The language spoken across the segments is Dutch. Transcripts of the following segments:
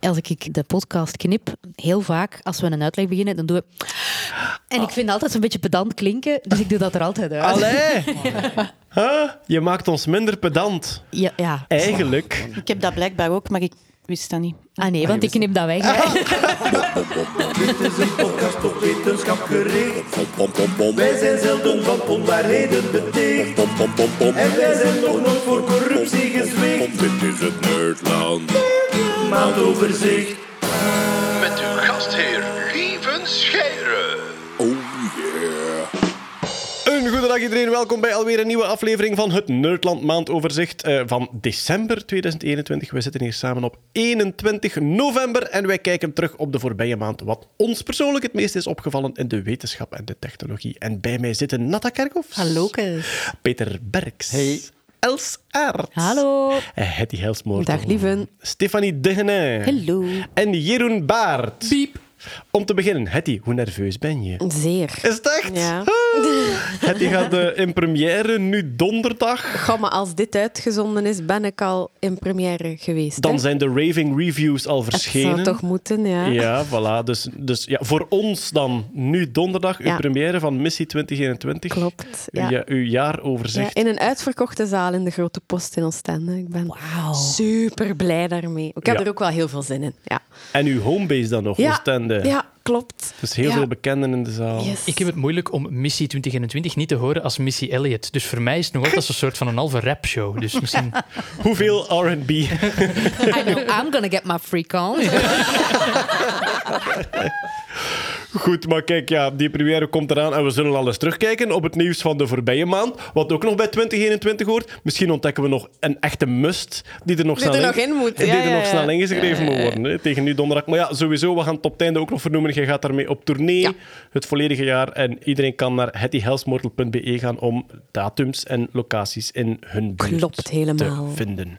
Als ik de podcast knip, heel vaak als we een uitleg beginnen, dan doen we... En ik vind altijd een beetje pedant klinken, dus ik doe dat er altijd uit. Allee! Huh? Je maakt ons minder pedant. Ja, ja. Eigenlijk. Ik heb dat blijkbaar ook, maar ik wist dat niet. Ah nee, want ik knip dat weg. Dit is een podcast op wetenschap gericht. Wij zijn zelden van onwaarheden beticht. En wij zijn nog nooit voor corruptie gezwicht. Dit is het Nerdland. Maandoverzicht. Met uw gastheer Dag iedereen, welkom bij alweer een nieuwe aflevering van het Nerdland maandoverzicht eh, van december 2021. We zitten hier samen op 21 november en wij kijken terug op de voorbije maand wat ons persoonlijk het meest is opgevallen in de wetenschap en de technologie. En bij mij zitten Natta Kerkhoffs. Hallo. Peter Berks. Hey. Els Aert. Hallo. Eh, Hetty Helsmoort. Dag, lieven. Stefanie Degene. Hallo. En Jeroen Baart. Piep. Om te beginnen, Hetty, hoe nerveus ben je? Zeer. Is het echt? Ja. Hetty gaat eh, in première nu donderdag. Goh, maar als dit uitgezonden is, ben ik al in première geweest. Dan hè? zijn de raving reviews al Het zou verschenen. toch moeten, ja. Ja, voilà. Dus, dus ja, voor ons dan nu donderdag uw Ja. première van Missie 2021. Klopt, Uw, ja. ja, uw Ja, jaaroverzicht. in een uitverkochte zaal in de Grote Post in Oostende. Ik ben super blij daarmee. Ik heb Ja. er ook wel heel veel zin in. Ja, En uw homebase dan nog, ja, Ja klopt. Dus heel Ja. veel bekenden in de zaal. Yes. Ik heb het moeilijk om Missie 2021 niet te horen als Missie Elliot. Dus voor mij is het nog altijd een soort van een halve rapshow. Dus misschien... Hoeveel R&B? I know I'm gonna get my freak on. Goed, maar kijk, ja, die première komt eraan en we zullen al eens terugkijken op het nieuws van de voorbije maand. Wat ook nog bij 2021 hoort. Misschien ontdekken we nog een echte must die er nog, Die er snel, nog in moet, Die ja, er ja, nog ja. snel ingeschreven moet worden. Hè, tegen nu donderdag. Maar ja, sowieso, we gaan het op het einde ook nog vernoemen. Je gaat daarmee op tournee het volledige jaar. En iedereen kan naar hettyhelsmortal.be gaan om datums en locaties in hun buurt Klopt helemaal. te vinden.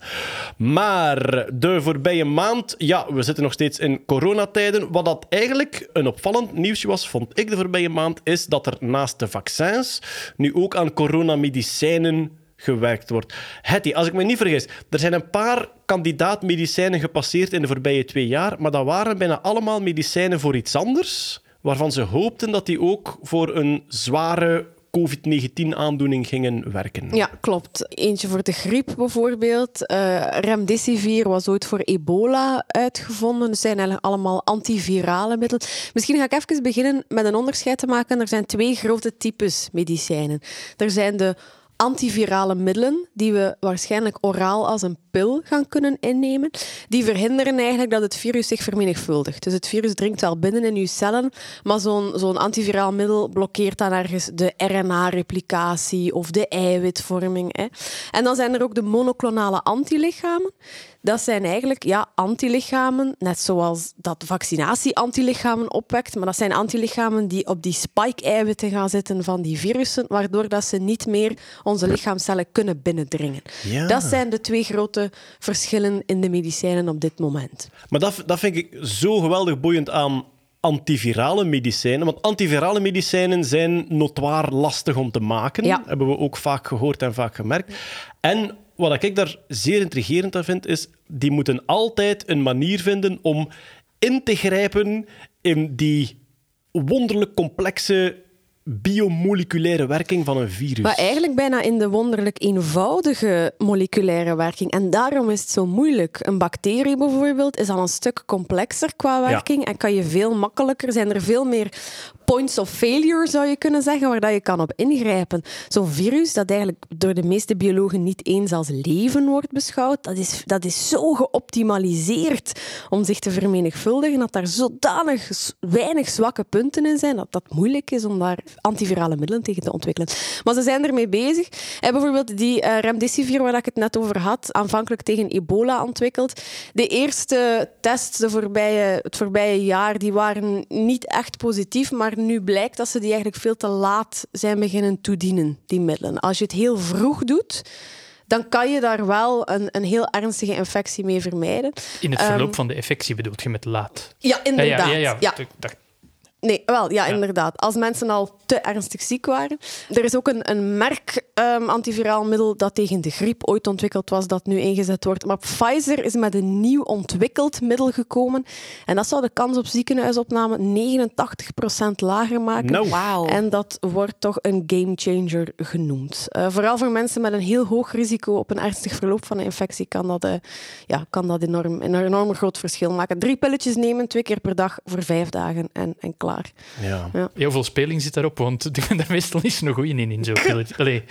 Maar de voorbije maand, ja, we zitten nog steeds in coronatijden. Wat dat eigenlijk een opvallend nieuwsje was, vond ik de voorbije maand, is dat er naast de vaccins nu ook aan coronamedicijnen gewerkt wordt. Hetty, als ik me niet vergis, er zijn een paar kandidaatmedicijnen gepasseerd in de voorbije twee jaar, maar dat waren bijna allemaal medicijnen voor iets anders, waarvan ze hoopten dat die ook voor een zware COVID-19-aandoening gingen werken. Ja, klopt. Eentje voor de griep bijvoorbeeld. Eh, remdesivir was ooit voor ebola uitgevonden. Het zijn eigenlijk allemaal antivirale middelen. Misschien ga ik even beginnen met een onderscheid te maken. Er zijn twee grote types medicijnen. Er zijn de antivirale middelen, die we waarschijnlijk oraal als een pil gaan kunnen innemen. Die verhinderen eigenlijk dat het virus zich vermenigvuldigt. Dus het virus dringt wel binnen in uw cellen, maar zo'n zo'n antiviraal middel blokkeert dan ergens de RNA-replicatie of de eiwitvorming. Hè. En dan zijn er ook de monoclonale antilichamen. Dat zijn eigenlijk ja, antilichamen, net zoals dat vaccinatie antilichamen opwekt, maar dat zijn antilichamen die op die spike-eiwitten gaan zitten van die virussen, waardoor dat ze niet meer onze lichaamcellen kunnen binnendringen. Ja. Dat zijn de twee grote verschillen in de medicijnen op dit moment. Maar dat, dat vind ik zo geweldig boeiend aan antivirale medicijnen. Want antivirale medicijnen zijn notoir lastig om te maken. Ja. Hebben we ook vaak gehoord en vaak gemerkt. En wat ik daar zeer intrigerend aan vind, is die moeten altijd een manier vinden om in te grijpen in die wonderlijk complexe biomoleculaire werking van een virus. Maar eigenlijk bijna in de wonderlijk eenvoudige moleculaire werking. En daarom is het zo moeilijk. Een bacterie bijvoorbeeld is al een stuk complexer qua werking en kan je veel makkelijker, zijn er veel meer points of failure, zou je kunnen zeggen, waar dat je kan op ingrijpen. Zo'n virus, dat eigenlijk door de meeste biologen niet eens als leven wordt beschouwd, dat is, dat is zo geoptimaliseerd om zich te vermenigvuldigen, dat daar zodanig weinig zwakke punten in zijn, dat dat moeilijk is om daar antivirale middelen tegen te ontwikkelen. Maar ze zijn ermee bezig. En bijvoorbeeld die eh, remdesivir, waar ik het net over had, aanvankelijk tegen ebola ontwikkeld. De eerste tests de voorbije, het voorbije jaar die waren niet echt positief, maar nu blijkt dat ze die eigenlijk veel te laat zijn beginnen toedienen, die middelen. Als je het heel vroeg doet, dan kan je daar wel een, een heel ernstige infectie mee vermijden. In het verloop Ehm, van de effectie bedoelt je met laat. Ja, inderdaad. Ja, ja, ja, Ja. Ik dacht- Nee, wel, ja, inderdaad. Als mensen al te ernstig ziek waren. Er is ook een, een merk ehm, antiviraal middel dat tegen de griep ooit ontwikkeld was, dat nu ingezet wordt. Maar Pfizer is met een nieuw ontwikkeld middel gekomen. En dat zou de kans op ziekenhuisopname 89% lager maken. Nou. Wauw. En dat wordt toch een gamechanger genoemd. Eh, vooral voor mensen met een heel hoog risico op een ernstig verloop van een infectie kan dat, eh, ja, kan dat enorm, een enorm groot verschil maken. Drie pilletjes nemen, twee keer per dag voor vijf dagen en, en klaar. Ja. Heel veel speling zit daarop, want daar meestal niet zo'n goeie in, in zo'n. Allee,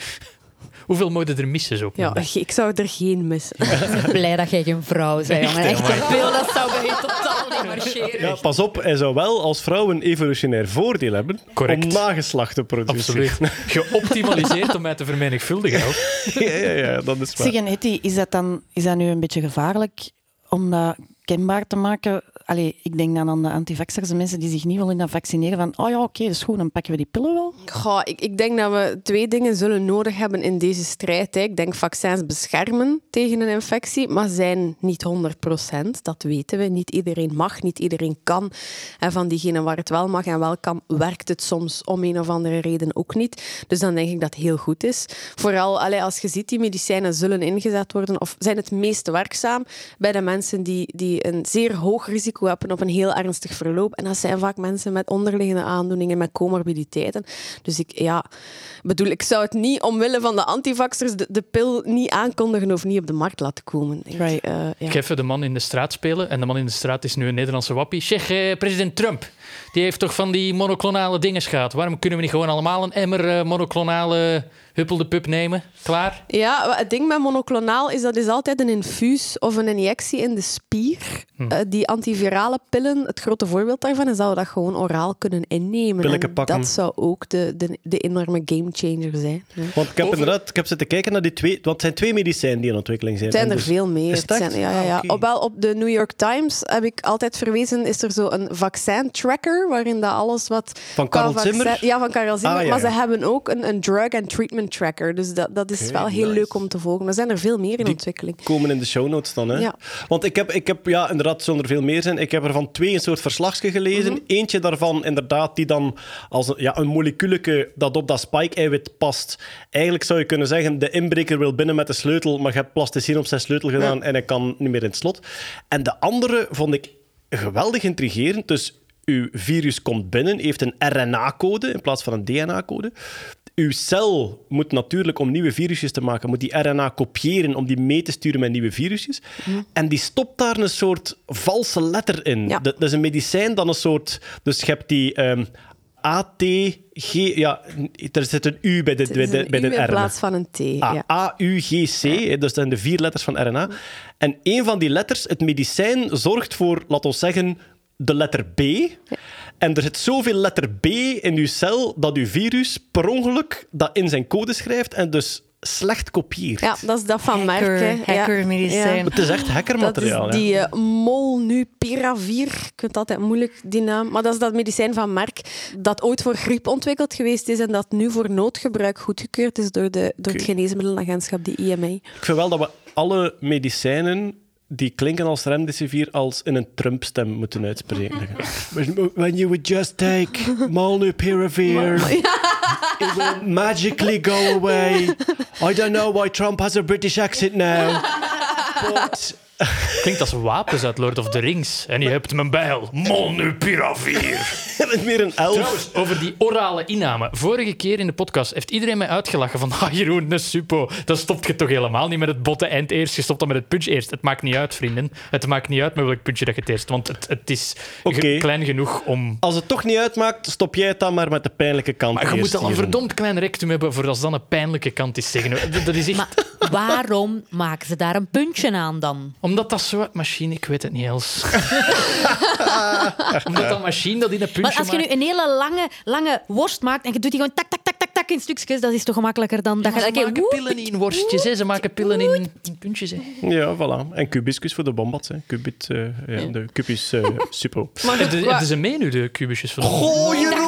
hoeveel moet je er missen zo? Ja, ik zou er geen missen. Ik ben blij dat jij geen vrouw bent, jongen. Echt dat zou bij je totaal niet marcheren. Ja, pas op, hij zou wel als vrouw een evolutionair voordeel hebben Correct. om nageslacht te produceren. Absoluut. Geoptimaliseerd om mij te vermenigvuldigen. ook. ja, ja, ja, dat is waar. Zeg, en Hetty, is dat dan is dat nu een beetje gevaarlijk om dat kenbaar te maken? Allee, ik denk dan aan de antivaxers, de mensen die zich niet willen vaccineren, van oh ja, oké, dat is goed, dan pakken we die pillen wel. Goh, ik, ik denk dat we twee dingen zullen nodig hebben in deze strijd. hè. Ik denk vaccins beschermen tegen een infectie, maar zijn niet 100% Dat weten we. Niet iedereen mag, niet iedereen kan. En van diegenen waar het wel mag en wel kan, werkt het soms om een of andere reden ook niet. Dus dan denk ik dat heel goed is. Vooral allee, als je ziet, die medicijnen zullen ingezet worden of zijn het meest werkzaam bij de mensen die, die een zeer hoog risico hebben op een heel ernstig verloop. En dat zijn vaak mensen met onderliggende aandoeningen, met comorbiditeiten. Dus ik, ja, bedoel, ik zou het niet omwille van de antivaxers de, de pil niet aankondigen of niet op de markt laten komen. Ik, Right. eh, ja. Ik ga even de man in de straat spelen. En de man in de straat is nu een Nederlandse wappie. Zeg, eh, president Trump, die heeft toch van die monoclonale dingen gehad. Waarom kunnen we niet gewoon allemaal een emmer eh, monoclonale huppelde pup nemen? Klaar? Ja, het ding met monoclonaal is dat is altijd een infuus of een injectie in de spier. Eh, die antivirale pillen, het grote voorbeeld daarvan is dat we dat gewoon oraal kunnen innemen. Dat zou ook de, de, de enorme gamechanger zijn. Ja. Want ik heb inderdaad ik heb zitten kijken naar die twee... Want het zijn twee medicijnen die in ontwikkeling zijn. Het zijn er dus- veel meer. Is zijn, ja, ja, ja. Ah, oké. Op, wel, op de New York Times heb ik altijd verwezen, is er zo een vaccin-tracker, waarin dat alles wat... Van vaccin- Zimmer? Ja, van Karel Zimmer. Ah, ja, Maar ja. ze hebben ook een, een drug and treatment tracker. Dus dat, dat is wel heel nice. leuk om te volgen. Er zijn er veel meer in Die ontwikkeling. komen in de show notes dan. Hè? Ja. Want ik heb, ik heb, ja, inderdaad, zonder veel meer zijn, ik heb er van twee een soort verslagje gelezen. Mhm. Eentje daarvan, inderdaad, die dan als een, ja, een moleculeke dat op dat spike-eiwit past. Eigenlijk zou je kunnen zeggen, de inbreker wil binnen met de sleutel, maar je hebt plasticine op zijn sleutel gedaan en hij kan niet meer in het slot. En de andere vond ik geweldig intrigerend. Dus uw virus komt binnen, heeft een RNA-code in plaats van een DNA-code. Uw cel moet natuurlijk, om nieuwe virusjes te maken, moet die RNA kopiëren om die mee te sturen met nieuwe virusjes. En die stopt daar een soort valse letter in. Ja. Dat, dat is een medicijn dan een soort... Dus je hebt die ehm, ATG... Ja, er zit een U bij de, bij de, bij de U in RNA. plaats van een T. Ja. A-U-G-C, dus dat zijn de vier letters van RNA. En een van die letters, het medicijn, zorgt voor, laten we zeggen, de letter B. En er zit zoveel letter B in uw cel dat uw virus per ongeluk dat in zijn code schrijft en dus slecht kopieert. ja, dat is dat van Hacker- merken. hackermedicijn. Ja. Het is echt Dat hackermateriaal. is hè. die eh, molnupiravir. Ik vind het altijd moeilijk, die naam. Maar dat is dat medicijn van Merck dat ooit voor griep ontwikkeld geweest is en dat nu voor noodgebruik goedgekeurd is door, de, door het geneesmiddelenagentschap, de IMA. Ik vind wel dat we alle medicijnen die klinken als remdesivir als in een Trump-stem moeten uitspreken. When you would just take molnupiravir, it will magically go away. I don't know why Trump has a British accent now, but... Klinkt als wapens uit Lord of the Rings. En je hebt mijn bijl. Molnupiravir. Het is meer een elf. Trouwens, over die orale inname. Vorige keer in de podcast heeft iedereen mij uitgelachen van ah, Jeroen, een suppo. Dan stopt je toch helemaal niet met het botte eind eerst. Je stopt dan met het punch eerst. Het maakt niet uit, vrienden. Het maakt niet uit met welk puntje dat je het eerst... Want het, het is klein genoeg om... Als het toch niet uitmaakt, stop jij het dan maar met de pijnlijke kant Maar je eerst, moet al een Jeroen. verdomd klein rectum hebben voor als dan een pijnlijke kant is zeggen. Dat- Dat is echt... Maar waarom maken ze daar een puntje aan dan? Omdat dat zo... Machine, ik weet het niet, Els. Omdat dat machine dat in een puntje Maar als je nu maakt. een hele lange, lange worst maakt en je doet die gewoon tak, tak, tak, tak, tak in stukjes, dat is toch gemakkelijker dan dat je... ze maken pillen niet in worstjes, hè. ze maken pillen in, in puntjes. Hè. Ja, voilà. En kubiscus voor de bombats. Hè. Cubit, eh, ja, de kubis eh suppo. Maar Het is, het is een menu, de kubusjes van Jeroen!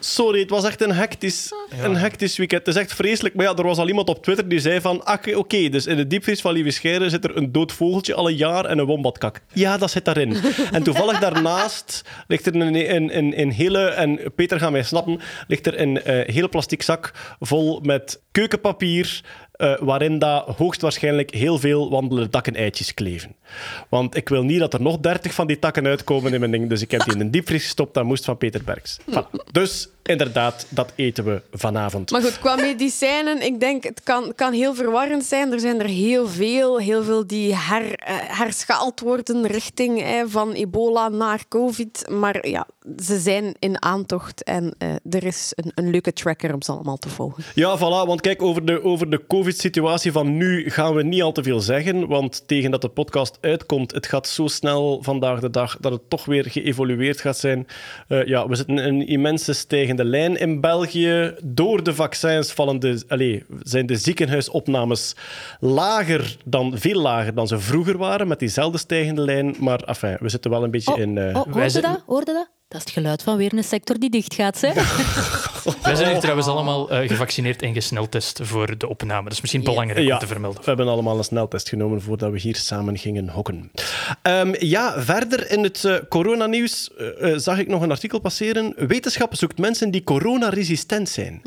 Sorry, het was echt een hectisch, een hectisch weekend. Het is echt vreselijk. Maar ja, er was al iemand op Twitter die zei van... ah, Oké, dus in de diepvries van Lieve Scheire zit er een dood vogeltje al een jaar en een wombatkak. Ja, dat zit daarin. en toevallig daarnaast ligt er een, een, een, een hele... En Peter gaat mij snappen. Ligt er een eh, hele plastic zak vol met keukenpapier... eh, waarin dat hoogstwaarschijnlijk heel veel wandelende takkeneitjes kleven. Want ik wil niet dat er nog 30 van die takken uitkomen in mijn ding. Dus ik heb die in een diepvries gestopt. Dat moest van Peter Bergs. Voilà. Dus inderdaad, dat eten we vanavond. Maar goed, qua medicijnen, ik denk, het kan, kan heel verwarrend zijn. Er zijn er heel veel, heel veel die her, eh, herschaald worden richting eh, van ebola naar covid. Maar ja, ze zijn in aantocht en eh, er is een, een leuke tracker om ze allemaal te volgen. Ja, voilà. Want kijk, over de, over de COVID-situatie van nu gaan we niet al te veel zeggen. Want tegen dat de podcast uitkomt, het gaat zo snel vandaag de dag dat het toch weer geëvolueerd gaat zijn. Ja, we zitten in een immense stijgende lijn in België. Door de vaccins vallen de, allez, zijn de ziekenhuisopnames lager dan, veel lager dan ze vroeger waren, met diezelfde stijgende lijn. Maar enfin, we zitten wel een beetje Oh, in... eh, oh, wij hoorde zitten- dat? Hoorde dat? Dat is het geluid van weer een sector die dicht gaat. Hè? Wij zijn hier trouwens allemaal eh, gevaccineerd en gesneltest voor de opname. Dat is misschien belangrijk om te vermelden. We hebben allemaal een sneltest genomen voordat we hier samen gingen hokken. Ehm, ja, verder in het eh, coronanieuws eh, zag ik nog een artikel passeren. Wetenschap zoekt mensen die coronaresistent zijn.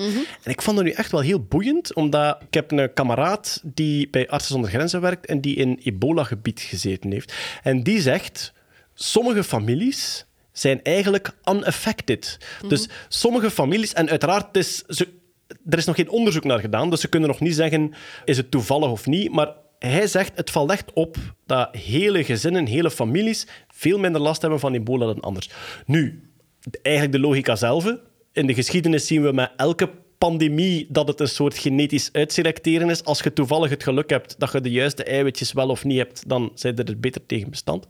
En ik vond dat nu echt wel heel boeiend, omdat ik heb een kameraad die bij Artsen zonder Grenzen werkt en die in ebola-gebied gezeten heeft. En die zegt, sommige families zijn eigenlijk unaffected. Dus sommige families, en uiteraard, het is, ze, er is nog geen onderzoek naar gedaan, dus ze kunnen nog niet zeggen, is het toevallig of niet, maar hij zegt, het valt echt op dat hele gezinnen, hele families veel minder last hebben van ebola dan anders. Nu, eigenlijk de logica zelf. In de geschiedenis zien we met elke pandemie dat het een soort genetisch uitselecteren is. Als je toevallig het geluk hebt dat je de juiste eiwitjes wel of niet hebt, dan zijn er er beter tegen bestand.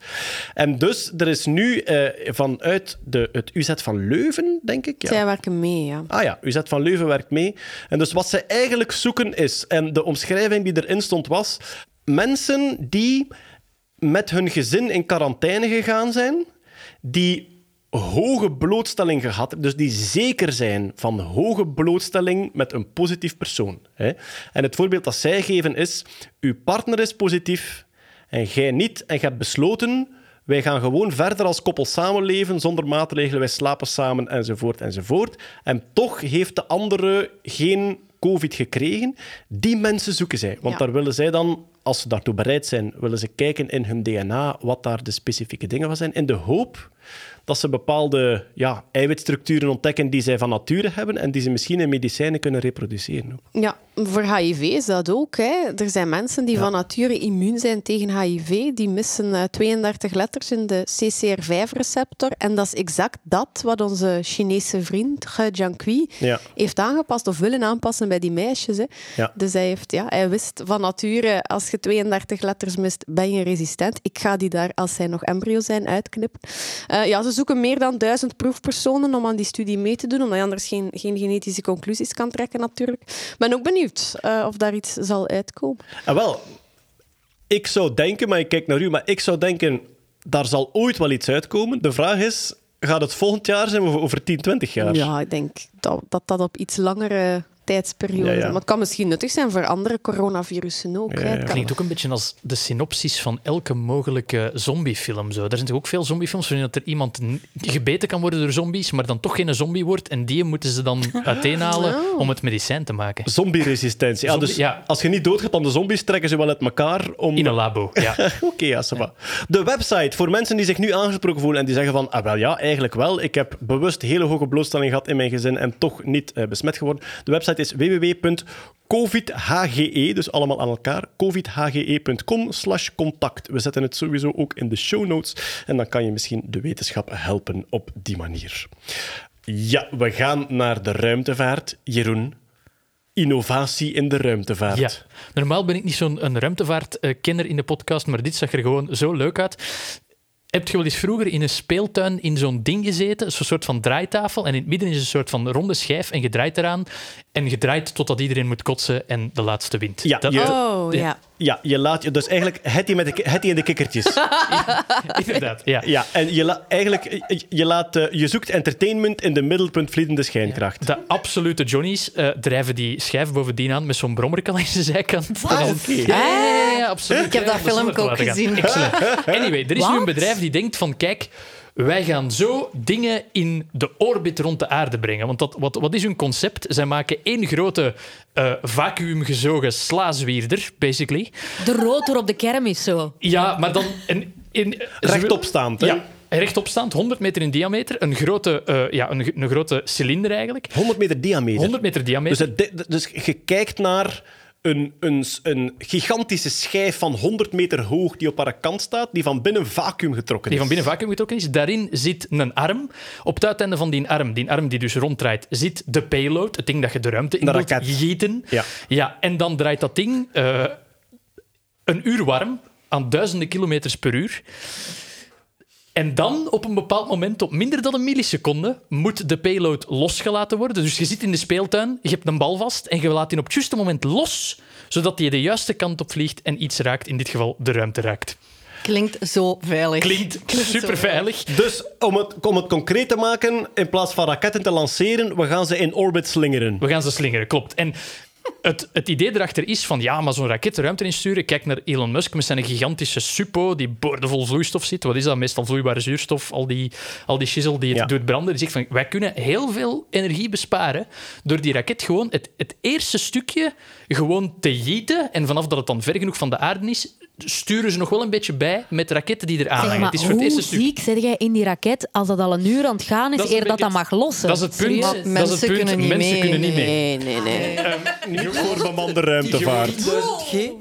En dus, er is nu eh, vanuit de, het UZ van Leuven, denk ik... Ja. Zij werken mee, ja. Ah ja, UZ van Leuven werkt mee. En dus wat ze eigenlijk zoeken is, en de omschrijving die erin stond was, mensen die met hun gezin in quarantaine gegaan zijn, die hoge blootstelling gehad hebben, dus die zeker zijn van hoge blootstelling met een positief persoon. Hè. En het voorbeeld dat zij geven is, uw partner is positief en jij niet, en je hebt besloten, wij gaan gewoon verder als koppel samenleven zonder maatregelen, wij slapen samen, enzovoort, enzovoort. En toch heeft de andere geen COVID gekregen. Die mensen zoeken zij. Want Ja. daar willen zij dan, als ze daartoe bereid zijn, willen ze kijken in hun DNA wat daar de specifieke dingen van zijn, in de hoop dat ze bepaalde ja, eiwitstructuren ontdekken die zij van nature hebben en die ze misschien in medicijnen kunnen reproduceren. Ja, voor HIV is dat ook. Hè. Er zijn mensen die van nature immuun zijn tegen HIV. Die missen eh, 32 letters in de CCR5-receptor. En dat is exact dat wat onze Chinese vriend Ge Jiankui Ja. heeft aangepast of willen aanpassen bij die meisjes. Hè. Ja. Dus hij, heeft, ja, hij wist van nature, als je 32 letters mist, ben je resistent. Ik ga die daar, als zij nog embryo zijn, uitknippen. Eh, ja, ze zoeken meer dan duizend proefpersonen om aan die studie mee te doen, omdat je anders geen, geen genetische conclusies kan trekken natuurlijk. Ik ben ook benieuwd eh, of daar iets zal uitkomen. En wel, ik zou denken, maar ik kijk naar u, maar ik zou denken, daar zal ooit wel iets uitkomen. De vraag is, gaat het volgend jaar zijn of over 10, 20 jaar? Ja, ik denk dat dat, dat op iets langere tijdsperiode... Ja, ja. Maar het kan misschien nuttig zijn voor andere coronavirussen ook. Ja, hè. ja. Het kan- klinkt ook een beetje als de synopsis van elke mogelijke zombiefilm. Zo. Er zijn toch ook veel zombiefilms waarin dat er iemand gebeten kan worden door zombies, maar dan toch geen zombie wordt. En die moeten ze dan uiteenhalen Oh. om het medicijn te maken. Zombie-resistentie. Ja, Zombie- dus ja. als je niet doodgaat aan de zombies, trekken ze wel uit elkaar om... In een labo, ja. Oké, ja, ça va. De website, voor mensen die zich nu aangesproken voelen en die zeggen van, ah, wel ja, eigenlijk wel. Ik heb bewust hele hoge blootstelling gehad in mijn gezin en toch niet eh, besmet geworden. De website is www.covidhge, dus allemaal aan elkaar, covidhge.com slash contact. We zetten het sowieso ook in de show notes en dan kan je misschien de wetenschap helpen op die manier. Ja, we gaan naar de ruimtevaart. Jeroen, innovatie in de ruimtevaart. Ja. Normaal ben ik niet zo'n ruimtevaartkenner in de podcast, maar dit zag er gewoon zo leuk uit. Heb je wel eens vroeger in een speeltuin in zo'n ding gezeten? Zo'n soort van draaitafel. En in het midden is een soort van ronde schijf. En je draait eraan. En je draait totdat iedereen moet kotsen en de laatste wint. Ja, dat, je- Oh, Ja. ja. Ja, je laat je dus eigenlijk het met de, in de kikkertjes. Inderdaad, ja. Ja, en je, la- eigenlijk, je, je laat, eh, je zoekt entertainment in de middelpuntvliedende schijnkracht. De absolute Johnny's eh, drijven die schijf bovendien aan met zo'n brommerkel aan de zijkant. Ja, ja, ja, absoluut. Ik heb Ja, dat filmpje ook gezien. Excellent. Anyway, er is nu een bedrijf die denkt van, kijk, wij gaan zo dingen in de orbit rond de aarde brengen. Want dat, wat, wat is hun concept? Zij maken één grote eh vacuümgezogen slaazwierder, basically. De rotor op de kermis zo. Ja, maar dan... In, in, Rechtopstaand, hè? Ja, rechtopstaand, 100 meter in diameter. Een grote, eh, ja, een, een grote cilinder eigenlijk. 100 meter diameter. 100 meter diameter. Dus, het, dus je kijkt naar een, een, een gigantische schijf van 100 meter hoog die op haar kant staat, die van binnen vacuüm getrokken Die is. van binnen vacuüm getrokken is. Daarin zit een arm. Op het uiteinde van die arm, die arm die dus ronddraait, zit de payload, het ding dat je de ruimte in De wilt raket. gieten. Ja. ja, en dan draait dat ding eh, een uur warm aan duizenden kilometers per uur. En dan, op een bepaald moment, op minder dan een milliseconde, moet de payload losgelaten worden. Dus je zit in de speeltuin, je hebt een bal vast en je laat die op het juiste moment los, zodat die de juiste kant op vliegt en iets raakt, in dit geval de ruimte raakt. Klinkt zo veilig. Klinkt super veilig. Dus om het, om het concreet te maken, in plaats van raketten te lanceren, we gaan ze in orbit slingeren. We gaan ze slingeren, klopt. En het, het idee erachter is van ja, maar zo'n raket de ruimte insturen. Kijk naar Elon Musk met zijn gigantische suppo die boordevol vloeistof zit. Wat is dat? Meestal vloeibare zuurstof, al die, al die shizzle die het Ja. doet branden. Die zegt van wij kunnen heel veel energie besparen door die raket gewoon het, het eerste stukje gewoon te gieten. En vanaf dat het dan ver genoeg van de aarde is, sturen ze nog wel een beetje bij met raketten die er aanhangen. Zeg, maar het is voor het hoe eerste stuk. ziek zit jij in die raket als dat al een uur aan het gaan is, Dat is een eer dat dat mag lossen? Dat is het punt. Is het Mensen punt. kunnen niet Mensen mee. kunnen niet mee. Nee, nee, nee. Niet voor bemande ruimtevaart.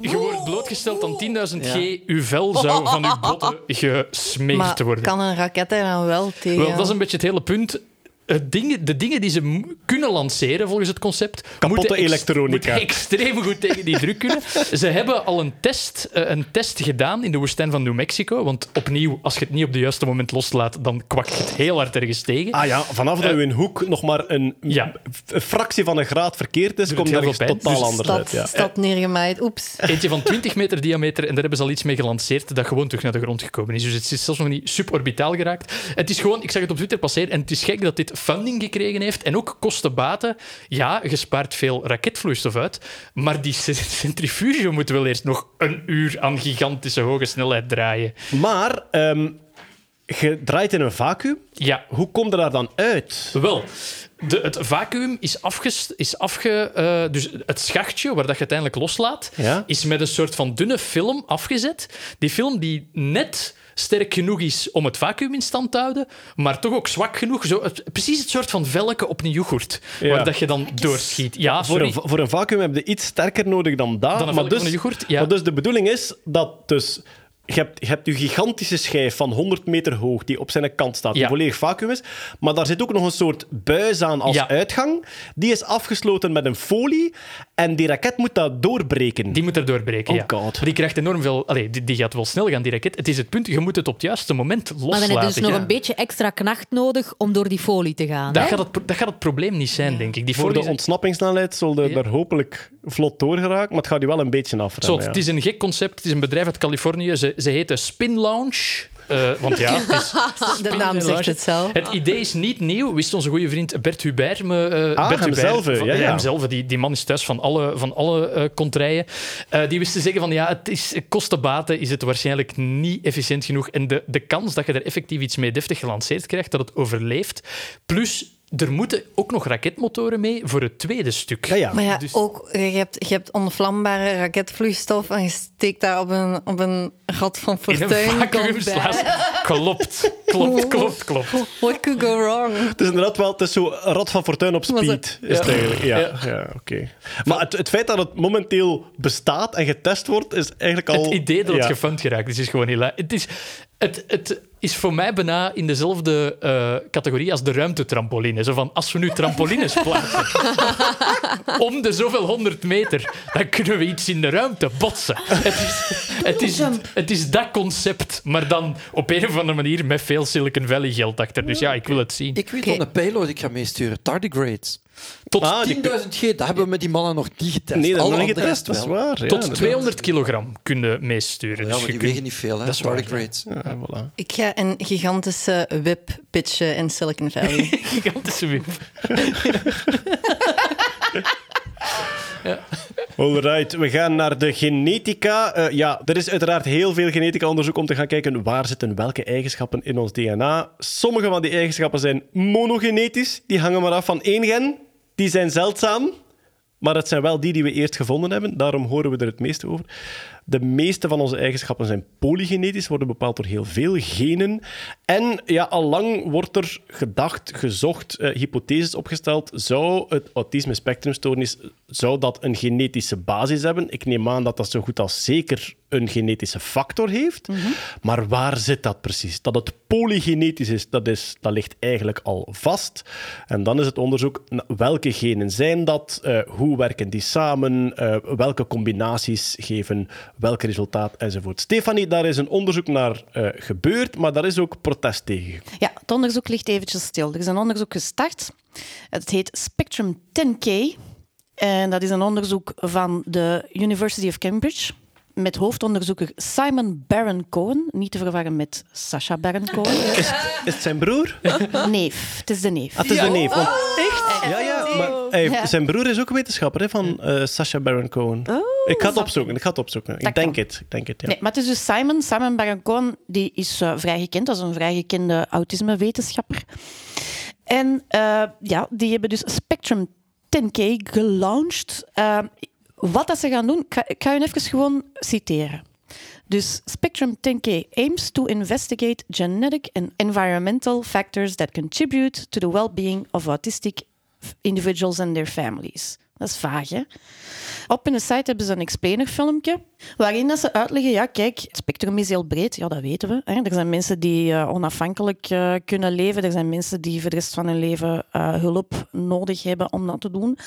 Je wordt blootgesteld aan 10.000 G. Uw vel zou van uw botten gesmeerd Maar worden. kan een raket er dan wel tegen? Wel, dat is een beetje het hele punt. Het ding, de dingen die ze kunnen lanceren volgens het concept. Kapotte moeten elektronica. moeten extreem goed tegen die druk kunnen. Ze hebben al een test, eh, een test gedaan in de woestijn van New Mexico. Want opnieuw, als je het niet op het juiste moment loslaat, dan kwakt het heel hard ergens tegen. Ah ja, vanaf dat Eh, uw hoek nog maar een, Ja. een fractie van een graad verkeerd is, komt er totaal Dus anders stad, uit. Ja. stad neergemaaid. Oeps. Eentje van 20 meter diameter en daar hebben ze al iets mee gelanceerd dat gewoon terug naar de grond gekomen is. Dus het is zelfs nog niet suborbitaal geraakt. Het is gewoon, ik zag het op Twitter passeren en het is gek dat dit funding gekregen heeft en ook kosten-baten. Ja, je spaart veel raketvloeistof uit, maar die centrifuge moet wel eerst nog een uur aan gigantische hoge snelheid draaien. Maar ehm, je draait in een vacuüm. Ja, Hoe kom je daar dan uit? Wel, de, het vacuüm is, afges, is afge... eh, dus het schachtje waar dat je uiteindelijk loslaat, Ja. is met een soort van dunne film afgezet. Die film die net sterk genoeg is om het vacuüm in stand te houden, maar toch ook zwak genoeg. Zo, het- precies het soort van velken op een yoghurt, Ja. waar dat je dan doorschiet. Ja, Voor een, voor een vacuüm heb je iets sterker nodig dan dat. Dan een maar, dus, van een yoghurt, ja. maar dus de bedoeling is dat dus, je hebt, je hebt je gigantische schijf van 100 meter hoog die op zijn kant staat, die Ja. volledig vacuüm is. Maar daar zit ook nog een soort buis aan als Ja. uitgang. Die is afgesloten met een folie en die raket moet dat doorbreken. Die moet er doorbreken, Oh ja. God. Maar die krijgt enorm veel... Allee, die, die gaat wel snel gaan, die raket. Het is het punt, je moet het op het juiste moment Maar loslaten. dan heb je dus nog ja. een beetje extra knacht nodig om door die folie te gaan. dat, hè? gaat het, pro- dat gaat het probleem niet zijn, denk ik. Die Voor folie de is- ontsnappingssnelheid zullen Ja. daar hopelijk vlot door geraken, maar het gaat je wel een beetje afremmen. Zo, ja. Het is een gek concept. Het is een bedrijf uit Californië. Ze, ze heten Spin Lounge. Eh, want ja, De naam zegt het zelf. Het idee is niet nieuw, wist onze goede vriend Bert Hubert. Me, eh, Ah, Bert hemzelf, Hubert, van- ja, ja. hemzelf, die, die man is thuis van alle, van alle eh contraien. Eh, die wist te zeggen van ja, het is kosten-baten is het waarschijnlijk niet efficiënt genoeg. En de, de kans dat je er effectief iets mee deftig gelanceerd krijgt, dat het overleeft. Plus, er moeten ook nog raketmotoren mee voor het tweede stuk. Ja, ja. Maar ja, Dus- ook, je hebt, je hebt onvlambare raketvloeistof en je steekt daar op een, op een gat van In een fortuin. Klopt, klopt, klopt, klopt. What could go wrong? Het is inderdaad wel het is zo rad van fortuin op speed. Is het eigenlijk. Ja, Ja. ja. oké. Maar het, het feit dat het momenteel bestaat en getest wordt, is eigenlijk al... Het idee dat het gefund geraakt is, is gewoon heel... Het is, het, het is voor mij bijna in dezelfde eh, categorie als de ruimtetrampoline. Zo van, als we nu trampolines plaatsen om de zoveel honderd meter, dan kunnen we iets in de ruimte botsen. Het is, Het is, het is dat concept, maar dan op een of andere manier met veel Silicon Valley geld achter. Dus ja, ik wil het zien. Ik weet al een payload die ik ga meesturen. Tardigrades. Tot Ah, die 10.000 G, dat hebben we met die mannen nog niet getest. Nee, dat Alle is nog niet getest, dat is wel. waar. Ja, Tot inderdaad. 200 kilogram kunnen meesturen. Ja, Dus maar die kunt- wegen niet veel, hè? Dat is waar. Ja, voilà. Ik ga een gigantische web pitchen in Silicon Valley. gigantische wip. Alright, we gaan naar de genetica. Eh, ja, er is uiteraard heel veel genetica-onderzoek om te gaan kijken waar zitten welke eigenschappen in ons DNA. Sommige van die eigenschappen zijn monogenetisch, die hangen maar af van één gen. Die zijn zeldzaam, maar het zijn wel die die we eerst gevonden hebben. Daarom horen we er het meeste over. De meeste van onze eigenschappen zijn polygenetisch, worden bepaald door heel veel genen. En ja, allang wordt er gedacht, gezocht, eh, hypotheses opgesteld. Zou het autisme spectrumstoornis zou dat een genetische basis hebben? Ik neem aan dat dat zo goed als zeker een genetische factor heeft. Maar waar zit dat precies? Dat het polygenetisch is, dat, is, dat ligt eigenlijk al vast. En dan is het onderzoek, welke genen zijn dat? Eh, hoe werken die samen? Eh, welke combinaties geven welk resultaat? Enzovoort. Stefanie, daar is een onderzoek naar eh, gebeurd, maar daar is ook protest tegen. Ja, het onderzoek ligt eventjes stil. Er is een onderzoek gestart. Het heet Spectrum 10K. En dat is een onderzoek van de University of Cambridge. Met hoofdonderzoeker Simon Baron Cohen. Niet te verwarren met Sacha Baron Cohen. Is, is het zijn broer? Neef. Het is de neef. Ah, het is de neef. want- Ja, ja, maar Ja. zijn broer is ook wetenschapper hè, van eh Sacha Baron Cohen. ik ga het opzoeken. Ik ga het opzoeken. Ik denk kan. het. Ik denk het, ja. Nee, maar het is dus Simon. Simon Baron Cohen die is eh, vrij gekend. Dat is een vrij gekende autismewetenschapper. En eh, ja, die hebben dus Spectrum 10K gelaunched. Wat ze gaan doen, ik ga je even gewoon citeren. Dus Spectrum 10K aims to investigate genetic and environmental factors that contribute to the well-being of autistic individuals and their families. Dat is vaag? Op hun site hebben ze een explainer-filmpje waarin dat ze uitleggen, ja, kijk, het spectrum is heel breed, ja, dat weten we. Hè. Er zijn mensen die eh, onafhankelijk eh, kunnen leven, er zijn mensen die voor de rest van hun leven eh, hulp nodig hebben om dat te doen.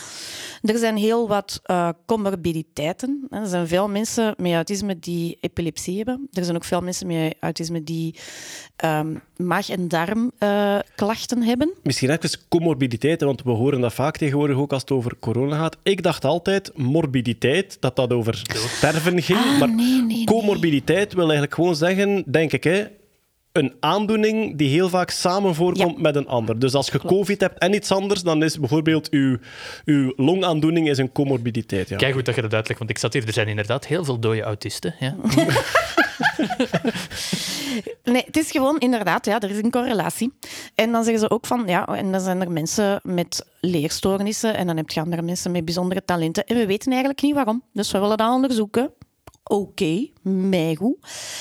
Er zijn heel wat comorbiditeiten. Hè. Er zijn veel mensen met autisme die epilepsie hebben. Er zijn ook veel mensen met autisme die ehm, maag- en darmklachten hebben. Misschien even comorbiditeiten, want we horen dat vaak tegenwoordig ook als het over corona gaat. Ik dacht altijd morbiditeit, dat dat over sterven ging. Ah, maar nee, nee, nee. comorbiditeit wil eigenlijk gewoon zeggen, denk ik, hè, een aandoening die heel vaak samen voorkomt Ja. met een ander. Dus als je COVID hebt en iets anders, dan is bijvoorbeeld uw, uw longaandoening is een comorbiditeit. Ja. Kijk goed dat je dat uitlegt, want ik zat hier. Er zijn inderdaad heel veel dode autisten. Ja. Nee, het is gewoon inderdaad, ja, er is een correlatie. En dan zeggen ze ook van, ja, en dan zijn er mensen met leerstoornissen en dan heb je andere mensen met bijzondere talenten. En we weten eigenlijk niet waarom. Dus we willen dat onderzoeken. Oké, mij goed.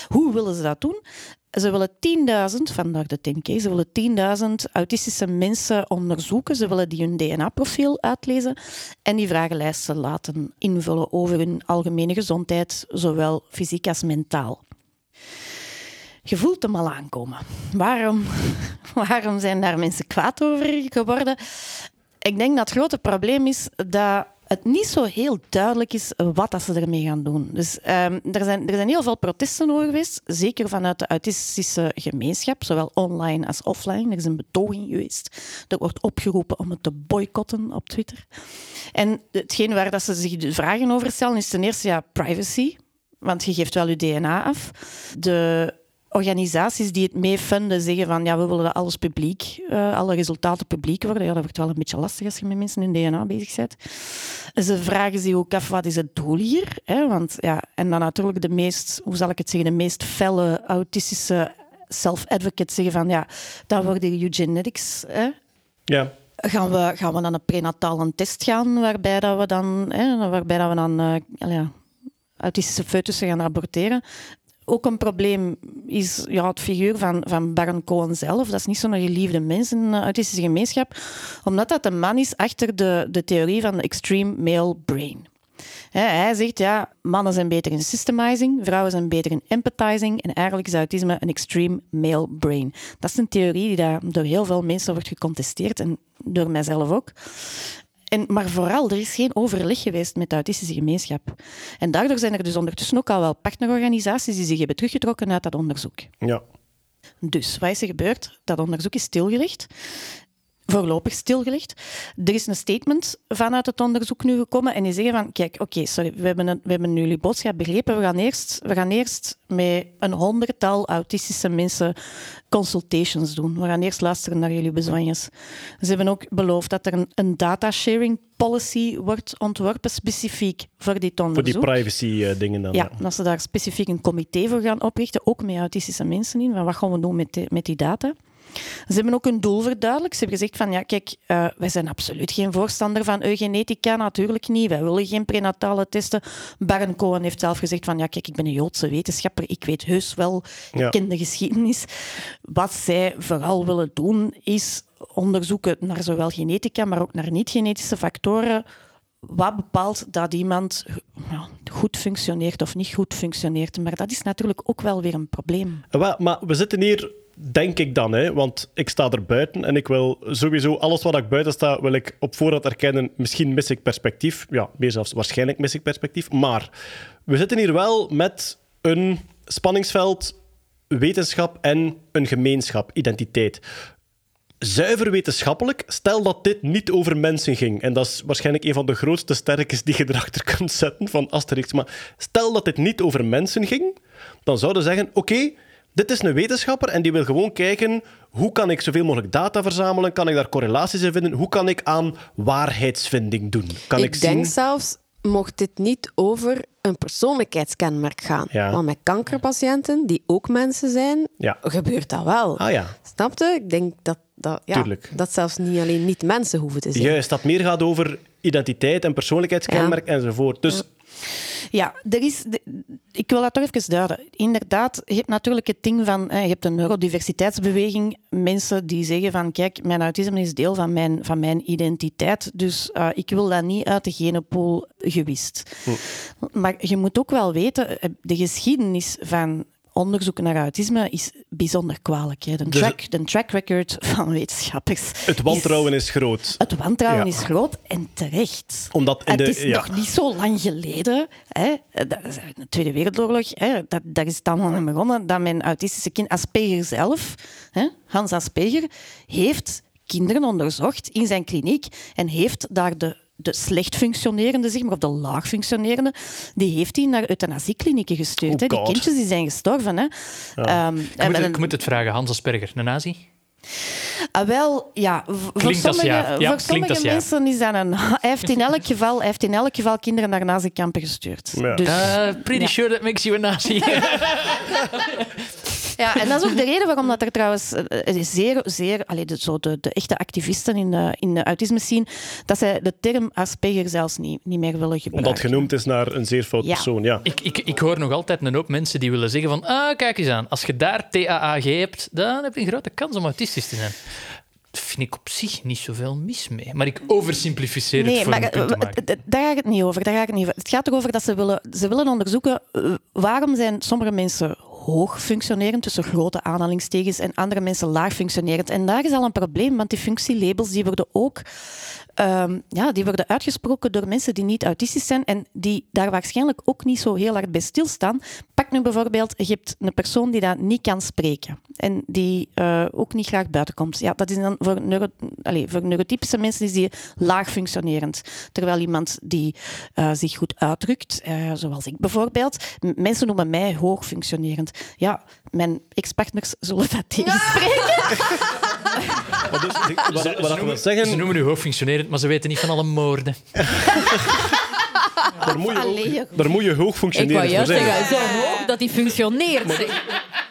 Hoe willen ze dat doen? Ze willen 10.000, vandaag de 10K, ze willen 10.000 autistische mensen onderzoeken. Ze willen die hun DNA-profiel uitlezen en die vragenlijsten laten invullen over hun algemene gezondheid, zowel fysiek als mentaal. Je voelt hem al aankomen. Waarom, waarom zijn daar mensen kwaad over geworden? Ik denk dat het grote probleem is dat het niet zo heel duidelijk is wat ze ermee gaan doen. Dus, ehm, er, zijn, er zijn heel veel protesten over geweest, zeker vanuit de autistische gemeenschap, zowel online als offline. Er is een betoging geweest. Er wordt opgeroepen om het te boycotten op Twitter. En hetgeen waar dat ze zich de vragen over stellen is ten eerste ja, privacy. Want je geeft wel je DNA af. De organisaties die het mee funden zeggen van ja, we willen dat alles publiek, eh, alle resultaten publiek worden. Ja, dat wordt wel een beetje lastig als je met mensen in DNA bezig bent. Ze vragen zich ook af, wat is het doel hier? Hè? Want, ja, en dan natuurlijk de meest, hoe zal ik het zeggen, de meest felle autistische self-advocates zeggen van ja, dat worden eugenetics. Hè? Ja. Gaan we, gaan we dan een prenatale test gaan, waarbij dat we dan, hè, waarbij dat we dan eh, ja, autistische foetussen gaan rapporteren? Ook een probleem is ja, het figuur van, van Baron Cohen zelf. Dat is niet zo'n geliefde mens in de autistische gemeenschap, omdat dat de man is achter de, de theorie van de extreme male brain. Hij zegt, ja, mannen zijn beter in systemizing, vrouwen zijn beter in empathizing en eigenlijk is autisme een extreme male brain. Dat is een theorie die daar door heel veel mensen wordt gecontesteerd en door mijzelf ook. En, maar vooral, er is geen overleg geweest met de autistische gemeenschap. En daardoor zijn er dus ondertussen ook al wel partnerorganisaties die zich hebben teruggetrokken uit dat onderzoek. Ja. Dus wat is er gebeurd? Dat onderzoek is stilgelegd. Voorlopig stilgelegd. Er is een statement vanuit het onderzoek nu gekomen en die zeggen van, kijk, oké, sorry, we hebben, een- we hebben jullie boodschap begrepen. We gaan, eerst, we gaan eerst met een honderdtal autistische mensen consultations doen. We gaan eerst luisteren naar jullie bezwanjes. Ze hebben ook beloofd dat er een, een datasharing policy wordt ontworpen, specifiek voor dit Voor die onderzoek. privacy-dingen dan. Ja, dat ze daar specifiek een comité voor gaan oprichten, ook met autistische mensen in. Van wat gaan we doen met die, met die data? Ze hebben ook een doel verduidelijkt. Ze hebben gezegd van, ja, kijk, eh, wij zijn absoluut geen voorstander van eugenetica, natuurlijk niet. Wij willen geen prenatale testen. Baron Cohen heeft zelf gezegd van, ja, kijk, ik ben een Joodse wetenschapper, ik weet heus wel, Ja. ik ken de geschiedenis. Wat zij vooral willen doen, is onderzoeken naar zowel genetica, maar ook naar niet-genetische factoren. Wat bepaalt dat iemand goed functioneert of niet goed functioneert? Maar dat is natuurlijk ook wel weer een probleem. Maar we zitten hier, denk ik dan, hè, want ik sta er buiten en ik wil sowieso alles wat ik buiten sta, wil ik op voorhand erkennen. Misschien mis ik perspectief. Ja, meer zelfs waarschijnlijk mis ik perspectief. Maar we zitten hier wel met een spanningsveld, wetenschap en een gemeenschap, identiteit. Zuiver wetenschappelijk, stel dat dit niet over mensen ging. En dat is waarschijnlijk een van de grootste sterkes die je erachter kunt zetten van Asterix. Maar stel dat dit niet over mensen ging, dan zouden we zeggen: oké, dit is een wetenschapper en die wil gewoon kijken hoe kan ik zoveel mogelijk data verzamelen, kan ik daar correlaties in vinden, hoe kan ik aan waarheidsvinding doen? Kan ik, ik denk zien... zelfs, mocht dit niet over een persoonlijkheidskenmerk gaan. Ja. Want met kankerpatiënten, die ook mensen zijn, Ja. gebeurt dat wel. Ah ja, Snapte? Ik denk dat dat, ja, dat zelfs niet alleen niet mensen hoeven te zijn. juist, dat meer gaat over identiteit en persoonlijkheidskenmerk enzovoort. Dus Ja, er is, ik wil dat toch even duiden. Inderdaad, je hebt natuurlijk het ding van, je hebt een neurodiversiteitsbeweging, mensen die zeggen van, kijk, mijn autisme is deel van mijn, van mijn identiteit, dus eh, ik wil dat niet uit de genenpool gewist. Maar je moet ook wel weten, eh, de geschiedenis van onderzoek naar autisme is bijzonder kwalijk. Hè. De, Dus- track, de track record van wetenschappers. het wantrouwen is groot. Het wantrouwen Ja. is groot en terecht. Omdat in het is ja. nog niet zo lang geleden, hè, dat is de Tweede Wereldoorlog, hè, dat, daar is het allemaal aan begonnen, dat mijn autistische kind Asperger zelf, hè, Hans Asperger, heeft kinderen onderzocht in zijn kliniek en heeft daar de, de slecht functionerende, zeg maar, of de laag functionerende, die heeft hij naar euthanasieklinieken gestuurd. Oh hè. Die kindjes die zijn gestorven. Hè. Ehm, Ik en moet, een- ik moet het vragen, Hans Asperger, een nazi? Ah, wel, ja. Voor Klinkt als sommige, ja. Ja, voor klinkt sommige als ja. mensen is dat een... Hij heeft in elk geval, hij heeft in elk geval kinderen naar nazikampen gestuurd. Ja. Dus, Uh, pretty ja. sure that makes you a nazi. Ja, en dat is ook de reden waarom dat er trouwens eh, eh, zeer, zeer allee, de, zo de, de echte activisten in de, in de autisme zien, dat zij de term Asperger zelfs niet, niet meer willen gebruiken. Omdat genoemd is naar een zeer fout Ja. persoon, ja. ik, ik, ik hoor nog altijd een hoop mensen die willen zeggen van ah, kijk eens aan, als je daar TAAG hebt, dan heb je een grote kans om autistisch te zijn. Dat vind ik op zich niet zoveel mis mee. Maar ik oversimplificeer het Nee, voor maar een punt te maken. daar gaat het niet over. Daar gaat het, niet over. het gaat erover dat ze willen, ze willen onderzoeken eh, waarom zijn sommige mensen hoog functionerend, tussen grote aanhalingstekens, en andere mensen laag functionerend. En daar is al een probleem, want die functielabels die worden ook ehm, ja, die worden uitgesproken door mensen die niet autistisch zijn en die daar waarschijnlijk ook niet zo heel hard bij stilstaan. Pak nu bijvoorbeeld, je hebt een persoon die dat niet kan spreken en die eh, ook niet graag buiten komt. Ja, dat is dan voor, neuro, allez, voor neurotypische mensen is die laag functionerend. Terwijl iemand die eh, zich goed uitdrukt, eh, zoals ik bijvoorbeeld, mensen noemen mij hoog functionerend. Ja, mijn ex-partners zullen dat tegenspreken. Maar dus, ik- wat, Ze, wat ze ik wil noemen, zeggen, ze noemen u hoogfunctionerend, maar ze weten niet van alle moorden. daar moet je, Allee, ook, daar moet je hoog Ik functioneren wou juist zeggen, zo hoog dat die functioneert.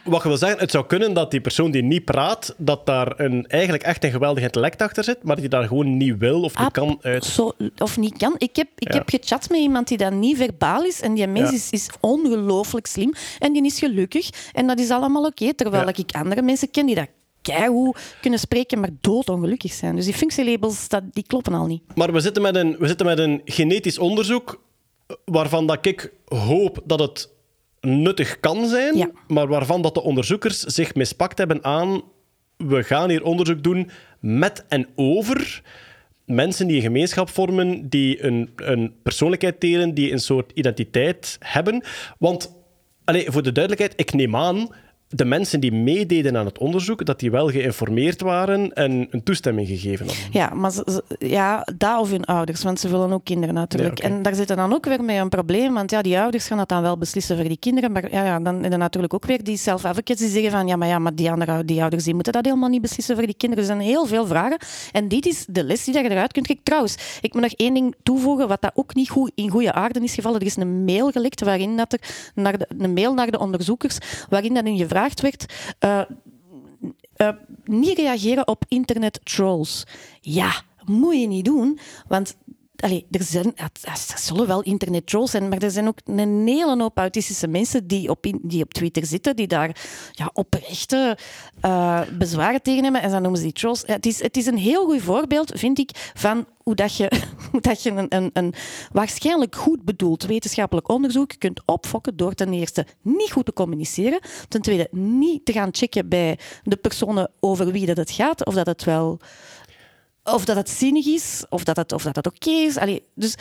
Wat je wil zeggen, het zou kunnen dat die persoon die niet praat, dat daar een, eigenlijk echt een geweldig intellect achter zit, maar die daar gewoon niet wil of niet kan uit. Zo, of niet kan. Ik heb, ik Ja. heb gechat met iemand die dat niet verbaal is. En die mens Ja. is, is ongelooflijk slim. En die is gelukkig. En dat is allemaal oké. terwijl Ja. ik andere mensen ken die dat keigoed kunnen spreken, maar doodongelukkig zijn. Dus die functielabels, dat, die kloppen al niet. Maar we zitten, met een, we zitten met een genetisch onderzoek waarvan dat ik hoop dat het nuttig kan zijn, Ja. maar waarvan dat de onderzoekers zich mispakt hebben aan we gaan hier onderzoek doen met en over mensen die een gemeenschap vormen, die een, een persoonlijkheid delen, die een soort identiteit hebben. Want, allee, voor de duidelijkheid, ik neem aan de mensen die meededen aan het onderzoek, dat die wel geïnformeerd waren en een toestemming gegeven hadden. Ja, maar ze- ja, dat of hun ouders, want ze willen ook kinderen natuurlijk. Ja. En daar zit er dan ook weer mee een probleem, want ja, die ouders gaan dat dan wel beslissen voor die kinderen, maar ja, ja, dan heb je natuurlijk ook weer die self-advocates die zeggen van ja, maar, ja, maar die, andere, die ouders die moeten dat helemaal niet beslissen voor die kinderen. Er zijn heel veel vragen en dit is de les die je eruit kunt krijgen. Trouwens, ik moet nog één ding toevoegen, wat dat ook niet goed in goede aarde is gevallen. Er is een mail gelekt waarin dat er naar de, een mail naar de onderzoekers, waarin dat in gevraagd werd... eh, eh, niet reageren op internet trolls. Ja, moet je niet doen, want allee, er, zijn, er zullen wel internet trolls zijn, maar er zijn ook een hele hoop autistische mensen die op, die op Twitter zitten, die daar ja, oprechte eh, bezwaren tegen hebben. En dan noemen ze die trolls. Ja, het, is, het is een heel goed voorbeeld, vind ik, van hoe dat je, hoe dat je een, een, een waarschijnlijk goed bedoeld wetenschappelijk onderzoek kunt opfokken door ten eerste niet goed te communiceren, ten tweede niet te gaan checken bij de personen over wie dat het gaat, of dat het wel of dat het zinnig is, of dat het, of dat het oké is. Allee, dus,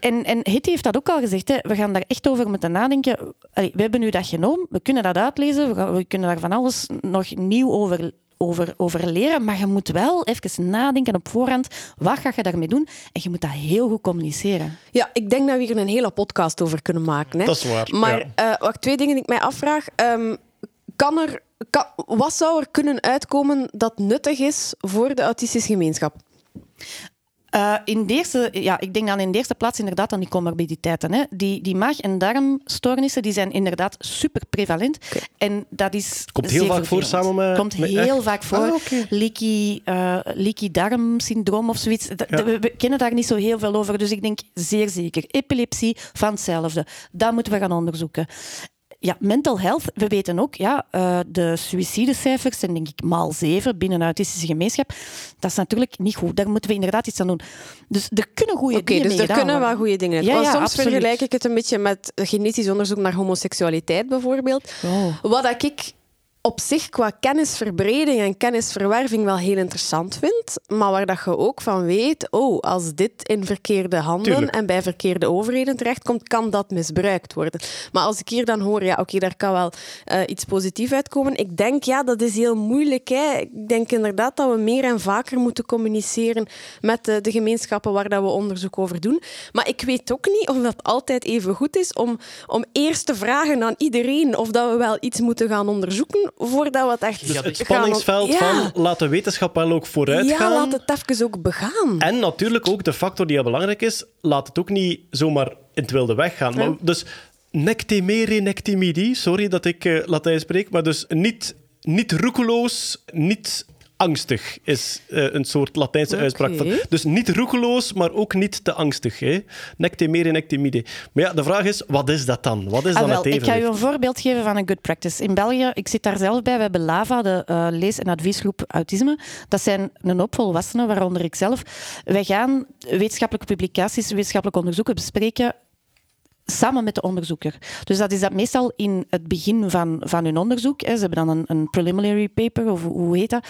en, en Hitty heeft dat ook al gezegd. Hè. We gaan daar echt over moeten nadenken. Allee, we hebben nu dat genoom, we kunnen dat uitlezen, we, gaan- we kunnen daar van alles nog nieuw over, over, over leren, maar je moet wel even nadenken op voorhand, wat ga je daarmee doen? En je moet dat heel goed communiceren. Ja, ik denk dat we hier een hele podcast over kunnen maken. Hè. Dat is waar, Maar ja. eh, wacht, twee dingen die ik mij afvraag. Ehm, kan er, wat zou er kunnen uitkomen dat nuttig is voor de autistische gemeenschap? Eh, in de eerste, ja, ik denk dan in de eerste plaats inderdaad aan die comorbiditeiten. Hè. Die, die maag- en darmstoornissen die zijn inderdaad super prevalent. En dat is Komt heel vaak voor samen met- Komt met- heel echt? vaak voor. Ah, oké. leaky, eh, leaky darmsyndroom of zoiets. Ja. We, we kennen daar niet zo heel veel over. Dus ik denk zeer zeker. Epilepsie van hetzelfde. Dat moeten we gaan onderzoeken. Ja, mental health. We weten ook, ja, eh, de suïcidecijfers zijn denk ik maal zeven binnen een autistische gemeenschap. Dat is natuurlijk niet goed. Daar moeten we inderdaad iets aan doen. Dus er kunnen goede Oké, dingen dus er kunnen wel goede dingen uit. Ja, soms absoluut. vergelijk ik het een beetje met genetisch onderzoek naar homoseksualiteit bijvoorbeeld. Oh. Wat ik op zich qua kennisverbreding en kennisverwerving wel heel interessant vind, maar waar dat je ook van weet, oh, als dit in verkeerde handen Tuurlijk. en bij verkeerde overheden terechtkomt, kan dat misbruikt worden. Maar als ik hier dan hoor, ja, oké, daar kan wel eh, iets positiefs uitkomen. Ik denk, ja, dat is heel moeilijk. Hè. Ik denk inderdaad dat we meer en vaker moeten communiceren met de, de gemeenschappen waar dat we onderzoek over doen. Maar ik weet ook niet of dat altijd even goed is om, om eerst te vragen aan iedereen of dat we wel iets moeten gaan onderzoeken voordat we het echt Dus Ja, het gaan spanningsveld Ja. van laat de wetenschap wel ook vooruit Ja, gaan. laat het even ook begaan. En natuurlijk ook de factor die heel belangrijk is, laat het ook niet zomaar in het wilde weg gaan. Maar, dus nec temere, nec timidi, sorry dat ik eh, Latijn spreek, maar dus niet, niet roekeloos, niet angstig is eh, een soort Latijnse uitspraak. Van, dus niet roekeloos, maar ook niet te angstig. Hè? Nec temere, nec timide. Maar ja, de vraag is, wat is dat dan? Wat is Ah, dan wel, het ik ga u een voorbeeld geven van een good practice. In België, ik zit daar zelf bij, we hebben LAVA, de eh, lees- en adviesgroep Autisme. Dat zijn een hoop volwassenen, waaronder ik zelf. Wij gaan wetenschappelijke publicaties, wetenschappelijke onderzoeken bespreken samen met de onderzoeker. Dus dat is dat meestal in het begin van, van hun onderzoek. Hè. Ze hebben dan een, een preliminary paper, of hoe heet dat?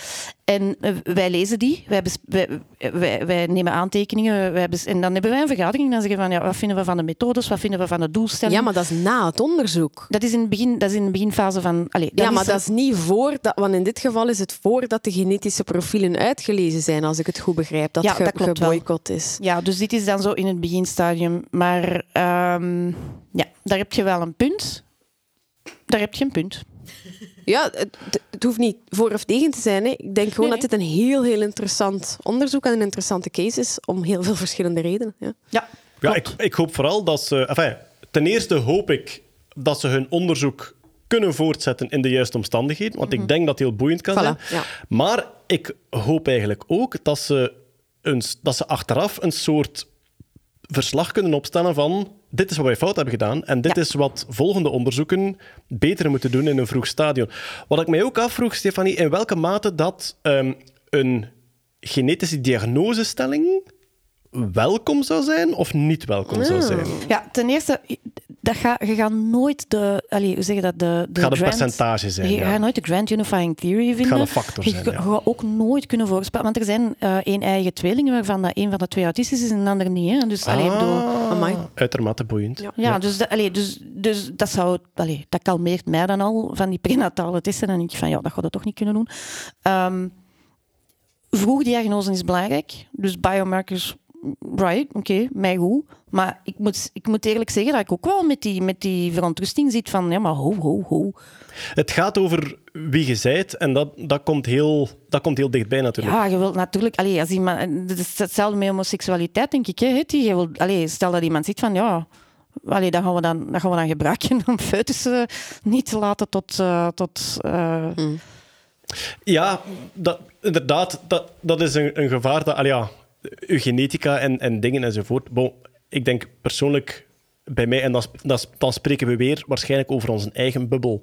En eh, wij lezen die, wij, bes- wij, wij, wij nemen aantekeningen, wij en dan hebben wij een vergadering en dan zeggen we van, ja, wat vinden we van de methodes, wat vinden we van de doelstelling. Ja, maar dat is na het onderzoek. Dat is in, het begin, dat is in de beginfase van... Allee, Ja, maar dat is niet voor, dat, want in dit geval is het voordat de genetische profielen uitgelezen zijn, als ik het goed begrijp, dat, Ja, ge- dat geboycott is. Ja, dus dit is dan zo in het beginstadium. Maar ehm, ja, daar heb je wel een punt. Daar heb je een punt. Ja, het, het hoeft niet voor of tegen te zijn. Hè. Ik denk gewoon Nee, dat dit een heel, heel interessant onderzoek en een interessante case is, om heel veel verschillende redenen. Ja. Ja, Ja, ik, ik hoop vooral dat ze... Enfin, ten eerste hoop ik dat ze hun onderzoek kunnen voortzetten in de juiste omstandigheden, want ik denk dat het heel boeiend kan Mhm. Voilà, zijn. ja. Maar ik hoop eigenlijk ook dat ze, een, dat ze achteraf een soort verslag kunnen opstellen van dit is wat wij fout hebben gedaan en dit Ja. is wat volgende onderzoeken beter moeten doen in een vroeg stadium. Wat ik mij ook afvroeg, Stefanie, in welke mate dat ehm, een genetische diagnosestelling welkom zou zijn of niet welkom zou zijn. ja ten eerste, dat ga, je gaat nooit de, allee, hoe zeg je dat, de, de Het gaat een grand- percentage zijn. Je ja. gaat nooit de Grand Unifying Theory vinden. een factor je zijn, ja. je gaat ook nooit kunnen voorspellen. Want er zijn eh één eigen tweelingen waarvan dat een van de twee autistisch is en de ander niet. Hè? Dus, allee, ik bedoel, Ah, Amai. uitermate boeiend. Ja. ja, dus, dat- allee, dus, dus dat, zou, allee, dat kalmeert mij dan al van die prenatale testen. En dan denk ik van, ja, dat gaat het toch niet kunnen doen. Ehm vroegdiagnose is belangrijk. Dus biomarkers, right, oké, mij goed. Maar ik moet, ik moet eerlijk zeggen dat ik ook wel met die, met die verontrusting zit van, ja, maar ho, ho, ho. Het gaat over wie je zijt en dat, dat, komt heel, dat komt heel dichtbij natuurlijk. Ja, je wilt natuurlijk... Allee, als iemand, het is hetzelfde met homoseksualiteit, denk ik. Hè, je wilt, allee, stel dat iemand ziet van... Ja, allee, dat, gaan we dan, dat gaan we dan gebruiken om foetussen niet te laten tot... eh, tot eh, Ja, dat, inderdaad, dat, dat is een, een gevaar. Dat, allee, ja, eugenetica en, en dingen enzovoort. Bon, ik denk persoonlijk bij mij, en dan, dan, sp- dan spreken we weer waarschijnlijk over onze eigen bubbel.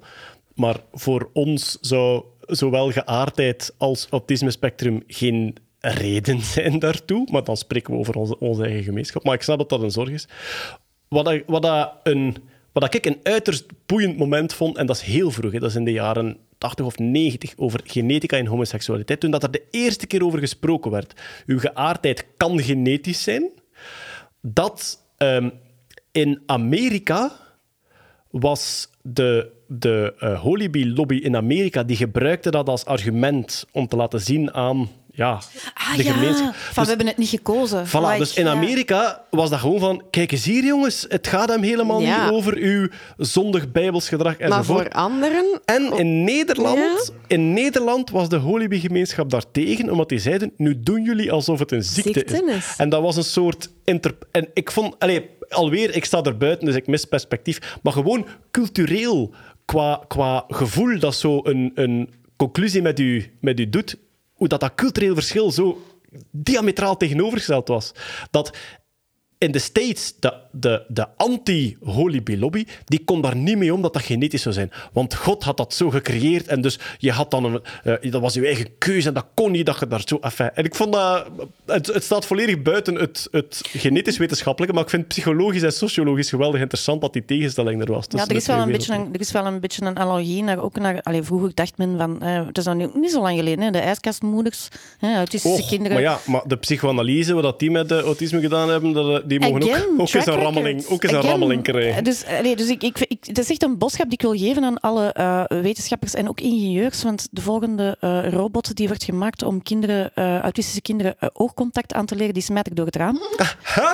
Maar voor ons zou zowel geaardheid als autisme spectrum geen reden zijn daartoe. Maar dan spreken we over onze, onze eigen gemeenschap. Maar ik snap dat dat een zorg is. Wat, wat, dat een, wat ik een uiterst boeiend moment vond, en dat is heel vroeg, hè, dat is in de jaren 80 of 90, over genetica en homoseksualiteit, toen dat er de eerste keer over gesproken werd. Uw geaardheid kan genetisch zijn. Dat ehm, in Amerika was de, de eh, Holibi-lobby in Amerika, die gebruikte dat als argument om te laten zien aan ja, ah de ja, gemeenschap. van Dus- we hebben het niet gekozen. Voilà, Like, dus in ja. Amerika was dat gewoon van... Kijk eens hier, jongens. Het gaat hem helemaal Ja. niet over uw zondig bijbels gedrag Maar enzovoort. voor anderen... En in Nederland, in Nederland was de Holibi-gemeenschap daartegen, omdat die zeiden, nu doen jullie alsof het een ziekte, Ziekte is. is. En dat was een soort... Inter en ik vond... Allee, alweer, ik sta er buiten, dus ik mis perspectief. Maar gewoon cultureel, qua, qua gevoel dat zo een, een conclusie met u, met u doet, hoe dat, dat cultureel verschil zo diametraal tegenovergesteld was. Dat in de States, de, de, de anti-Holibi-lobby, die kon daar niet mee om dat dat genetisch zou zijn. Want God had dat zo gecreëerd en dus je had dan een... eh, dat was je eigen keuze en dat kon niet dat je daar zo... Enfin, en ik vond dat... Het, het staat volledig buiten het, het genetisch-wetenschappelijke, maar ik vind psychologisch en sociologisch geweldig interessant dat die tegenstelling er was. Ja, er is, wel een beetje een, er is wel een beetje een analogie naar, ook naar... Allee, vroeger dacht men van... eh, het is al niet, niet zo lang geleden, hè, de ijskastmoeders, hè, autistische Och, kinderen... Maar ja, maar de psychoanalyse, wat die met de autisme gedaan hebben, dat, die mogen Again, ook, ook eens een rammeling, ook eens een rammeling krijgen. Dus, allee, dus ik, ik, ik, het is echt een boodschap die ik wil geven aan alle eh, wetenschappers en ook ingenieurs. Want de volgende eh, robot die wordt gemaakt om kinderen, eh, autistische kinderen eh, oogcontact aan te leren, die smijt ik door het raam. Eh,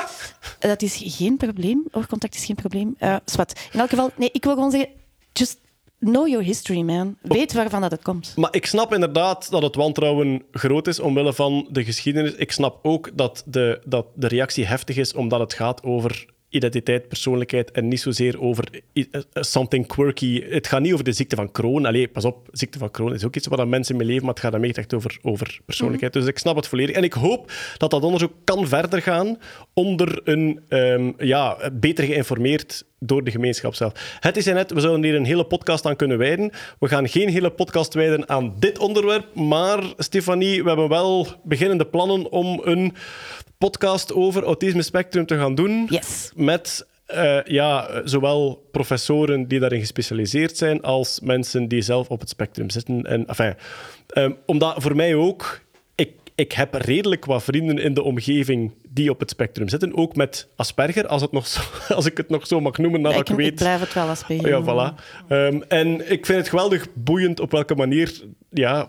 Dat is geen probleem. Oogcontact is geen probleem. Eh zwart. In elk geval, nee, ik wil gewoon zeggen, just know your history, man. Weet waarvan dat het komt. Maar ik snap inderdaad dat het wantrouwen groot is omwille van de geschiedenis. Ik snap ook dat de, dat de reactie heftig is omdat het gaat over identiteit, persoonlijkheid en niet zozeer over eh, something quirky. Het gaat niet over de ziekte van Crohn. Allee, pas op, ziekte van Crohn is ook iets waar dat mensen mee leven, maar het gaat dan echt over, over persoonlijkheid. Dus ik snap het volledig. En ik hoop dat dat onderzoek kan verder gaan onder een, ehm, ja, beter geïnformeerd door de gemeenschap zelf. Het is er net, we zouden hier een hele podcast aan kunnen wijden. We gaan geen hele podcast wijden aan dit onderwerp, maar Stefanie, we hebben wel beginnende plannen om een podcast over autisme spectrum te gaan doen. Yes. Met eh, ja, zowel professoren die daarin gespecialiseerd zijn, als mensen die zelf op het spectrum zitten. En, enfin, ehm, omdat voor mij ook, ik, heb redelijk wat vrienden in de omgeving die op het spectrum zitten. Ook met Asperger, als, het nog zo, als ik het nog zo mag noemen, nadat ik, ik weet... ik blijf het wel aspergeren. Ja, voilà. Ehm, en ik vind het geweldig boeiend op welke manier ja,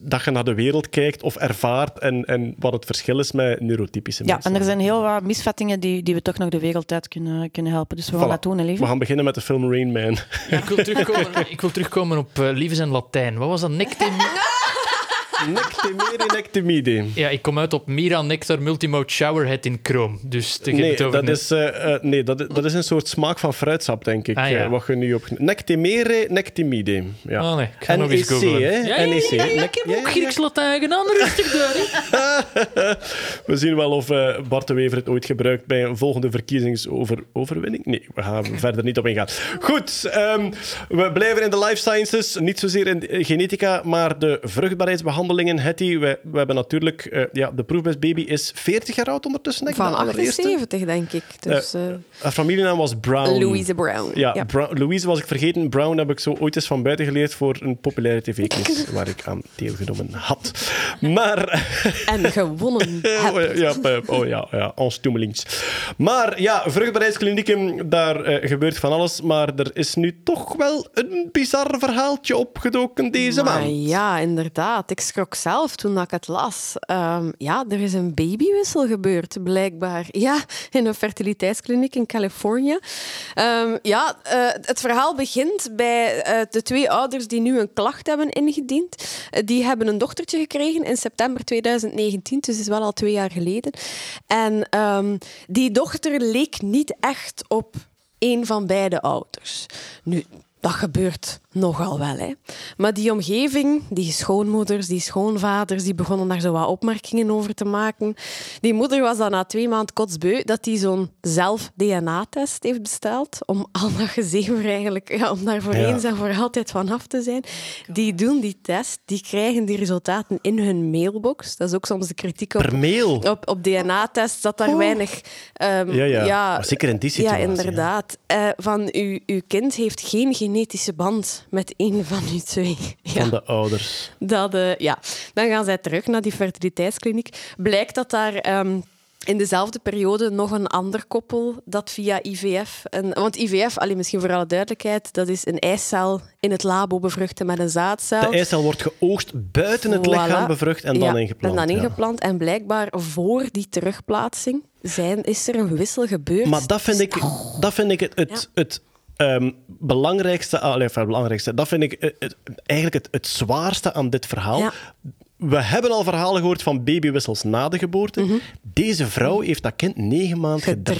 dat je naar de wereld kijkt of ervaart en, en wat het verschil is met neurotypische Ja, mensen. en er zijn heel wat misvattingen die, die we toch nog de wereld uit kunnen, kunnen helpen. Dus we gaan Voilà. dat doen, hè, lieve. We gaan beginnen met de film Rain Man. Ik wil terugkomen, ik wil terugkomen op uh, Liefdes en Latijn. Wat was dat? Nectim... Nectemere nectemide. Ja, ik kom uit op Mira Nectar Multimode Showerhead in Chrome. Dus te Nee, het over dat is, eh, eh, nee dat, is- dat is een soort smaak van fruitsap, denk ik. Ah, ja. eh, wat je nu op... Nectemere nectemide. Ja. Ah, nee, ik ga nog eens NEC, googlen. hè? Ja, ja, ja, NEC. ja, ja, ik heb ja, ook ja, Grieks-Latijn gedaan, rustig daar. We zien wel of eh, Bart de Wever het ooit gebruikt bij een volgende verkiezingsoverwinning. Nee, we gaan er verder niet op ingaan. Goed, ehm, we blijven in de life sciences. Niet zozeer in genetica, maar de vruchtbaarheidsbehandeling behandelingen, Hetty. We, we hebben natuurlijk... eh, ja, de proefbestbaby is 40 jaar oud ondertussen, denk ik. Van de allereerste. 78, denk ik. Dus, eh, Haar familienaam was Brown. Louise Brown. Ja, Ja. Brown- Louise was ik vergeten. Brown heb ik zo ooit eens van buiten geleerd voor een populaire tv-quiz waar ik aan deelgenomen had. Maar... En gewonnen Oh heb. ja, oh ja, ja, ons toemelings. Maar ja, vruchtbaarheidsklinieken, daar eh, gebeurt van alles. Maar er is nu toch wel een bizar verhaaltje opgedoken deze Maar maand. ja, inderdaad. Ik schrok zelf toen ik het las. Ehm, ja, er is een babywissel gebeurd, blijkbaar. Ja, in een fertiliteitskliniek in Californië. Ehm, ja, eh, het verhaal begint bij eh, de twee ouders die nu een klacht hebben ingediend. Eh, die hebben een dochtertje gekregen in september 2019, dus is wel al twee jaar geleden. En ehm, die dochter leek niet echt op een van beide ouders. Nu, dat gebeurt nogal wel, hè. Maar die omgeving, die schoonmoeders, die schoonvaders, die begonnen daar zo wat opmerkingen over te maken. Die moeder was dan na twee maanden kotsbeu dat die zo'n zelf-DNA-test heeft besteld om al dat gezever eigenlijk, ja, om daar voor Ja. eens en voor altijd van af te zijn. Die doen die test, die krijgen die resultaten in hun mailbox. Dat is ook soms de kritiek op, Per mail. op, op DNA-tests, dat daar weinig... ehm, Ja, ja. Maar zeker in die situatie, Ja, ja. inderdaad. Eh, van uw, uw kind heeft geen genetische band met een van uw twee. Ja. Van de ouders. Dat, eh, ja. Dan gaan zij terug naar die fertiliteitskliniek. Blijkt dat daar ehm, in dezelfde periode nog een ander koppel dat via IVF... Want IVF, allee, misschien voor alle duidelijkheid, dat is een eicel in het labo bevruchten met een zaadcel. De eicel wordt geoogst buiten het Voilà. lichaam bevrucht en dan Ja, ingeplant. En dan ja. ingeplant. En blijkbaar voor die terugplaatsing zijn, is er een wissel gebeurd. Maar dat vind ik, dat vind ik het, het, het ehm, belangrijkste, allee, enfin, het belangrijkste. Dat vind ik het- het- eigenlijk het, het zwaarste aan dit verhaal. Ja. We hebben al verhalen gehoord van babywissels na de geboorte. Mhm. Deze vrouw heeft dat kind negen maanden gedragen.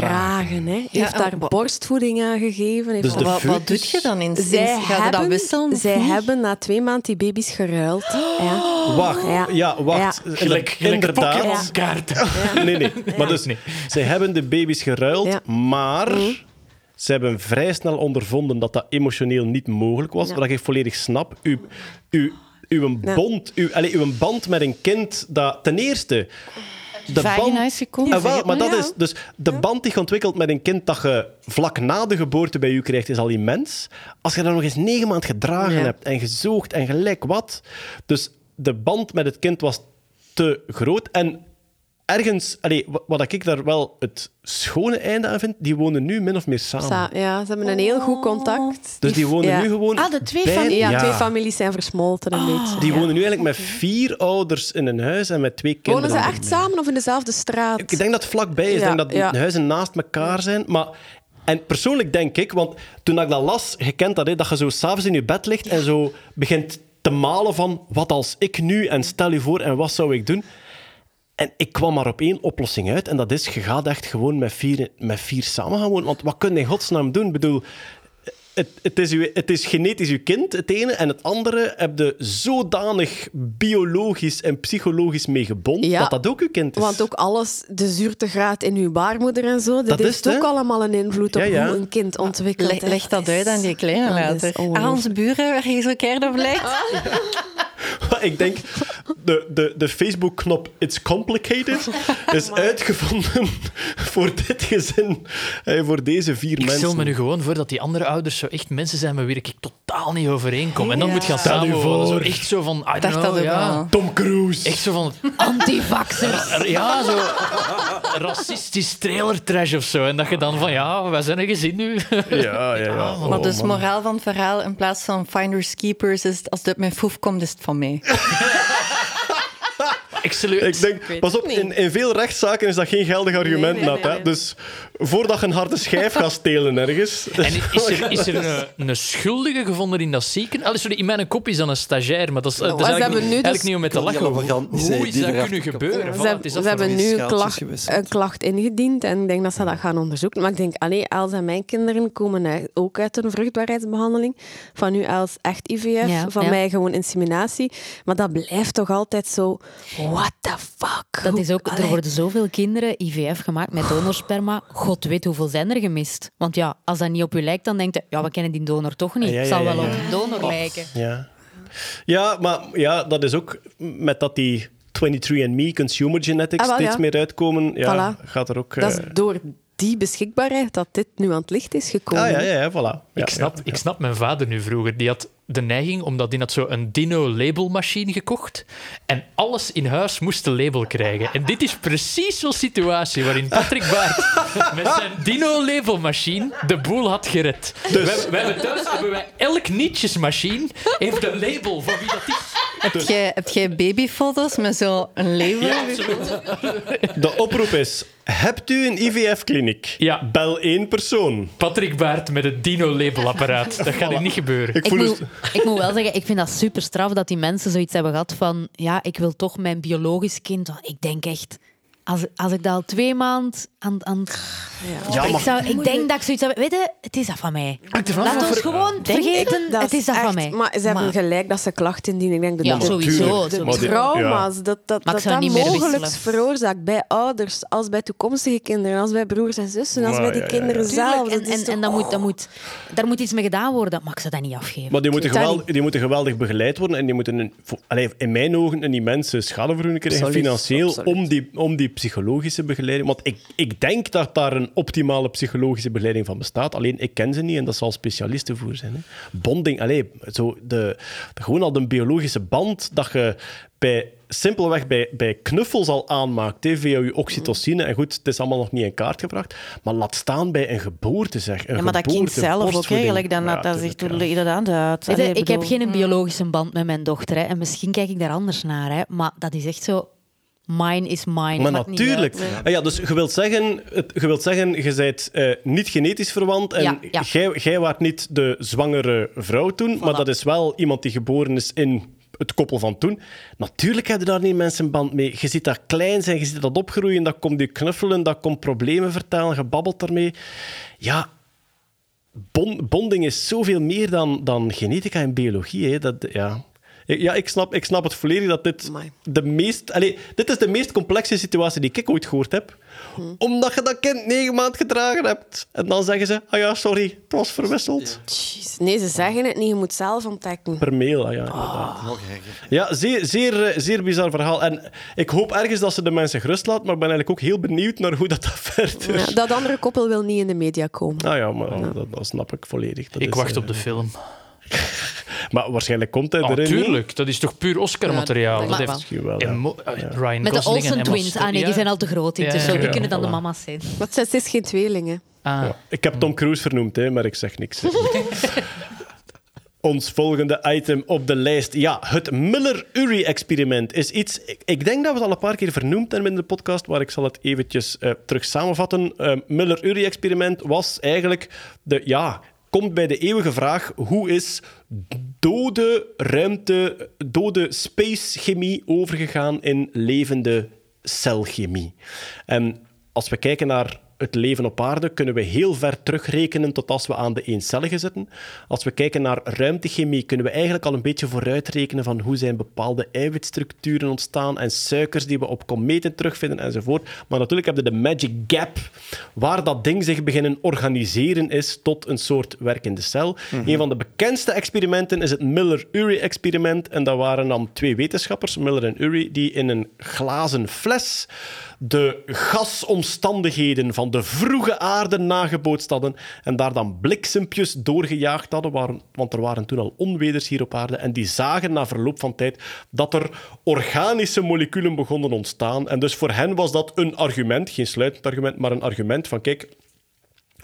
gedragen. Hè. Heeft Ja, daar borstvoeding aan gegeven. Heeft Dus de Wat, wat foetus- doe je dan in zij Ga je dat wisselen? zij niet? hebben na twee maanden die baby's geruild. Ja. Wacht, ja, Ja. wacht. Ja. Gelijk, gelijk Inderdaad. Nee, nee. Maar dus, Nee. zij hebben de baby's geruild, Ja. maar ze hebben vrij snel ondervonden dat dat emotioneel niet mogelijk was. Ja. Wat ik volledig snap. Uw, uw, uw, Ja. bond, uw, allez, uw band met een kind, dat ten eerste... De Vagina is gekomen, Ah, wel, maar dat Ja. is dus de band die je ontwikkelt met een kind dat je vlak na de geboorte bij je krijgt, is al immens. Als je dat nog eens negen maanden gedragen Ja. hebt en gezoogd en gelijk wat. Dus de band met het kind was te groot. En ergens, allee, wa- wat ik daar wel het schone einde aan vind, die wonen nu min of meer samen. Sa- ja, ze hebben een heel goed contact. dus die wonen ja. nu gewoon. Ah, de twee bij-. Ja, twee families zijn versmolten een beetje. Die wonen nu eigenlijk met vier ouders in een huis en met twee kinderen. Wonen ze echt samen of in dezelfde straat? Ik denk dat het vlakbij is. Ik denk dat ja. de huizen naast elkaar zijn. Maar, en persoonlijk denk ik, want toen ik dat las, je kent dat, hè, dat je zo s'avonds in je bed ligt en zo begint te malen van wat als ik nu en stel je voor en wat zou ik doen. En ik kwam maar op één oplossing uit en dat is, je gaat echt gewoon met vier, met vier samen gaan wonen. Want wat kun je in godsnaam doen? Ik bedoel, het, het, is uw, het is genetisch uw kind, het ene. En het andere heb je zodanig biologisch en psychologisch mee gebonden Ja, dat dat ook uw kind is. Want ook alles, de zuurtegraad in uw baarmoeder en zo, dat, Dat is heeft het, ook allemaal een invloed op Ja, ja. hoe een kind ontwikkelt. Leg, dat uit aan die kleine is later. Ah, ongelooflijk. onze buren waar je zo keer op lijkt. ik denk, de, de, de Facebook-knop It's Complicated is uitgevonden voor dit gezin, eh, voor deze vier Ik mensen. stel me nu gewoon voor dat die andere ouders zo echt mensen zijn met wie ik totaal niet overeenkom. En dan Ja. moet je gaan samenwonen. Zo echt zo van, I don't dacht know, dat ja. Tom Cruise. Echt zo van, Antivaxers. ja, zo racistisch trailer trash of zo. En dat je dan van, ja, wij zijn een gezin nu. Ja, ja, ja. Oh, Maar dus man. moraal van het verhaal, in plaats van finders keepers, is als het mijn foef komt, is het van mij. Excellent. Ik denk, pas op, in, in veel rechtszaken is dat geen geldig argument, Nee, nee, Nat, hè. Dus voordat je een harde schijf gaat stelen ergens... En is er, is er een, een schuldige gevonden in dat ziekenhuis? Allee, sorry, in mijn kop is dan een stagiair, maar dat is, dat is eigenlijk, hebben niet, nu dus- eigenlijk niet om met te lachen. Hoe, hoe is die dat kunnen gebeuren? Ze, Voilà, hebben- het is ze dat voor hebben mij. nu een klacht, gewisseld. een klacht ingediend en ik denk dat ze dat gaan onderzoeken. Maar ik denk, allee, Els en mijn kinderen komen uit- ook uit een vruchtbaarheidsbehandeling. Van nu Els echt IVF, Ja, van ja. mij gewoon inseminatie. Maar dat blijft toch altijd zo, what the fuck? Dat is ook, er worden zoveel kinderen IVF gemaakt met donorsperma. God weet hoeveel zijn er gemist. Want ja, als dat niet op u lijkt, dan denkt je, ja, we kennen die donor toch niet. Ja, ja, Het zal wel op een donor lijken. Ja. Ja, maar ja, dat is ook met dat die 23andMe Consumer Genetics Ah, wel, steeds meer uitkomen. Ja, Voilà. gaat er ook... Dat is eh, door die beschikbaarheid dat dit nu aan het licht is gekomen. Ah, ja, ja, ja, voilà. Ja, ik, snap, ja, ik snap mijn vader nu vroeger. Die had de neiging, omdat die had zo een Dino-labelmachine gekocht. En alles in huis moest een label krijgen. En dit is precies zo'n situatie waarin Patrick Baart met zijn Dino-labelmachine de boel had gered. Dus- We, we hebben thuis hebben wij elk nietjesmachine heeft een label voor wie dat is. Heb jij, heb jij babyfoto's met zo'n label? Ja. De oproep is, hebt u een IVF-kliniek? Ja. Bel één persoon. Patrick Baart met het Dino-labelapparaat. Dat gaat niet gebeuren. Ik moet, het... ik moet wel zeggen, ik vind dat super straf dat die mensen zoiets hebben gehad van ja, ik wil toch mijn biologisch kind. Ik denk echt, als, als ik dat al twee maanden aan... aan Ja, ik, zou, ik denk dat ik zoiets heb... Weet je, het is dat van mij. Laat ons gewoon vergeten, het is dat van mij. Maar ze hebben gelijk dat ze klachten indienen. Ik denk dat Ja, de, sowieso. De Maar trauma's, dat dat, dat, dat mogelijk veroorzaakt bij ouders, als bij toekomstige kinderen, als bij broers en zussen, als Maar bij die ja, ja, ja. kinderen zelf. Tuurlijk, en, en, en dat moet, dat moet, daar moet iets mee gedaan worden, maar ik zou dat niet afgeven. Maar die moeten, geweld- die moeten geweldig begeleid worden en die moeten een, vo- allee, in mijn ogen een immense schadevergoeding krijgen, financieel, om die, om die psychologische begeleiding. Want ik, ik denk dat daar een optimale psychologische begeleiding van bestaat. Alleen ik ken ze niet en dat zal specialisten voor zijn. Hè. Bonding, allee, zo de, de- gewoon al de biologische band dat je bij, simpelweg bij, bij knuffels al aanmaakt hè, via je oxytocine. En goed, het is allemaal nog niet in kaart gebracht. Maar laat staan bij een geboorte, zeg. Een Ja, maar dat kind geboorte, zelf ook, gelijk dan Ja, dat, zegt? Dat, Weet je, allee, ik heb geen biologische band met mijn dochter. Hè, en misschien kijk ik daar anders naar. Hè, maar dat is echt zo... Mine is mine. Maar Maakt natuurlijk. uit. Ah ja, dus je wilt zeggen, het, je, wilt zeggen, je bent eh, niet genetisch verwant en Ja, ja. Jij, jij waart niet de zwangere vrouw toen, maar dat is wel iemand die geboren is in het koppel van toen. Natuurlijk hebben daar niet mensen een band mee. Je ziet dat klein zijn, je ziet dat opgroeien, dat komt je knuffelen, dat komt problemen vertellen, je babbelt daarmee. Ja, bon- bonding is zoveel meer dan, dan genetica en biologie. Hè. Dat, ja. Ja, ik snap, ik snap het volledig dat dit Amai. de meest... Allee, dit is de meest complexe situatie die ik ooit gehoord heb. Omdat je dat kind negen maanden gedragen hebt. En dan zeggen ze, ah ja, sorry, het was verwisseld. Jeez. Nee, ze zeggen het niet. Je moet zelf ontdekken. Per mail, ah ja, inderdaad. Erger. Ja, zeer, zeer, eh, zeer bizar verhaal. En ik hoop ergens dat ze de mensen gerust laat, maar ik ben eigenlijk ook heel benieuwd naar hoe dat, dat verder... Ja, dat andere koppel wil niet in de media komen. Ah ja, maar dat, dat snap ik volledig. Dat Ik is, wacht eh, op de film. Maar waarschijnlijk komt hij Oh, erin. niet? tuurlijk, dat is toch puur Oscar-materiaal. Ja, dat dat heeft Misschien wel, ja. eh, Ryan Met de Olsen twins. Ah nee, die zijn al te groot Ja, intussen. ja, Die kunnen dan de mama's zijn. Maar het is geen tweelingen. Ah. Ja. Ik heb Tom Cruise vernoemd, hè, maar ik zeg niks. Ons volgende item op de lijst. Ja, het Miller-Urey-experiment is iets... Ik, ik denk dat we het al een paar keer vernoemd hebben in de podcast, maar ik zal het eventjes eh, terug samenvatten. Eh Miller-Urey-experiment was eigenlijk de... Ja, komt bij de eeuwige vraag, hoe is dode ruimte, dode space-chemie overgegaan in levende celchemie? En als we kijken naar het leven op aarde, kunnen we heel ver terugrekenen tot als we aan de eencellige zitten. Als we kijken naar ruimtechemie, kunnen we eigenlijk al een beetje vooruitrekenen van hoe zijn bepaalde eiwitstructuren ontstaan en suikers die we op kometen terugvinden enzovoort. Maar natuurlijk heb je de magic gap, waar dat ding zich beginnen organiseren is tot een soort werkende cel. Een van de bekendste experimenten is het Miller-Urey-experiment. En dat waren dan twee wetenschappers, Miller en Urey, die in een glazen fles de gasomstandigheden van de vroege aarde nagebootst hadden en daar dan bliksempjes doorgejaagd hadden, waren- want er waren toen al onweders hier op aarde, en die zagen na verloop van tijd dat er organische moleculen begonnen ontstaan. En dus voor hen was dat een argument, geen sluitend argument, maar een argument van kijk,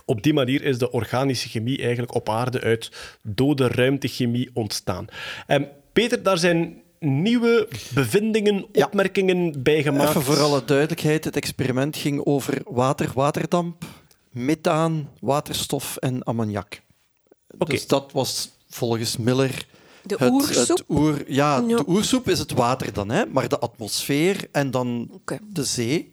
op die manier is de organische chemie eigenlijk op aarde uit dode ruimtechemie ontstaan. En Peter, daar zijn nieuwe bevindingen, Ja. opmerkingen bij gemaakt. Even voor alle duidelijkheid, het experiment ging over water, waterdamp, methaan, waterstof en ammoniak. Oké. Dus dat was volgens Miller De het, oersoep? het oer, ja, Ja. de oersoep is het water dan, hè? maar de atmosfeer en dan de zee.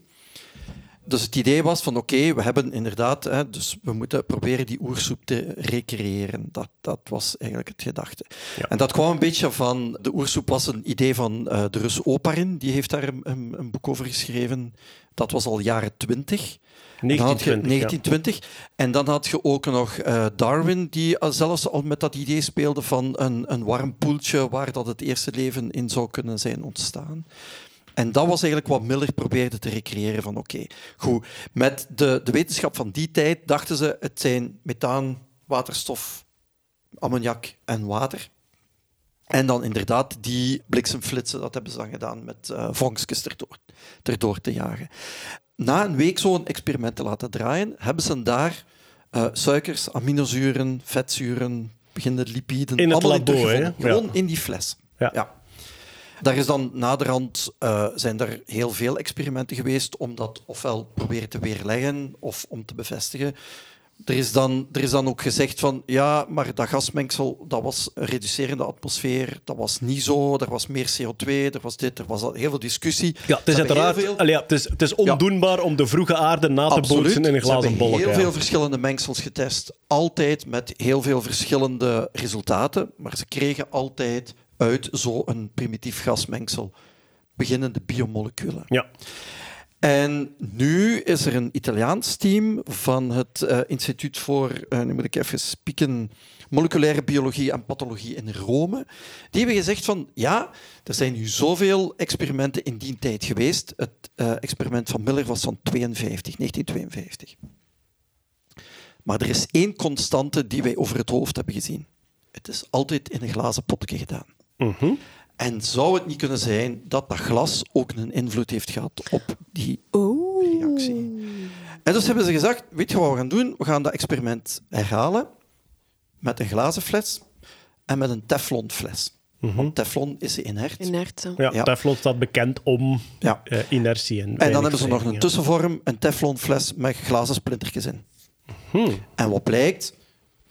Dus het idee was van oké, we hebben inderdaad, hè, dus we moeten proberen die oersoep te recreëren. Dat, dat was eigenlijk het gedachte. En dat kwam een beetje van, de oersoep was een idee van eh, de Rus Oparin, die heeft daar een, een, een boek over geschreven. Dat was al jaren twintig. En dan had je 1920, 1920. En dan had je ook nog eh, Darwin, die al- zelfs al met dat idee speelde van een, een warm poeltje waar dat het eerste leven in zou kunnen zijn ontstaan. En dat was eigenlijk wat Miller probeerde te recreëren van oké, goed, met de, de wetenschap van die tijd dachten ze het zijn methaan, waterstof, ammoniak en water. En dan inderdaad die bliksemflitsen, dat hebben ze dan gedaan met vonkjes erdoor, erdoor te jagen. Na een week zo'n experiment te laten draaien, hebben ze daar eh, suikers, aminozuren, vetzuren, beginnende lipiden, In het labo, hè? Gewoon in die fles. Ja. Daar is dan naderhand eh, zijn er heel veel experimenten geweest om dat ofwel proberen te weerleggen of om te bevestigen. Er is, dan, er is dan ook gezegd van ja, maar dat gasmengsel dat was een reducerende atmosfeer, dat was niet zo, er was meer CO2, er was dit, er was al heel veel discussie. Ja, het is uiteraard veel- allee, ja, het is, het is ondoenbaar om de vroege aarde na te bootsen in een Ze glazen hebben bolk. heel ja. veel verschillende mengsels getest. Altijd met heel veel verschillende resultaten. Maar ze kregen altijd uit zo'n primitief gasmengsel beginnende biomoleculen. Ja. En nu is er een Italiaans team van het eh, Instituut voor, eh, nu moet ik even spieken, moleculaire biologie en pathologie in Rome. Die hebben gezegd van, ja, er zijn nu zoveel experimenten in die tijd geweest. Het eh, experiment van Miller was van 52, 1952. Maar er is één constante die wij over het hoofd hebben gezien. Het is altijd in een glazen potje gedaan. Mhm. En zou het niet kunnen zijn dat dat glas ook een invloed heeft gehad op die reactie? En dus hebben ze gezegd, weet je wat we gaan doen? We gaan dat experiment herhalen met een glazen fles en met een teflonfles. Want teflon is inert. Inert. Ja, Ja. Teflon staat bekend om Ja. eh, inertie. En, En dan hebben ze nog een tussenvorm, een teflonfles met glazen splintertjes in. Hmm. En wat blijkt?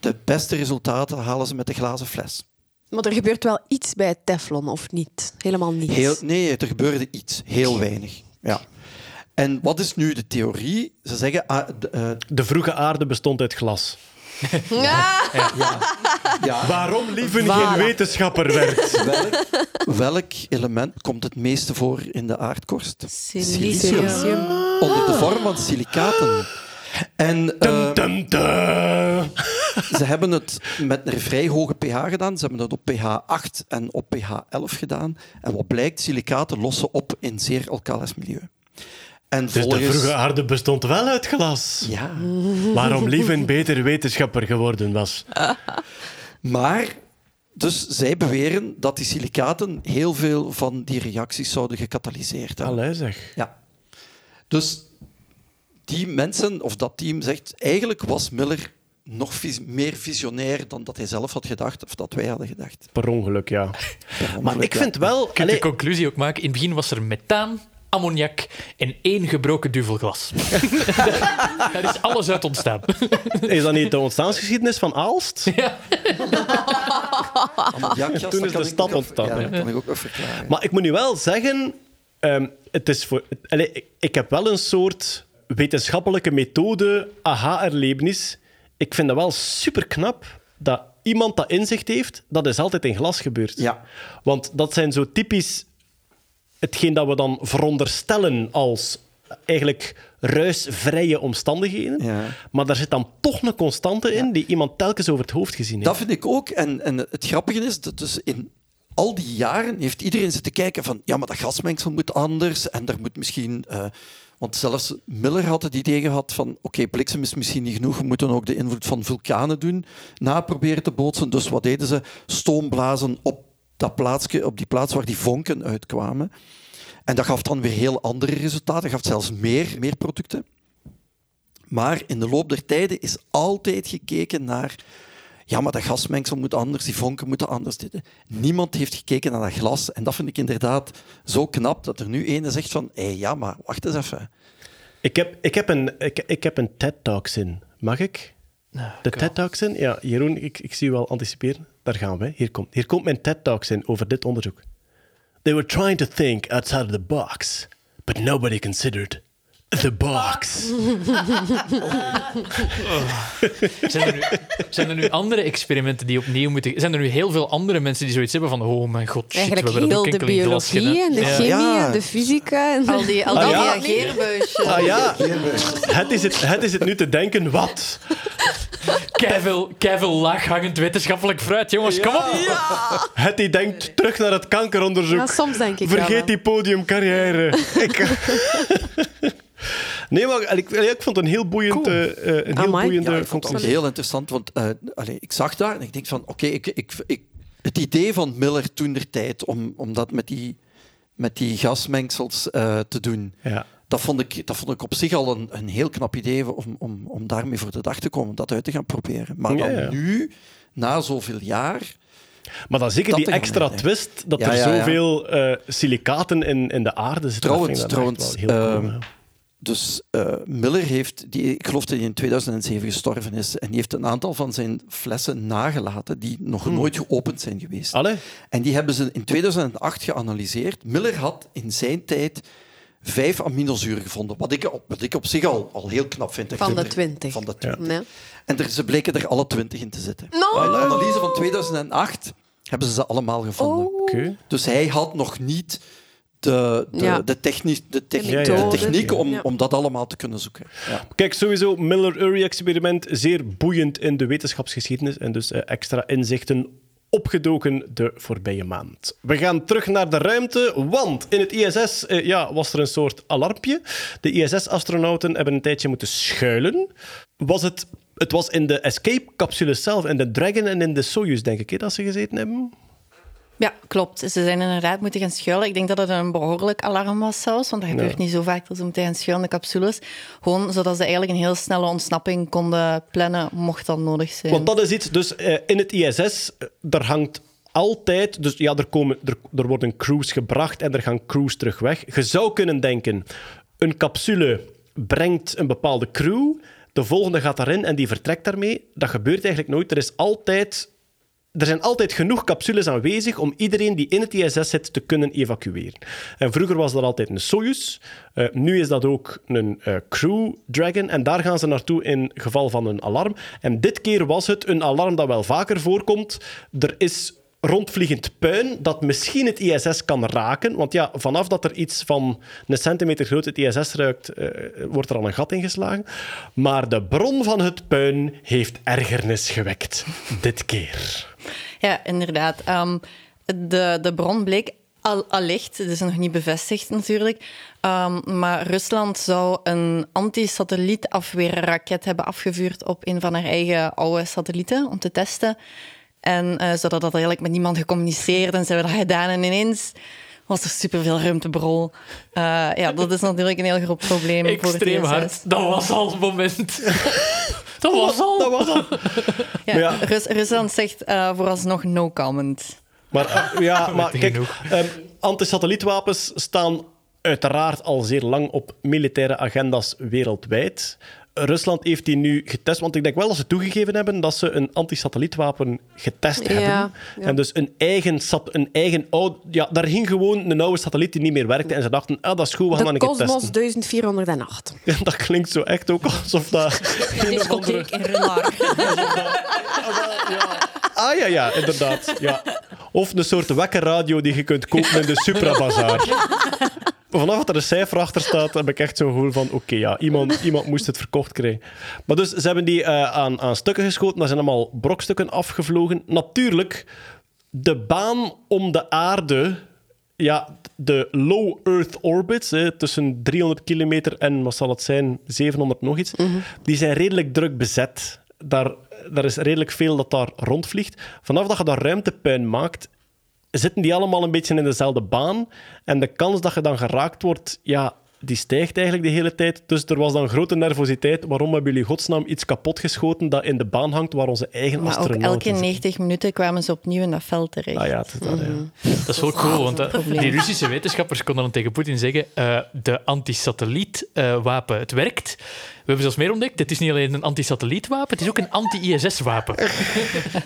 De beste resultaten halen ze met de glazen fles. Maar er gebeurt wel iets bij teflon, of niet? Helemaal niets. Heel, nee, er gebeurde iets. Heel weinig. Ja. En wat is nu de theorie? Ze zeggen... ah, de, eh, De vroege aarde bestond uit glas. ja, Waarom lieven Voilà. geen wetenschapper werd? welk, welk element komt het meeste voor in de aardkorst? Silicium. Onder de vorm van silicaten. En eh, dum. Ze hebben het met een vrij hoge pH gedaan. Ze hebben het op pH 8 en op pH 11 gedaan. En wat blijkt, silicaten lossen op in zeer alkalisch milieu. En Dus de volgens... vroege aarde bestond wel uit glas. Ja. Waarom lief een beter wetenschapper geworden was. Maar, dus zij beweren dat die silicaten heel veel van die reacties zouden gecatalyseerd hebben. Allee zeg. Ja. Dus die mensen, of dat team, zegt eigenlijk was Miller nog vis- meer visionair dan dat hij zelf had gedacht, of dat wij hadden gedacht. Per ongeluk, ja. Maar ongeluk, ik ja. vind wel... Je kunt allee, de conclusie ook maken. In het begin was er methaan, ammoniak en één gebroken duvelglas. Daar is alles uit ontstaan. is dat niet de ontstaansgeschiedenis van Aalst? Ammoniakgas, Toen is de stad ontstaan, Ja, ja. dat kan ik ook verklaren. Maar ik moet nu wel zeggen, ehm, het is voor, allee, ik, ik heb wel een soort wetenschappelijke methode, aha-erlevenis. Ik vind dat wel super knap dat iemand dat inzicht heeft, dat is altijd in glas gebeurd. Ja. Want dat zijn zo typisch hetgeen dat we dan veronderstellen als eigenlijk ruisvrije omstandigheden. Ja. Maar daar zit dan toch een constante in die iemand telkens over het hoofd gezien heeft. Dat vind ik ook. En, en het grappige is dat dus in al die jaren heeft iedereen zitten kijken van ja, maar dat gasmengsel moet anders en er moet misschien... eh, want zelfs Miller had het idee gehad van oké, bliksem is misschien niet genoeg, we moeten ook de invloed van vulkanen doen, na proberen te bootsen. Dus wat deden ze? Stoomblazen op, dat plaatsje, op die plaats waar die vonken uitkwamen. En dat gaf dan weer heel andere resultaten, gaf zelfs meer, meer producten. Maar in de loop der tijden is altijd gekeken naar. Ja, maar dat gasmengsel moet anders, die vonken moeten anders. Niemand heeft gekeken naar dat glas. En dat vind ik inderdaad zo knap dat er nu ene zegt van. Hé, ja, maar wacht eens even. Ik heb, ik heb een, ik, ik heb een TED-talk-zin. Mag ik? De TED-talk-zin? Ja, Jeroen, ik, ik zie u al anticiperen. Daar gaan we. Hier komt, hier komt mijn TED-talk-zin over dit onderzoek. They were trying to think outside of the box, but nobody considered The box. Zijn er, nu, zijn er nu andere experimenten die opnieuw moeten... Zijn er nu heel veel andere mensen die zoiets hebben van oh mijn god, shit, Eigenlijk we hebben heel ook de biologie en de chemie Ja. en de fysica. En Al die, al die Ah, ja? reageerbuisjes. Ah ja, het is het, het is het nu te denken wat. Keiveel, keiveel laaghangend wetenschappelijk fruit, jongens, kom op. Het die denkt terug naar het kankeronderzoek. Ja, soms denk ik wel, Vergeet die podiumcarrière. ik... Nee, maar ik, ik vond het een heel boeiend, eh, eh, een heel Amai. boeiende Ja, ik vond het heel interessant, want eh, allee, ik zag daar en ik denk van, oké, ik, ik, ik, het idee van Miller toen der tijd om, om dat met die, met die gasmengsels eh, te doen, Ja. dat vond, ik, dat vond ik op zich al een, een heel knap idee om, om, om daarmee voor de dag te komen, dat uit te gaan proberen. Maar Ja, dan ja. nu, na zoveel jaar, Maar dan zeker Dat die extra twist dat Ja, er ja, ja. zoveel eh, silicaten in, in de aarde zitten. Trouwens, trouwens, wel Dus eh, Miller heeft, die, ik geloof dat hij in 2007 gestorven is, en die heeft een aantal van zijn flessen nagelaten die nog Hmm. nooit geopend zijn geweest. Allee? En die hebben ze in 2008 geanalyseerd. Miller had in zijn tijd vijf aminozuren gevonden, wat ik, op- wat ik op zich al, al heel knap vind. Van de Ik- 20. Van de 20. Nee. En er, ze bleken er alle 20 in te zitten. No! In de analyse van 2008 hebben ze ze allemaal gevonden. Oh. Oké. Dus hij had nog niet de, de, Ja. de, technisch, de, techni- Ja, ja. de methode. techniek om, Ja. om dat allemaal te kunnen zoeken. Ja. Kijk, sowieso Miller-Urey-experiment, zeer boeiend in de wetenschapsgeschiedenis en dus eh, extra inzichten opgedoken de voorbije maand. We gaan terug naar de ruimte, want in het ISS eh, ja, was er een soort alarmpje. De ISS-astronauten hebben een tijdje moeten schuilen. Was het, het was in de Escape-capsule zelf, in de Dragon en in de Soyuz, denk ik, hè, dat ze gezeten hebben. Ja, klopt. Ze zijn inderdaad moeten gaan schuilen. Ik denk dat het een behoorlijk alarm was zelfs, want dat gebeurt Ja. niet zo vaak dat ze moeten gaan schuilen in de capsules. Gewoon zodat ze eigenlijk een heel snelle ontsnapping konden plannen, mocht dat nodig zijn. Want dat is iets, dus eh, in het ISS, eh, daar hangt altijd, dus ja, er, komen, er, er worden crews gebracht en er gaan crews terug weg. Je zou kunnen denken, een capsule brengt een bepaalde crew, de volgende gaat daarin en die vertrekt daarmee. Dat gebeurt eigenlijk nooit. Er is altijd... Er zijn altijd genoeg capsules aanwezig om iedereen die in het ISS zit te kunnen evacueren. En vroeger was dat altijd een Soyuz. Eh, nu is dat ook een eh, Crew Dragon. En daar gaan ze naartoe in geval van een alarm. En dit keer was het een alarm dat wel vaker voorkomt. Er is rondvliegend puin dat misschien het ISS kan raken. Want ja, vanaf dat er iets van een centimeter groot het ISS ruikt, eh, wordt er al een gat ingeslagen. Maar de bron van het puin heeft ergernis gewekt. Dit keer. Ja, inderdaad. Ehm, de, de bron bleek al, allicht, het is nog niet bevestigd natuurlijk, Ehm, maar Rusland zou een antisatellietafweerraket hebben afgevuurd op een van haar eigen oude satellieten om te testen. En eh, zodat dat eigenlijk met niemand gecommuniceerd en ze hebben dat gedaan en ineens was er superveel ruimtebrol. Eh, ja, dat is natuurlijk een heel groot probleem voor het Extreem hard. Dat was al het moment. dat was al. Dat was al. Ja, Maar ja. Rus- Rusland zegt eh, vooralsnog no comment. Maar ja, maar kijk, ehm, antisatellietwapens staan uiteraard al zeer lang op militaire agenda's wereldwijd. Rusland heeft die nu getest, want ik denk wel dat ze toegegeven hebben dat ze een antisatellietwapen getest Ja, hebben. ja. En dus een eigen, sat, een eigen oud... Ja, daar ging gewoon een oude satelliet die niet meer werkte. En ze dachten, ah, dat is goed, we gaan dat een keer Cosmos testen. 1408. Ja, dat klinkt zo echt ook alsof dat... andere- in Renard. Ah ja, ja, inderdaad. Ja. Of een soort wekkerradio die je kunt kopen in de Supra-bazaar. Vanaf dat er een cijfer achter staat, heb ik echt zo'n gevoel van... Oké, ja, iemand, iemand moest het verkocht krijgen. Maar dus, ze hebben die eh, aan, aan stukken geschoten. Dat zijn allemaal brokstukken afgevlogen. Natuurlijk, de baan om de aarde... Ja, de low Earth orbits, hè, tussen 300 kilometer en, wat zal het zijn, 700 nog iets, die zijn redelijk druk bezet. Daar, daar is redelijk veel dat daar rondvliegt. Vanaf dat je daar ruimtepuin maakt, zitten die allemaal een beetje in dezelfde baan. En de kans dat je dan geraakt wordt, ja, die stijgt eigenlijk de hele tijd. Dus er was dan grote nervositeit. Waarom hebben jullie godsnaam iets kapotgeschoten dat in de baan hangt waar onze eigen Maar ook astronauten elke zitten? 90 minuten kwamen ze opnieuw in dat veld terecht. Ah ja, dat, ja. Dat is wel cool, want eh, die Russische wetenschappers konden dan tegen Poetin zeggen eh, de antisatellietwapen, het werkt. We hebben zelfs meer ontdekt. Het is niet alleen een antisatellietwapen, het is ook een anti-ISS-wapen.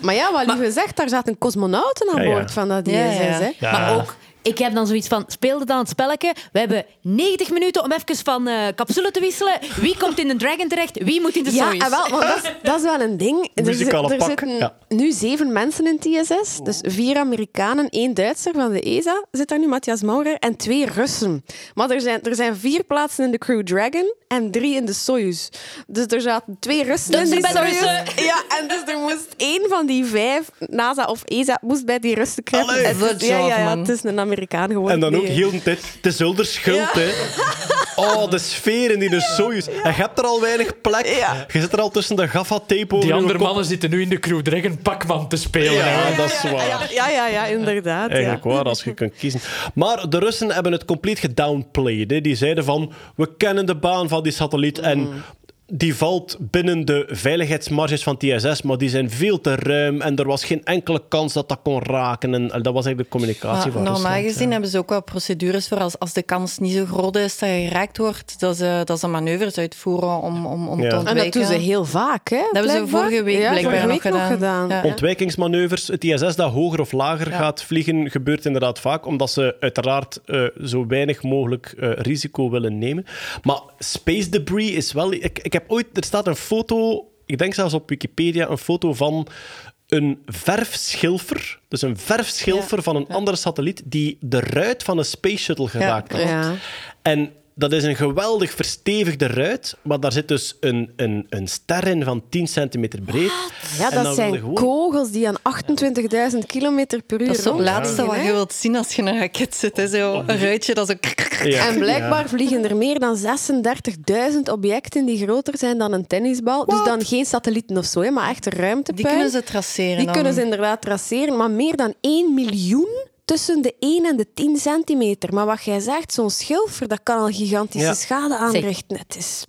Maar ja, wat Lieve zegt, daar zaten cosmonauten aan Ja, ja. boord van dat ISS. Ja, ja. Hè? Ja. Maar ook ik heb dan zoiets van, speelde dan het spelletje. We hebben 90 minuten om even van eh, capsule te wisselen. Wie komt in de Dragon terecht? Wie moet in de Ja, Soyuz? en wel, want dat, is, dat is wel een ding. Er, Muzikale er pak, zitten ja. nu zeven mensen in TSS. Dus vier Amerikanen, één Duitser van de ESA zit daar nu, Matthias Maurer, en twee Russen. Maar er zijn, er zijn vier plaatsen in de Crew Dragon en drie in de Soyuz. Dus er zaten twee Russen Dus in die Soyuz. Russen. Ja, en dus er moest één van die vijf, NASA of ESA, moest bij die Russen kruipen. Allee. Het is- ja, ja, ja, het is een Amerikaan geworden. En dan ook heel de tijd, het is Zulder schuld, Ja. hè. Oh, de sfeer in die Soyuz. En je hebt er al weinig plek. Ja. Je zit er al tussen de gaffa-tape over Die andere kop. mannen zitten nu in de Crew Dragon Pac-Man te spelen. Ja, hè. dat is waar. Ja, ja, ja, inderdaad. ja. Eigenlijk waar, als je kunt kiezen. Maar de Russen hebben het compleet gedownplayed. Hè. Die zeiden van, we kennen de baan van die satelliet en die valt binnen de veiligheidsmarges van TSS, maar die zijn veel te ruim en er was geen enkele kans dat dat kon raken. En dat was eigenlijk de communicatie Maar van normaal Rusland, gezien ja. hebben ze ook wel procedures voor als, als de kans niet zo groot is dat je geraakt wordt, dat ze, dat ze manoeuvres uitvoeren om, om, om Ja. te En En ontwijken. dat doen ze heel vaak, hè? Dat hebben ze vorige week ja, blijkbaar vorige nog week gedaan. gedaan. Ja. Ontwijkingsmanoeuvres, het ISS dat hoger of lager gaat vliegen, gebeurt inderdaad vaak, omdat ze uiteraard eh, zo weinig mogelijk eh, risico willen nemen. Maar space debris is wel... Ik, ik heb ooit... Er staat een foto, ik denk zelfs op Wikipedia, een foto van een verfschilfer, dus een verfschilfer van een andere satelliet, die de ruit van een space shuttle geraakt had. Ja. En dat is een geweldig verstevigde ruit, maar daar zit dus een, een, een ster in van 10 centimeter breed. Ja, En dat dan zijn gewoon- kogels die aan 28.000 kilometer per uur Dat is het laatste wat je wilt zien als je een raket zit. Hè. Zo een ruitje dat zo... Ja, En blijkbaar ja. vliegen er meer dan 36.000 objecten die groter zijn dan een tennisbal. Dus dan geen satellieten of zo, hè, maar echt ruimtepuin. Die kunnen ze traceren. Die dan. kunnen ze inderdaad traceren, maar meer dan 1 miljoen tussen de 1 en de 10 centimeter. Maar wat jij zegt, zo'n schilfer, dat kan al gigantische Ja. schade aanrichten. Het is...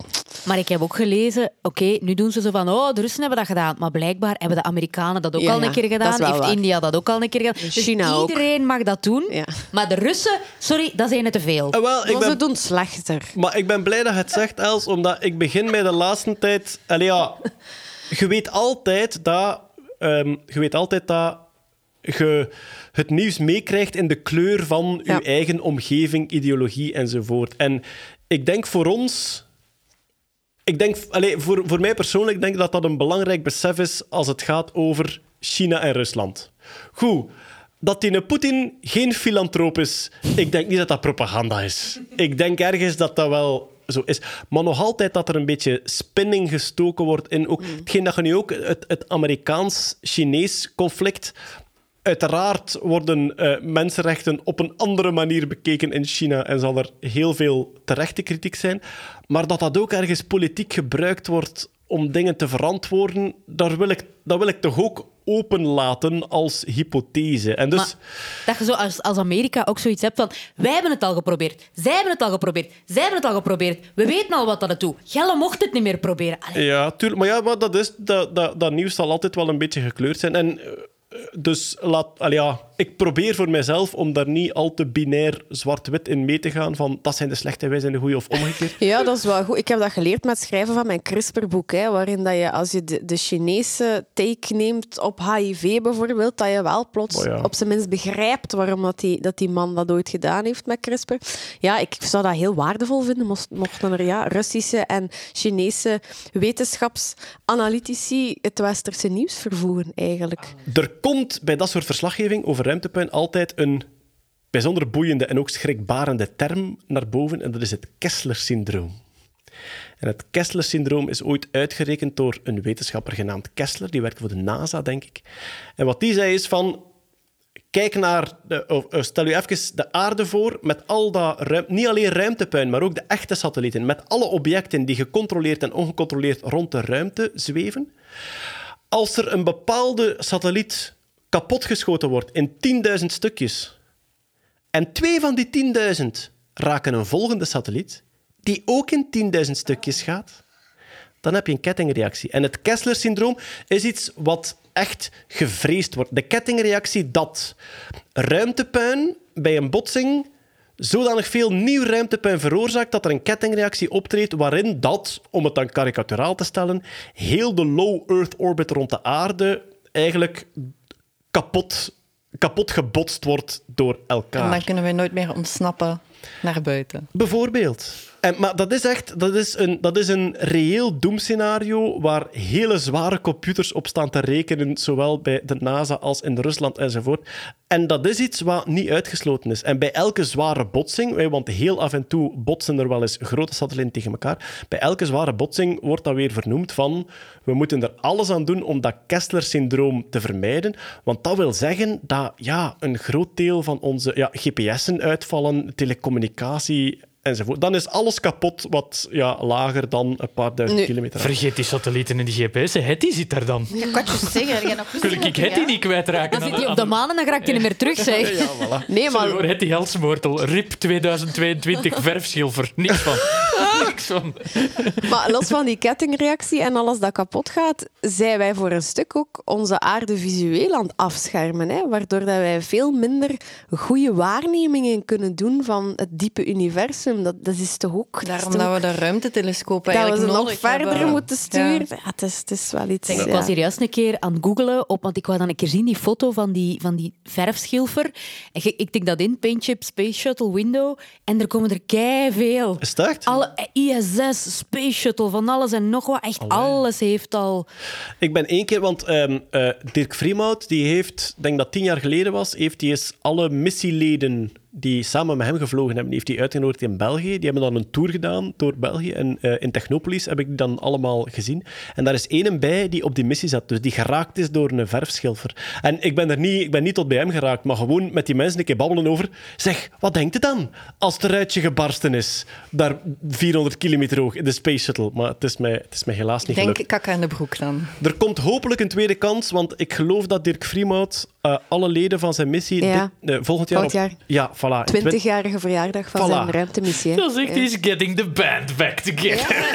Maar ik heb ook gelezen, oké, nu doen ze zo van, oh, de Russen hebben dat gedaan. Maar blijkbaar hebben de Amerikanen dat ook Ja, al een keer gedaan. Heeft waar. India dat ook al een keer gedaan. Dus China ook. iedereen mag dat doen. Ja. Maar de Russen, sorry, dat zijn het te veel. Eh, wel, ik Maar ze doen slechter. maar ik ben blij dat je het zegt, Els, omdat ik begin mij de laatste tijd... Allee, ja, je weet altijd dat... ehm, je weet altijd dat je het nieuws meekrijgt in de kleur van Ja. je eigen omgeving, ideologie enzovoort. En ik denk voor ons... Ik denk, allee, voor, voor mij persoonlijk denk ik dat dat een belangrijk besef is als het gaat over China en Rusland. Goed, dat die Poetin geen filantroop is, ik denk niet dat dat propaganda is. Ik denk ergens dat dat wel zo is. Maar nog altijd dat er een beetje spinning gestoken wordt in ook, hetgeen dat je nu ook, het, het Amerikaans-Chinees conflict. Uiteraard worden eh, mensenrechten op een andere manier bekeken in China en zal er heel veel terechte kritiek zijn. Maar dat dat ook ergens politiek gebruikt wordt om dingen te verantwoorden, daar wil ik, dat wil ik toch ook openlaten als hypothese. En dus... Maar dat je zo als, als Amerika ook zoiets hebt van... Wij hebben het al geprobeerd. Zij hebben het al geprobeerd. Zij hebben het al geprobeerd. We weten al wat dat het doet. Gelle mocht het niet meer proberen. Allee, Ja, tuurlijk. Maar ja, maar dat, is, dat, dat, dat nieuws zal altijd wel een beetje gekleurd zijn. En eh, dus laat, ja, ik probeer voor mezelf om daar niet al te binair zwart-wit in mee te gaan van dat zijn de slechte, wij zijn de goede of omgekeerd. Ja, dat is wel goed. Ik heb dat geleerd met het schrijven van mijn CRISPR-boek, hè, waarin dat je, als je de, de Chinese take neemt op HIV bijvoorbeeld, dat je wel plots Oh ja. op zijn minst begrijpt waarom dat die, dat die man dat ooit gedaan heeft met CRISPR. Ja, ik zou dat heel waardevol vinden, mocht- mochten er ja, Russische en Chinese wetenschapsanalytici het westerse nieuws vervoeren, eigenlijk. Er komt bij dat soort verslaggeving over ruimtepuin altijd een bijzonder boeiende en ook schrikbarende term naar boven, en dat is het Kessler-syndroom. En het Kessler-syndroom is ooit uitgerekend door een wetenschapper genaamd Kessler, die werkt voor de NASA, denk ik. En wat die zei is van, kijk naar, de, eh, stel je even de aarde voor met al dat niet alleen ruimtepuin, maar ook de echte satellieten, met alle objecten die gecontroleerd en ongecontroleerd rond de ruimte zweven. Als er een bepaalde satelliet kapotgeschoten wordt in 10.000 stukjes en twee van die 10.000 raken een volgende satelliet die ook in 10.000 stukjes gaat, dan heb je een kettingreactie. En het Kessler-syndroom is iets wat echt gevreesd wordt. De kettingreactie dat ruimtepuin bij een botsing zodanig veel nieuw ruimtepuin veroorzaakt dat er een kettingreactie optreedt waarin dat, om het dan karikaturaal te stellen, heel de low Earth orbit rond de aarde eigenlijk kapot kapot gebotst wordt door En elkaar. dan kunnen we nooit meer ontsnappen naar buiten. Bijvoorbeeld. Maar dat is echt dat is een, dat is een reëel doemscenario waar hele zware computers op staan te rekenen, zowel bij de NASA als in Rusland enzovoort. En dat is iets wat niet uitgesloten is. En bij elke zware botsing, want heel af en toe botsen er wel eens grote satellieten tegen elkaar, bij elke zware botsing wordt dat weer vernoemd van we moeten er alles aan doen om dat Kessler-syndroom te vermijden. Want dat wil zeggen dat ja, een groot deel van onze ja, GPS'en uitvallen, telecommunicatie enzovoort. Dan is alles kapot wat ja, lager dan een paar duizend Nu, kilometer. Vergeet die satellieten en die GPS. Hetty zit daar dan. Ja, kan je zeggen. nog Wil ik Hetty niet kwijtraken? Dan zit hij op de maan en dan raakt hij niet meer terug, zeg. Nee, Sorry maar Hetty Helsmoortel. RIP 2022 verfschilfer. Niks van. Niks van. Maar los van die kettingreactie en alles dat kapot gaat, zijn wij voor een stuk ook onze aarde visueel aan het afschermen. Hè? Waardoor dat wij veel minder goede waarnemingen kunnen doen van het diepe universum. Dat, dat is toch ook... Daarom dat ook- we de dat we eigenlijk ze nog verder hebben. moeten sturen. Ja. het, is, het is wel iets... Ik ja. was hier juist een keer aan het googelen, op, want ik wou dan een keer zien die foto van die, van die verfschilfer. En ik, ik tik dat in, Paintchip Space Shuttle Window, en er komen er kei veel. Is? Alle ISS, Space Shuttle, van alles en nog wat. Echt alles heeft al... Ik ben één keer, want ehm, eh, Dirk Vriemhout, die heeft, ik denk dat tien jaar geleden was, heeft hij eens alle missieleden die samen met hem gevlogen hebben, die heeft hij uitgenodigd in België. Die hebben dan een tour gedaan door België. En eh, in Technopolis heb ik die dan allemaal gezien. En daar is één bij die op die missie zat, dus die geraakt is door een verfschilfer. En ik ben, er niet, ik ben niet tot bij hem geraakt, maar gewoon met die mensen een keer babbelen over. Zeg, wat denkt u dan als het ruitje gebarsten is? Daar 400 kilometer hoog in de Space Shuttle. Maar het is mij, het is mij helaas niet gelukt. denk kakka in de broek dan. Er komt hopelijk een tweede kans, want ik geloof dat Dirk Vriemhout eh, alle leden van zijn missie Ja. dit- eh, volgend jaar... Volgend op- Ja, voilà. in 20-jarige verjaardag van Voilà. zijn ruimtemissie. hè. Dan zegt hij, Ja. is getting the band back together.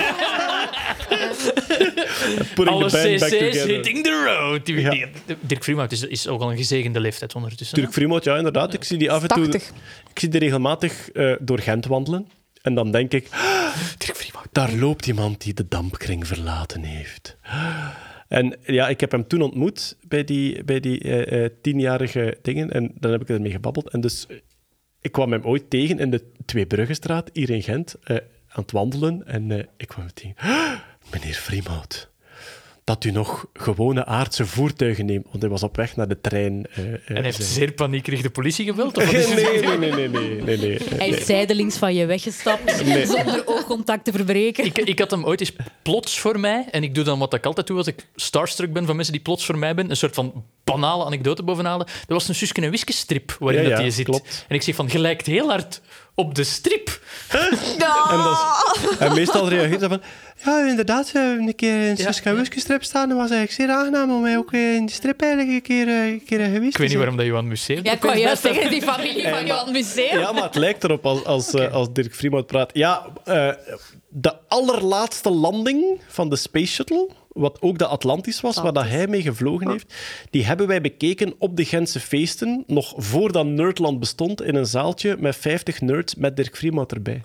Alle the band back cc's together. hitting the road. Die- Ja. die- Dirk Vriemhout is, is ook al een gezegende leeftijd ondertussen. Dirk Vriemhout, ja, inderdaad. Ik zie die af en toe... 80. Ik zie die regelmatig eh, door Gent wandelen. En dan denk ik... Dirk Vriemhout. Daar loopt iemand die de dampkring verlaten heeft. En ja, ik heb hem toen ontmoet bij die, bij die eh, eh, tienjarige dingen. En dan heb ik ermee gebabbeld. En dus eh, ik kwam hem ooit tegen in de Tweebruggenstraat hier in Gent. aan het wandelen. En ik kwam hem tegen. Meneer Vriemhout, dat u nog gewone aardse voertuigen neemt. Want hij was op weg naar de trein. eh, eh, En heeft zijn- zeer paniekerig de politie gebeld? Of wat is Nee, nee, nee, nee, nee, nee, nee. Hij is zijdelings van je weggestapt, Nee. zonder oogcontact te verbreken. Ik, ik had hem ooit eens plots voor mij, en ik doe dan wat ik altijd doe als ik starstruck ben van mensen die plots voor mij ben, een soort van banale anekdote bovenhalen. Dat was een Suske en Wiske strip waarin Ja, dat ja, die zit. klopt. En ik zeg van, gelijkt heel hard op de strip. En, dat is- en meestal reageert hij van... Ja, inderdaad, we hebben een keer in Ja. Suske en strip staan. Dat was eigenlijk zeer aangenaam om mij ook eh, in die strip eigenlijk een keer, eh, een keer eh, geweest Ik te weet niet waarom dat Johan Museum... Ja, ik wou juist zeggen, die familie van Johan Museum. Ja, maar het lijkt erop als, als, als Dirk Vriemhout praat. Ja, eh, de allerlaatste landing van de Space Shuttle, wat ook de Atlantis was, waar dat hij mee gevlogen heeft, die hebben wij bekeken op de Gentse feesten, nog voordat Nerdland bestond, in een zaaltje met 50 nerds met Dirk Vriemhout erbij.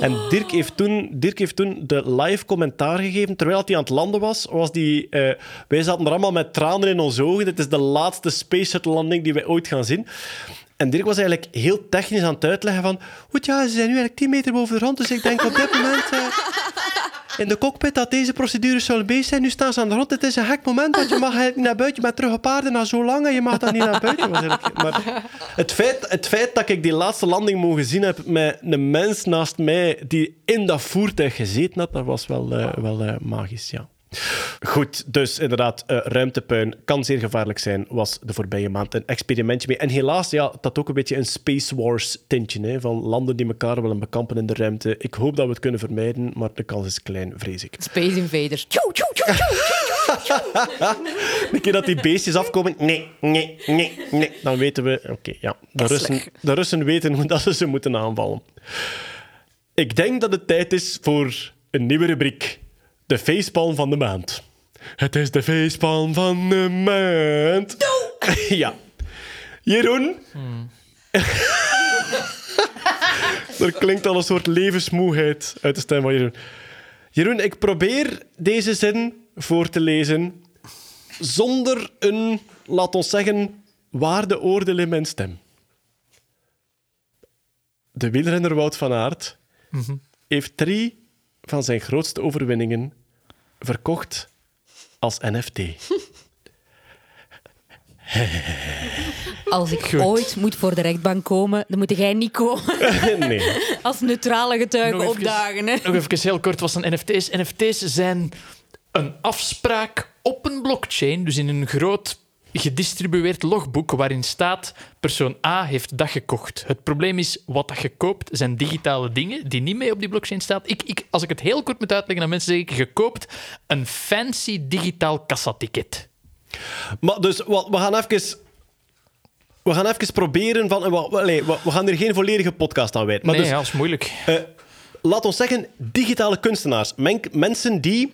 En Dirk heeft, toen, Dirk heeft toen de live commentaar gegeven. Terwijl hij aan het landen was, was die... eh, wij zaten er allemaal met tranen in onze ogen. Dit is de laatste Space Shuttle landing die wij ooit gaan zien. En Dirk was eigenlijk heel technisch aan het uitleggen van... Goed, ja, ze zijn nu eigenlijk 10 meter boven de grond, dus ik denk op dit moment... eh, in de cockpit dat deze procedures zullen bezig zijn. Nu staan ze aan de grond. Het is een gek moment, want je mag niet naar buiten. Bent terug op aarde na zo lang en je mag dan niet naar buiten. Maar het feit, het feit dat ik die laatste landing mogen zien heb met een mens naast mij die in dat voertuig gezeten had, dat was wel, eh, wel eh, magisch, ja. Goed, dus inderdaad, eh, ruimtepuin kan zeer gevaarlijk zijn, was de voorbije maand een experimentje mee. En helaas, ja, dat had ook een beetje een Space Wars tintje, hè, van landen die elkaar willen bekampen in de ruimte. Ik hoop dat we het kunnen vermijden, maar de kans is klein, vrees ik. Space Invaders. Tjoe, tjoe, tjoe, tjoe. Een keer dat die beestjes afkomen, nee, nee, nee, nee, dan weten we, oké, ja, de Russen, de Russen weten hoe dat ze ze moeten aanvallen. Ik denk dat het tijd is voor een nieuwe rubriek. De facepalm van de maand. Het is de facepalm van de maand. ja. Jeroen. er klinkt al een soort levensmoeheid uit de stem van Jeroen. Jeroen, ik probeer deze zin voor te lezen zonder een, laat ons zeggen, waarde oordeel in mijn stem. De wielrenner Wout van Aert heeft drie van zijn grootste overwinningen verkocht als NFT. Als ik Goed. ooit moet voor de rechtbank komen, dan moet jij niet komen nee. als neutrale getuige Nog even- opdagen. Hè. Nog even heel kort, wat zijn NFT's? NFT's zijn een afspraak op een blockchain, dus in een groot gedistribueerd logboek waarin staat persoon A heeft dat gekocht. Het probleem is, wat dat je koopt zijn digitale dingen die niet mee op die blockchain staan. Ik, ik, als ik het heel kort moet uitleggen aan mensen, zeg ik, je koopt een fancy digitaal kassaticket. Maar dus, we, we gaan even... We gaan even proberen van... We, we, gaan er geen volledige podcast aan wijden. Nee, dus, ja, dat is moeilijk. Eh, laat ons zeggen, digitale kunstenaars. Men- mensen die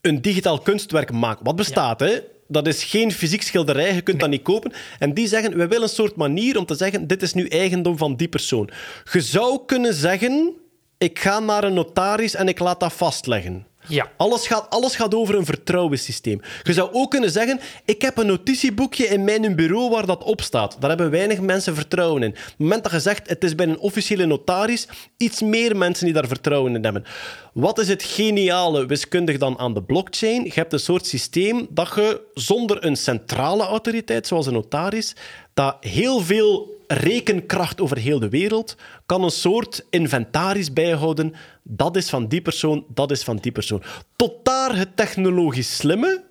een digitaal kunstwerk maken. Wat bestaat, hè? Dat is geen fysiek schilderij, je kunt dat niet kopen. En die zeggen, we willen een soort manier om te zeggen, dit is nu eigendom van die persoon. Je zou kunnen zeggen, ik ga naar een notaris en ik laat dat vastleggen. Ja. Alles gaat, alles gaat over een vertrouwenssysteem. Je zou ook kunnen zeggen: Ik heb een notitieboekje in mijn bureau waar dat op staat. Daar hebben weinig mensen vertrouwen in. Op het moment dat je zegt: Het is bij een officiële notaris, iets meer mensen die daar vertrouwen in hebben. Wat is het geniale wiskundig dan aan de blockchain? Je hebt een soort systeem dat je zonder een centrale autoriteit, zoals een notaris, dat heel veel rekenkracht over heel de wereld, kan een soort inventaris bijhouden. Dat is van die persoon, dat is van die persoon. Tot daar het technologisch slimme.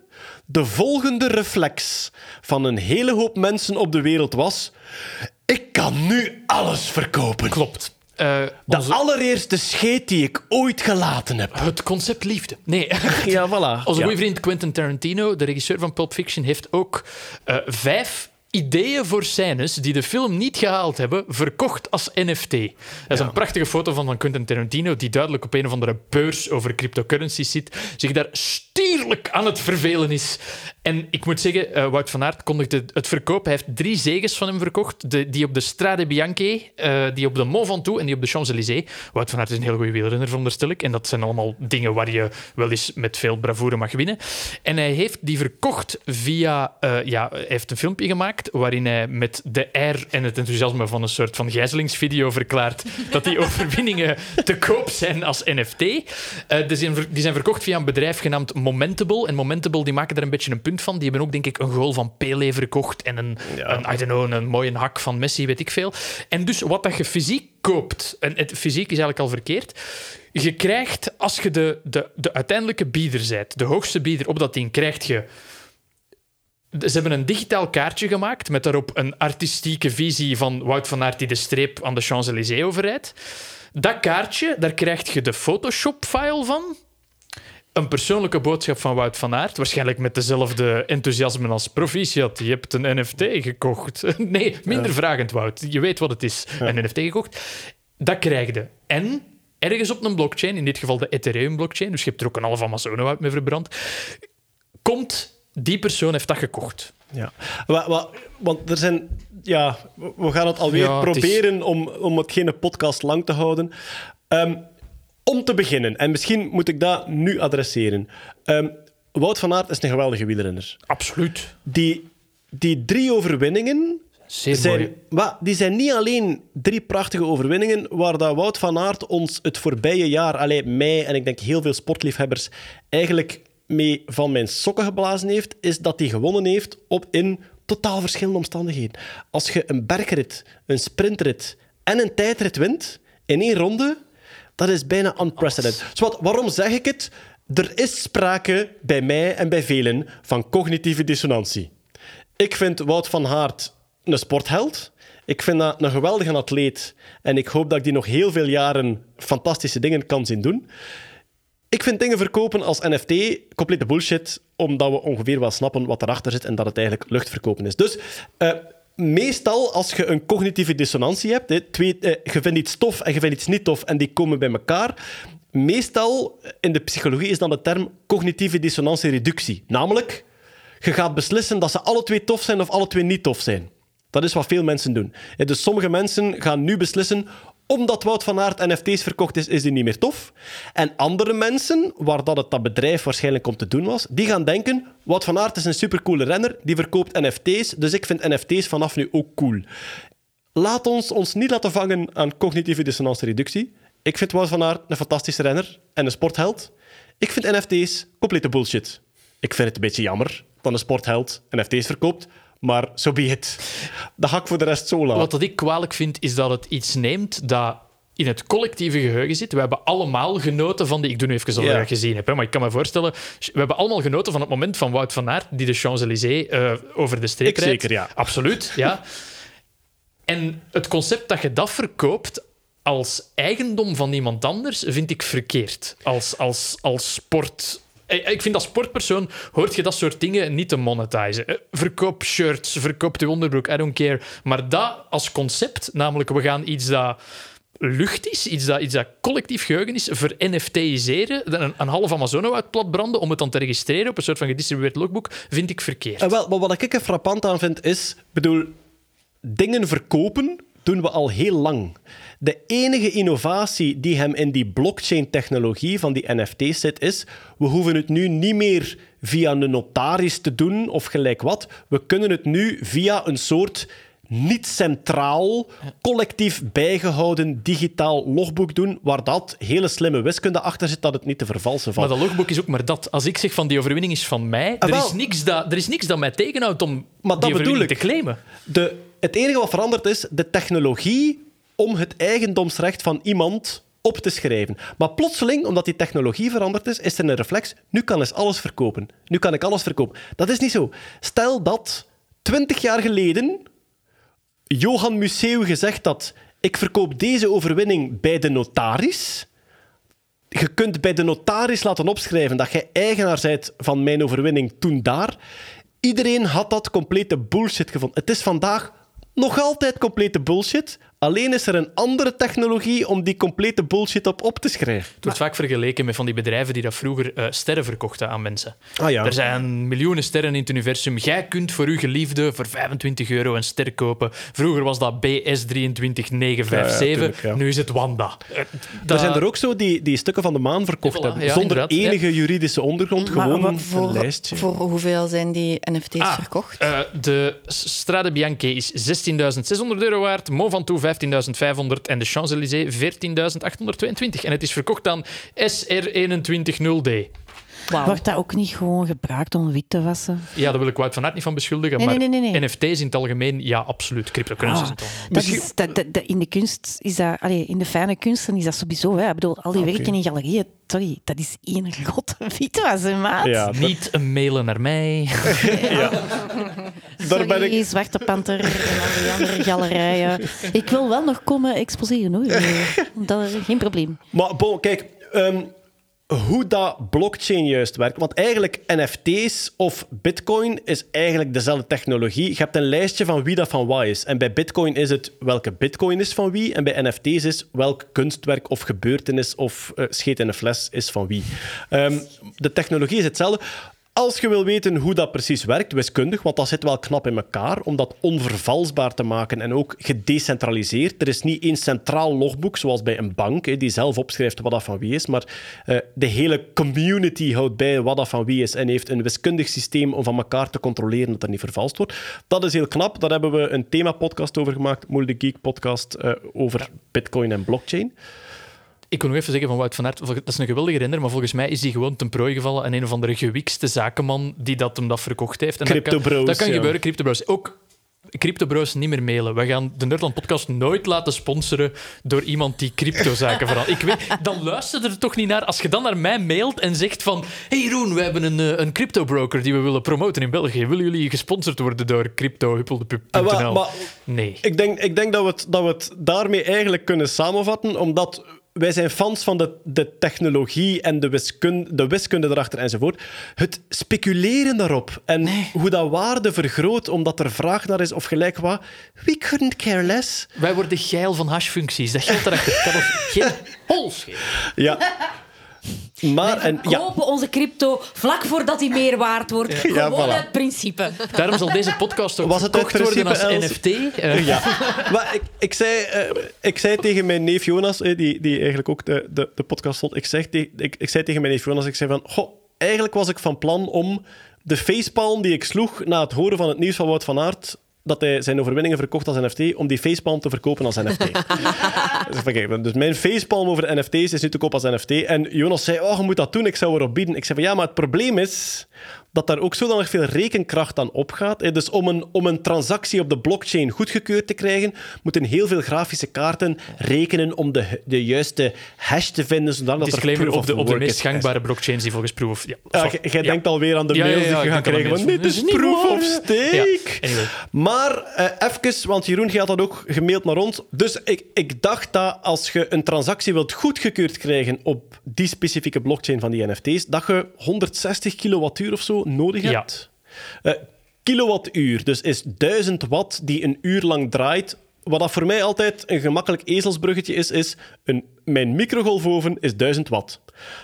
De volgende reflex van een hele hoop mensen op de wereld was... Ik kan nu alles verkopen. Klopt. Eh, De onze- allereerste scheet die ik ooit gelaten heb. Het concept liefde. Nee. Ja, voilà. Onze Ja. goede vriend Quentin Tarantino, de regisseur van Pulp Fiction, heeft ook eh, vijf ideeën voor scènes die de film niet gehaald hebben, verkocht als NFT. Dat is een prachtige foto van, van Quentin Tarantino, die duidelijk op een of andere beurs over cryptocurrencies zit, zich daar stierlijk aan het vervelen is. En ik moet zeggen, eh, Wout van Aert kondigde het verkoop. Hij heeft drie zeges van hem verkocht. De, die op de Strade Bianche, eh, die op de Mont Ventoux en die op de Champs-Élysées. Wout van Aert is een heel goede wielrenner, veronderstel ik. En dat zijn allemaal dingen waar je wel eens met veel bravoure mag winnen. En hij heeft die verkocht via... eh, ja, hij heeft een filmpje gemaakt waarin hij met de air en het enthousiasme van een soort van gijzelingsvideo verklaart dat die overwinningen te koop zijn als NFT. Ver- die zijn verkocht via een bedrijf genaamd Momentable. En Momentable die maken daar een beetje een punt van. Die hebben ook, denk ik, een goal van Pele verkocht en een, een, I don't know, een mooie hak van Messi, weet ik veel. En dus wat dat je fysiek koopt, en het fysiek is eigenlijk al verkeerd, je krijgt, als je de, de, de uiteindelijke bieder bent, de hoogste bieder op dat ding, krijg je ze hebben een digitaal kaartje gemaakt met daarop een artistieke visie van Wout van Aert die de streep aan de Champs-Élysées overrijdt. Dat kaartje, daar krijg je de Photoshop-file van. Een persoonlijke boodschap van Wout van Aert, waarschijnlijk met dezelfde enthousiasme als proficiat. Je hebt een NFT gekocht. Nee, minder vragend, Wout. Je weet wat het is. Een NFT gekocht. Dat krijg je. En ergens op een blockchain, in dit geval de Ethereum-blockchain, dus je hebt er ook een half Amazonewoud mee verbrand, komt die persoon heeft dat gekocht. Ja. Wa- wa- want er zijn... Ja, we gaan het alweer Ja, het is- proberen om, om het geen podcast lang te houden. Ehm, om te beginnen, en misschien moet ik dat nu adresseren. Ehm, Wout van Aert is een geweldige wielrenner. Absoluut. Die, die drie overwinningen Zeer zijn, mooi. maar die zijn niet alleen drie prachtige overwinningen waar dat Wout van Aert ons het voorbije jaar, alleen mij en ik denk heel veel sportliefhebbers, eigenlijk mee van mijn sokken geblazen heeft, is dat hij gewonnen heeft op in totaal verschillende omstandigheden. Als je een bergrit, een sprintrit en een tijdrit wint in één ronde, dat is bijna unprecedented. Dus wat, waarom zeg ik het? Er is sprake bij mij en bij velen van cognitieve dissonantie. Ik vind Wout van Aert een sportheld. Ik vind dat een geweldige atleet. En ik hoop dat ik die nog heel veel jaren fantastische dingen kan zien doen. Ik vind dingen verkopen als NFT complete bullshit, omdat we ongeveer wel snappen wat erachter zit en dat het eigenlijk luchtverkopen is. Dus eh, meestal als je een cognitieve dissonantie hebt, hè, eh, je vindt iets tof en je vindt iets niet tof en die komen bij elkaar. Meestal in de psychologie is dan de term cognitieve dissonantie-reductie. Namelijk, je gaat beslissen dat ze alle twee tof zijn of alle twee niet tof zijn. Dat is wat veel mensen doen. Eh, Dus sommige mensen gaan nu beslissen omdat Wout van Aert NFT's verkocht is, is die niet meer tof. En andere mensen, waar dat het dat bedrijf waarschijnlijk om te doen was, die gaan denken, Wout van Aert is een supercoole renner, die verkoopt NFT's, dus ik vind NFT's vanaf nu ook cool. Laat ons ons niet laten vangen aan cognitieve dissonantie reductie. Ik vind Wout van Aert een fantastische renner en een sportheld. Ik vind NFT's complete bullshit. Ik vind het een beetje jammer dat een sportheld NFT's verkoopt, maar so be it. Dat ga ik voor de rest zo laten. Wat dat ik kwalijk vind, is dat het iets neemt dat in het collectieve geheugen zit. We hebben allemaal genoten van die... Ik doe nu even je gezien hebt, hè, maar ik kan me voorstellen... We hebben allemaal genoten van het moment van Wout van Aert die de Champs-Élysées eh, over de streep Ik rijdt. zeker, ja. Absoluut, ja. En het concept dat je dat verkoopt als eigendom van iemand anders, vind ik verkeerd. Als, als, als sport... Eh, Ik vind als sportpersoon hoort je dat soort dingen niet te monetizen. Eh, Verkoop shirts, verkoop de onderbroek, I don't care. Maar dat als concept, namelijk we gaan iets dat lucht is, iets dat, iets dat collectief geheugen is, ver NFTiseren, een, een half Amazono uit plat branden om het dan te registreren op een soort van gedistribueerd logboek, vind ik verkeerd. En wel, wat ik er frappant aan vind is, bedoel, dingen verkopen doen we al heel lang. De enige innovatie die hem in die blockchain-technologie van die NFT's zit, is we hoeven het nu niet meer via een notaris te doen of gelijk wat. We kunnen het nu via een soort niet centraal, collectief bijgehouden digitaal logboek doen, waar dat hele slimme wiskunde achter zit dat het niet te vervalsen Maar valt. dat logboek is ook maar dat. Als ik zeg van die overwinning is van mij, Ah, er, is niks dat, er is niks dat mij tegenhoudt om Maar dat die bedoel overwinning ik. te claimen. De, het enige wat veranderd is, de technologie om het eigendomsrecht van iemand op te schrijven. Maar plotseling, omdat die technologie veranderd is, is er een reflex. Nu kan ik alles verkopen. Nu kan ik alles verkopen. Dat is niet zo. Stel dat 20 jaar geleden Johan Museeuw gezegd had: Ik verkoop deze overwinning bij de notaris. Je kunt bij de notaris laten opschrijven dat jij eigenaar bent van mijn overwinning toen daar. Iedereen had dat complete bullshit gevonden. Het is vandaag nog altijd complete bullshit. Alleen is er een andere technologie om die complete bullshit op op te schrijven. Het wordt vaak vergeleken met van die bedrijven die dat vroeger eh, sterren verkochten aan mensen. Ah ja. Er zijn miljoenen sterren in het universum. Jij kunt voor uw geliefde voor 25 euro een ster kopen. Vroeger was dat BS23957. tuurlijk, ja. Nu is het Wanda. Eh, Er dat- zijn er ook zo die, die stukken van de maan verkocht Ja, voilà, hebben. ja, zonder inderdaad, ja. enige juridische ondergrond. Maar Gewoon wa- een voor, lijstje. voor hoeveel zijn die NFT's Ah, verkocht? eh, de Strade Bianche is 16.600 euro waard, Mont Ventoux 15.500 en de Champs-Élysées 14.822. En het is verkocht aan SR210D. Wordt dat ook niet gewoon gebruikt om wit te wassen? Ja, daar wil ik Wout van Aert niet van beschuldigen, Nee, maar nee, nee, nee. NFT's in het algemeen, ja, absoluut. Cryptocurrencies Ah, algemeen. dat is, dat, dat- dat- in de kunst is dat, allee, in de fijne kunsten is dat sowieso. Hè. Ik bedoel, al die Oké. werken in galerieën, sorry, dat is één grote witwassen, maat. Ja, dat- Niet een mailen naar mij. daar ben Sorry, ik... Zwarte Panter en al die andere galerijen. Ik wil wel nog komen exposeren, hoor. Dat, geen probleem. Maar bon, kijk, ehm, hoe dat blockchain juist werkt. Want eigenlijk NFT's of Bitcoin is eigenlijk dezelfde technologie. Je hebt een lijstje van wie dat van wat is. En bij Bitcoin is het welke Bitcoin is van wie. En bij NFT's is welk kunstwerk of gebeurtenis of eh, scheet in een fles is van wie. Ehm, de technologie is hetzelfde. Als je wil weten hoe dat precies werkt, wiskundig, want dat zit wel knap in elkaar, om dat onvervalsbaar te maken en ook gedecentraliseerd. Er is niet één centraal logboek, zoals bij een bank, die zelf opschrijft wat dat van wie is, maar eh, de hele community houdt bij wat dat van wie is en heeft een wiskundig systeem om van elkaar te controleren dat er niet vervalst wordt. Dat is heel knap. Daar hebben we een thema-podcast over gemaakt, Moel de Geek podcast, eh, over bitcoin en blockchain. Ik kon nog even zeggen van Wout van Aert, dat is een geweldige renner, maar volgens mij is hij gewoon ten prooi gevallen aan een of andere gewikste zakenman die dat hem dat verkocht heeft. En dat kan, dat kan ja. gebeuren, cryptobro's. Ook cryptobro's niet meer mailen. We gaan de Nerdland podcast nooit laten sponsoren door iemand die cryptozaken verandert. Ik weet, dan luister er toch niet naar. Als je dan naar mij mailt en zegt van hey Roen, we hebben een, eh, een cryptobroker die we willen promoten in België. Willen jullie gesponsord worden door cryptohuppelde.nl? Ah, Nee. Ik denk, ik denk dat, we het, dat we het daarmee eigenlijk kunnen samenvatten, omdat wij zijn fans van de, de technologie en de wiskunde, de wiskunde erachter enzovoort. Het speculeren daarop en hoe dat waarde vergroot omdat er vraag naar is of gelijk wat, we couldn't care less. Wij worden geil van hashfuncties. Dat geldt erachter. Het kan ons geen schelen. Ja. Maar, en, ja, Kopen onze crypto vlak voordat hij meer waard wordt. Ja, Gewoon voilà. het principe. Daarom zal deze podcast ook Was het uit verkocht worden als Els? NFT. eh, Ja, maar ik, ik, zei, eh, ik zei tegen mijn neef Jonas, eh, die, die eigenlijk ook de, de, de podcast vond, ik, zeg te- ik, ik zei tegen mijn neef Jonas, ik zei van, goh, eigenlijk was ik van plan om de facepalm die ik sloeg na het horen van het nieuws van Wout van Aert, dat hij zijn overwinningen verkocht als NFT, om die facepalm te verkopen als NFT. dus, kijk, dus mijn facepalm over NFT's is nu te koop als NFT. En Jonas zei, oh, je moet dat doen, ik zou erop bieden. Ik zei van, ja, maar het probleem is dat daar ook zodanig veel rekenkracht aan opgaat. Dus om een, om een transactie op de blockchain goedgekeurd te krijgen, moeten heel veel grafische kaarten rekenen om de, de juiste hash te vinden, zodat er Disclaimer op de, op de meest gangbare blockchains die volgens proof of... Ja, jij Ja. denkt alweer aan de Ja, mails ja, die je gaat krijgen. Mails dit is "Dat is niet proof of waar." stake. Anyway. Maar eh even, want Jeroen jij had dat ook gemaild naar ons. Dus ik, ik dacht dat als je een transactie wilt goedgekeurd krijgen op die specifieke blockchain van die NFT's, dat je 160 kilowattuur of zo nodig Ja. hebt. Eh, kilowattuur, dus is 1000 watt die een uur lang draait. Wat dat voor mij altijd een gemakkelijk ezelsbruggetje is, is een, mijn microgolfoven is 1000 watt.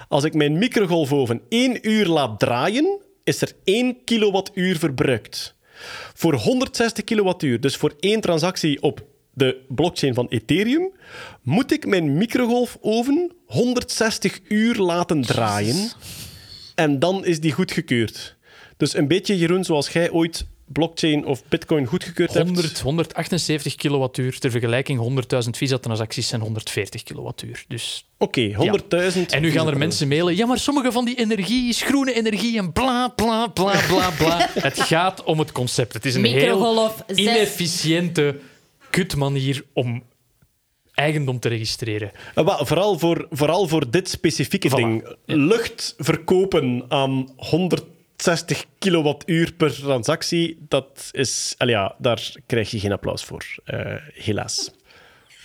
Als ik mijn microgolfoven één uur laat draaien, is er 1 kilowattuur verbruikt. Voor 160 kilowattuur, dus voor één transactie op de blockchain van Ethereum, moet ik mijn microgolfoven 160 uur laten draaien. En dan is die goedgekeurd. Dus een beetje, Jeroen, zoals jij ooit blockchain of bitcoin goedgekeurd 100, hebt. 178 kilowattuur. Ter vergelijking, 100.000 Visa-transacties zijn 140 kilowattuur. Dus... Oké, 100.000. En nu gaan er mensen mailen. Ja, maar sommige van die energie is groene energie en bla, bla, bla, bla, bla. het gaat om het concept. Het is een heel inefficiënte kutmanier om eigendom te registreren. Wel, vooral, voor, vooral voor dit specifieke Voilà. ding. Lucht verkopen aan 160 kilowattuur per transactie, dat is... ja, daar krijg je geen applaus voor, eh, helaas.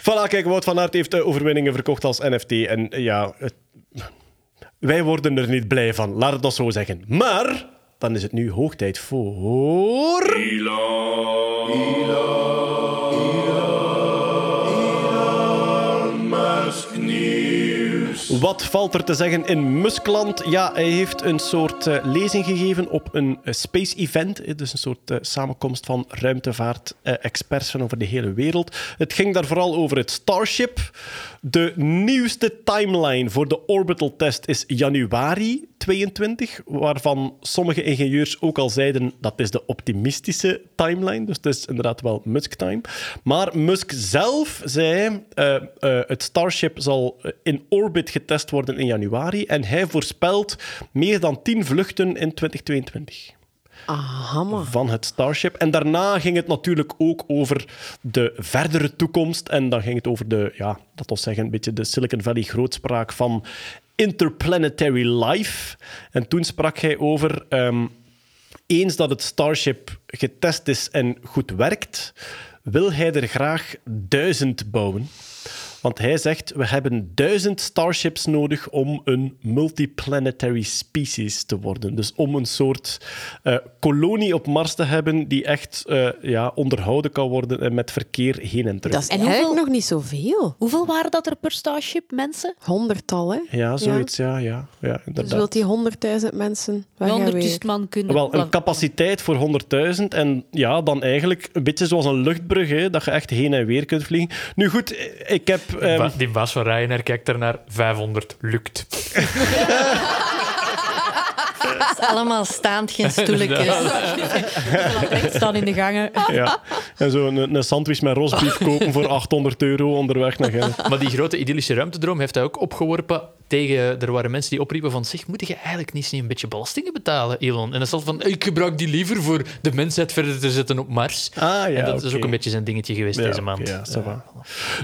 Voilà, kijk, Wout van Aert heeft overwinningen verkocht als NFT. En eh, ja, het- wij worden er niet blij van, laat het nog zo zeggen. Maar dan is het nu hoog tijd voor... Wat valt er te zeggen in Muskland? Ja, hij heeft een soort eh, lezing gegeven op een eh, space event. Dus een soort eh, samenkomst van ruimtevaart-experts van over de hele wereld. Het ging daar vooral over het Starship. De nieuwste timeline voor de orbital test is januari 22, waarvan sommige ingenieurs ook al zeiden dat is de optimistische timeline. Dus het is inderdaad wel Musk-time. Maar Musk zelf zei, het Starship zal in orbit getest worden in januari en hij voorspelt meer dan 10 vluchten in 2022 Aha, man. van het Starship. En daarna ging het natuurlijk ook over de verdere toekomst. En dan ging het over de, ja, dat wil zeggen, een beetje de Silicon Valley grootspraak van interplanetary life. En toen sprak hij over, ehm, eens dat het Starship getest is en goed werkt, wil hij er graag duizend bouwen. Want hij zegt, we hebben duizend starships nodig om een multiplanetary species te worden. Dus om een soort eh, kolonie op Mars te hebben die echt eh, ja, onderhouden kan worden en met verkeer heen en terug. Dat is En eigenlijk hoeveel- nog niet zoveel. Hoeveel waren dat er per Starship, mensen? Honderdtal, hè? Ja, zoiets, ja, ja, ja, Dus inderdaad. wilt die honderdduizend mensen weg en weer? 100.000 man kunnen... Wel, een capaciteit voor 100.000 en ja, dan eigenlijk een beetje zoals een luchtbrug, hè, dat je echt heen en weer kunt vliegen. Nu goed, ik heb... ehm, Die baas van Ryanair kijkt ernaar. 500 lukt. Het is allemaal staand, geen stoeltjes. staan in de gangen. ja. En zo een, een sandwich met rosbief kopen voor 800 euro onderweg naar Gent. Maar die grote idyllische ruimtedroom heeft hij ook opgeworpen tegen... Er waren mensen die opriepen van... Zeg, moet je eigenlijk niet eens een beetje belastingen betalen, Elon? En dan stond van... Ik gebruik die liever voor de mensheid verder te zetten op Mars. Ah ja, en dat is ook een beetje zijn dingetje geweest Ja, deze maand. ja, ça va.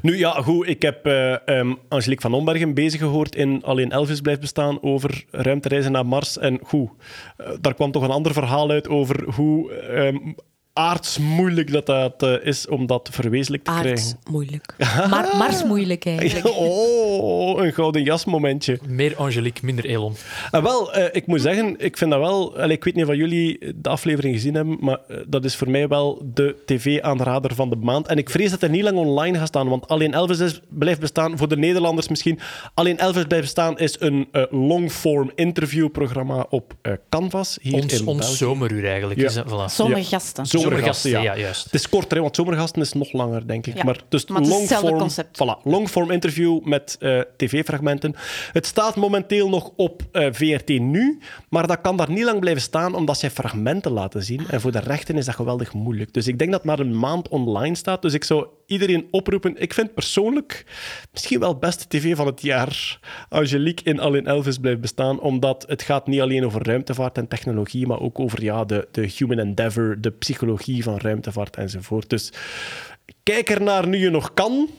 Nu ja, goed. Ik heb eh, ehm, Angelique van Ombergen bezig gehoord in Alleen Elvis blijft bestaan over ruimtereizen naar Mars. En goed, eh, daar kwam toch een ander verhaal uit over hoe ehm, aardsmoeilijk dat dat eh, is om dat verwezenlijk te krijgen. moeilijk. Maar Mars moeilijk eigenlijk. Oh, een gouden jas momentje. Meer Angelique, minder Elon. En wel, eh, ik moet zeggen, ik vind dat wel... ik weet niet of jullie de aflevering gezien hebben, maar eh, dat is voor mij wel de tv-aanrader van de maand. En ik vrees dat er niet lang online gaat staan, want Alleen Elvis is, blijft bestaan. Voor de Nederlanders misschien. Alleen Elvis blijft bestaan is een eh, long-form interviewprogramma op eh, Canvas, hier Ons, in ons België. zomeruur eigenlijk. Ja. Is dat, voilà. Zomergasten. Ja. ja, juist. Het is korter, hè, want zomergasten is nog langer, denk ik. Ja, Maar, dus maar hetzelfde long-form concept. voilà, long-form interview met eh, tv-fragmenten. Het staat momenteel nog op eh, VRT Nu, maar dat kan daar niet lang blijven staan, omdat zij fragmenten laten zien. En voor de rechten is dat geweldig moeilijk. Dus ik denk dat het maar een maand online staat. Dus ik zou iedereen oproepen. Ik vind persoonlijk misschien wel beste tv van het jaar. Angelique in Alleen Elvis blijft bestaan, omdat het gaat niet alleen over ruimtevaart en technologie, maar ook over ja, de, de human endeavor, de psychologie van ruimtevaart enzovoort. Dus kijk ernaar nu je nog kan.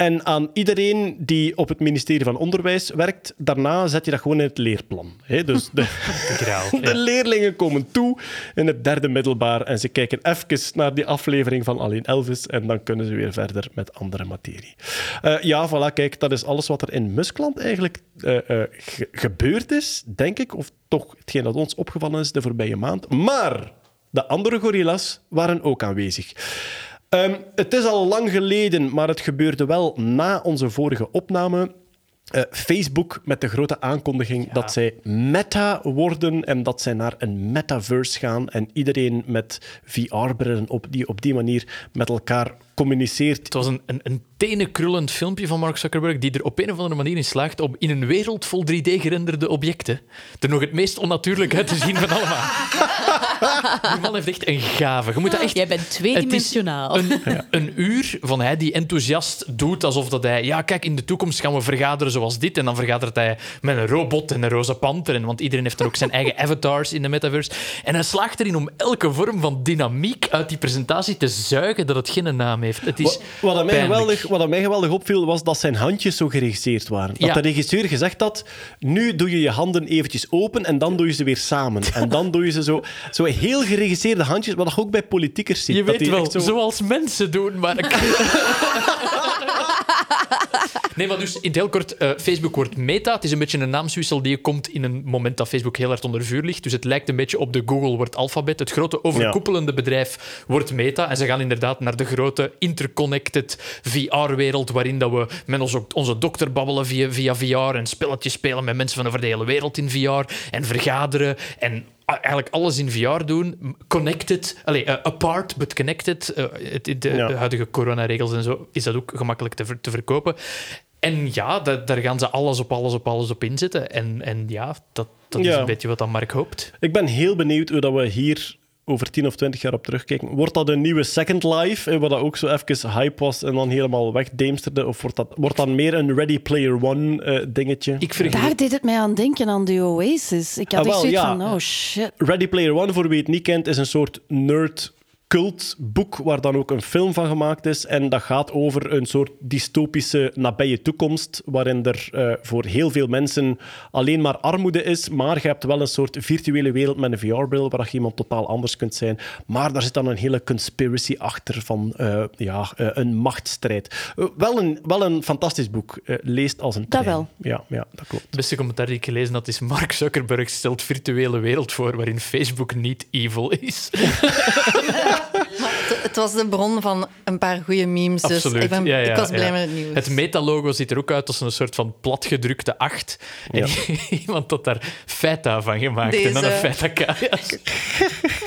En aan iedereen die op het ministerie van Onderwijs werkt, daarna zet je dat gewoon in het leerplan. Dus de, Graal, de leerlingen komen toe in het derde middelbaar en ze kijken even naar die aflevering van Alleen Elvis en dan kunnen ze weer verder met andere materie. Eh, ja, voilà, kijk, dat is alles wat er in Muskland eigenlijk eh, eh, ge- gebeurd is, denk ik. Of toch hetgeen dat ons opgevallen is de voorbije maand. Maar de andere gorillas waren ook aanwezig. Ehm, het is al lang geleden, maar het gebeurde wel na onze vorige opname. Eh, Facebook met de grote aankondiging dat zij meta worden en dat zij naar een metaverse gaan en iedereen met VR-brillen op die op die manier met elkaar communiceert. Het was een, een, een tenenkrullend filmpje van Mark Zuckerberg die er op een of andere manier in slaagt om in een wereld vol 3D-gerenderde objecten er nog het meest onnatuurlijk uit te zien van allemaal. Die man heeft echt een gave. Je moet dat echt... Jij bent tweedimensionaal. Het is Een, een uur van hij die enthousiast doet alsof dat hij... Ja, kijk, in de toekomst gaan we vergaderen zoals dit. En dan vergadert hij met een robot en een roze panter. En, want iedereen heeft dan ook zijn eigen avatars in de metaverse. En hij slaagt erin om elke vorm van dynamiek uit die presentatie te zuigen dat het geen naam heeft. Het is Wat, wat, mij geweldig, wat mij geweldig opviel, was dat zijn handjes zo geregisseerd waren. Dat Ja. de regisseur gezegd had, nu doe je je handen eventjes open en dan doe je ze weer samen. En dan doe je ze zo, zo heel geregisseerde handjes, wat ook bij politiekers ziet. Je dat weet die wel, zo- zoals mensen doen, maar... Nee, maar dus in het heel kort, eh, Facebook wordt Meta. Het is een beetje een naamswissel die komt in een moment dat Facebook heel hard onder vuur ligt. Dus het lijkt een beetje op de Google wordt Alphabet. Het grote overkoepelende bedrijf wordt Meta. En ze gaan inderdaad naar de grote interconnected VR-wereld waarin dat we met onze, onze dokter babbelen via, via VR en spelletjes spelen met mensen van over de hele wereld in VR en vergaderen en eigenlijk alles in VR doen. Connected, allee, eh, apart, but connected. Eh, het, de, Ja. de huidige coronaregels en zo is dat ook gemakkelijk te, ver- te verkopen. En ja, da- daar gaan ze alles op alles op alles op inzetten. En, en ja, dat, dat is een beetje wat dan Mark hoopt. Ik ben heel benieuwd hoe dat we hier over 10 of 20 jaar op terugkijken. Wordt dat een nieuwe Second Life, eh, wat dat ook zo even hype was en dan helemaal wegdeemsterde? Of wordt dat, wordt dat meer een Ready Player One eh, dingetje? Ik vergeet... Daar deed het mij aan denken, aan de Oasis. Ik had Ah, echt wel, zoiets ja. van, oh shit. Ready Player One, voor wie het niet kent, is een soort nerd cultboek waar dan ook een film van gemaakt is. En dat gaat over een soort dystopische nabije toekomst, waarin er eh, voor heel veel mensen alleen maar armoede is, maar je hebt wel een soort virtuele wereld met een VR-bril waar je iemand totaal anders kunt zijn. Maar daar zit dan een hele conspiracy achter van eh, ja, eh, een machtsstrijd. Wel, een, wel een fantastisch boek. Leest als een Dat trein. wel. Ja, ja, dat klopt. Het beste commentaar die ik gelezen had is Mark Zuckerberg stelt virtuele wereld voor waarin Facebook niet evil is. Het, het was de bron van een paar goede memes. Dus Absoluut. ik, ben, Ja, ja, ik was blij ja. met het nieuws. Het metalogo ziet er ook uit als een soort van platgedrukte 8. En iemand had daar feta van gemaakt. En dan een feta kaas.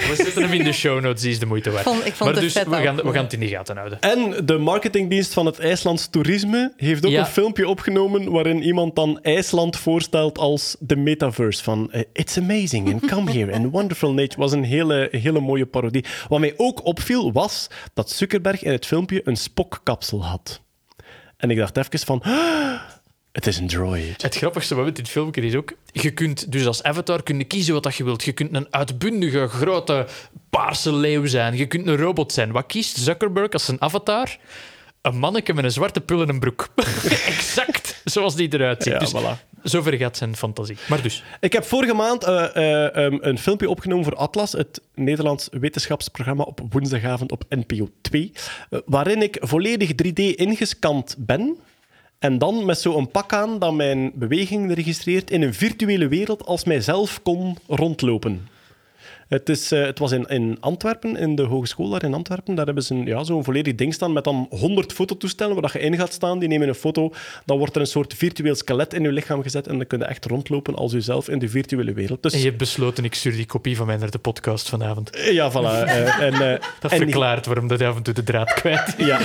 We zetten hem in de show notes, die is de moeite waard. Ik vond- ik vond maar dus we gaan, we gaan het in de gaten houden. En de marketingdienst van het IJslands Toerisme heeft ook Ja. een filmpje opgenomen waarin iemand dan IJsland voorstelt als de metaverse van eh, It's amazing and come here and wonderful nature. was een hele, hele mooie parodie. Wat mij ook opviel was dat Zuckerberg in het filmpje een spokkapsel had. En ik dacht even van... "Ah, Het is een droid. Het grappigste moment in het filmpje is ook... Je kunt dus als avatar kunnen kiezen wat dat je wilt. Je kunt een uitbundige, grote, paarse leeuw zijn. Je kunt een robot zijn. Wat kiest Zuckerberg als zijn avatar? Een manneke met een zwarte pul en een broek. exact zoals die eruit ziet. Ja, dus voilà. Zover gaat zijn fantasie. Maar dus, Ik heb vorige maand eh, eh, ehm, een filmpje opgenomen voor Atlas, het Nederlands wetenschapsprogramma op woensdagavond op NPO 2, eh, waarin ik volledig 3D ingescand ben. En dan met zo'n pak aan dat mijn beweging registreert in een virtuele wereld als mijzelf kon rondlopen. Het, is, eh, het was in, in Antwerpen, in de hogeschool daar in Antwerpen. Daar hebben ze een, ja, zo'n volledig ding staan met dan 100 fototoestellen waar dat je in gaat staan. Die nemen een foto. Dan wordt er een soort virtueel skelet in je lichaam gezet. En dan kun je echt rondlopen als jezelf in de virtuele wereld. Dus en je hebt besloten, ik stuur die kopie van mij naar de podcast vanavond. ja, voilà. eh, en, eh, Dat en- verklaart waarom dat je af en toe de draad kwijt. Ja.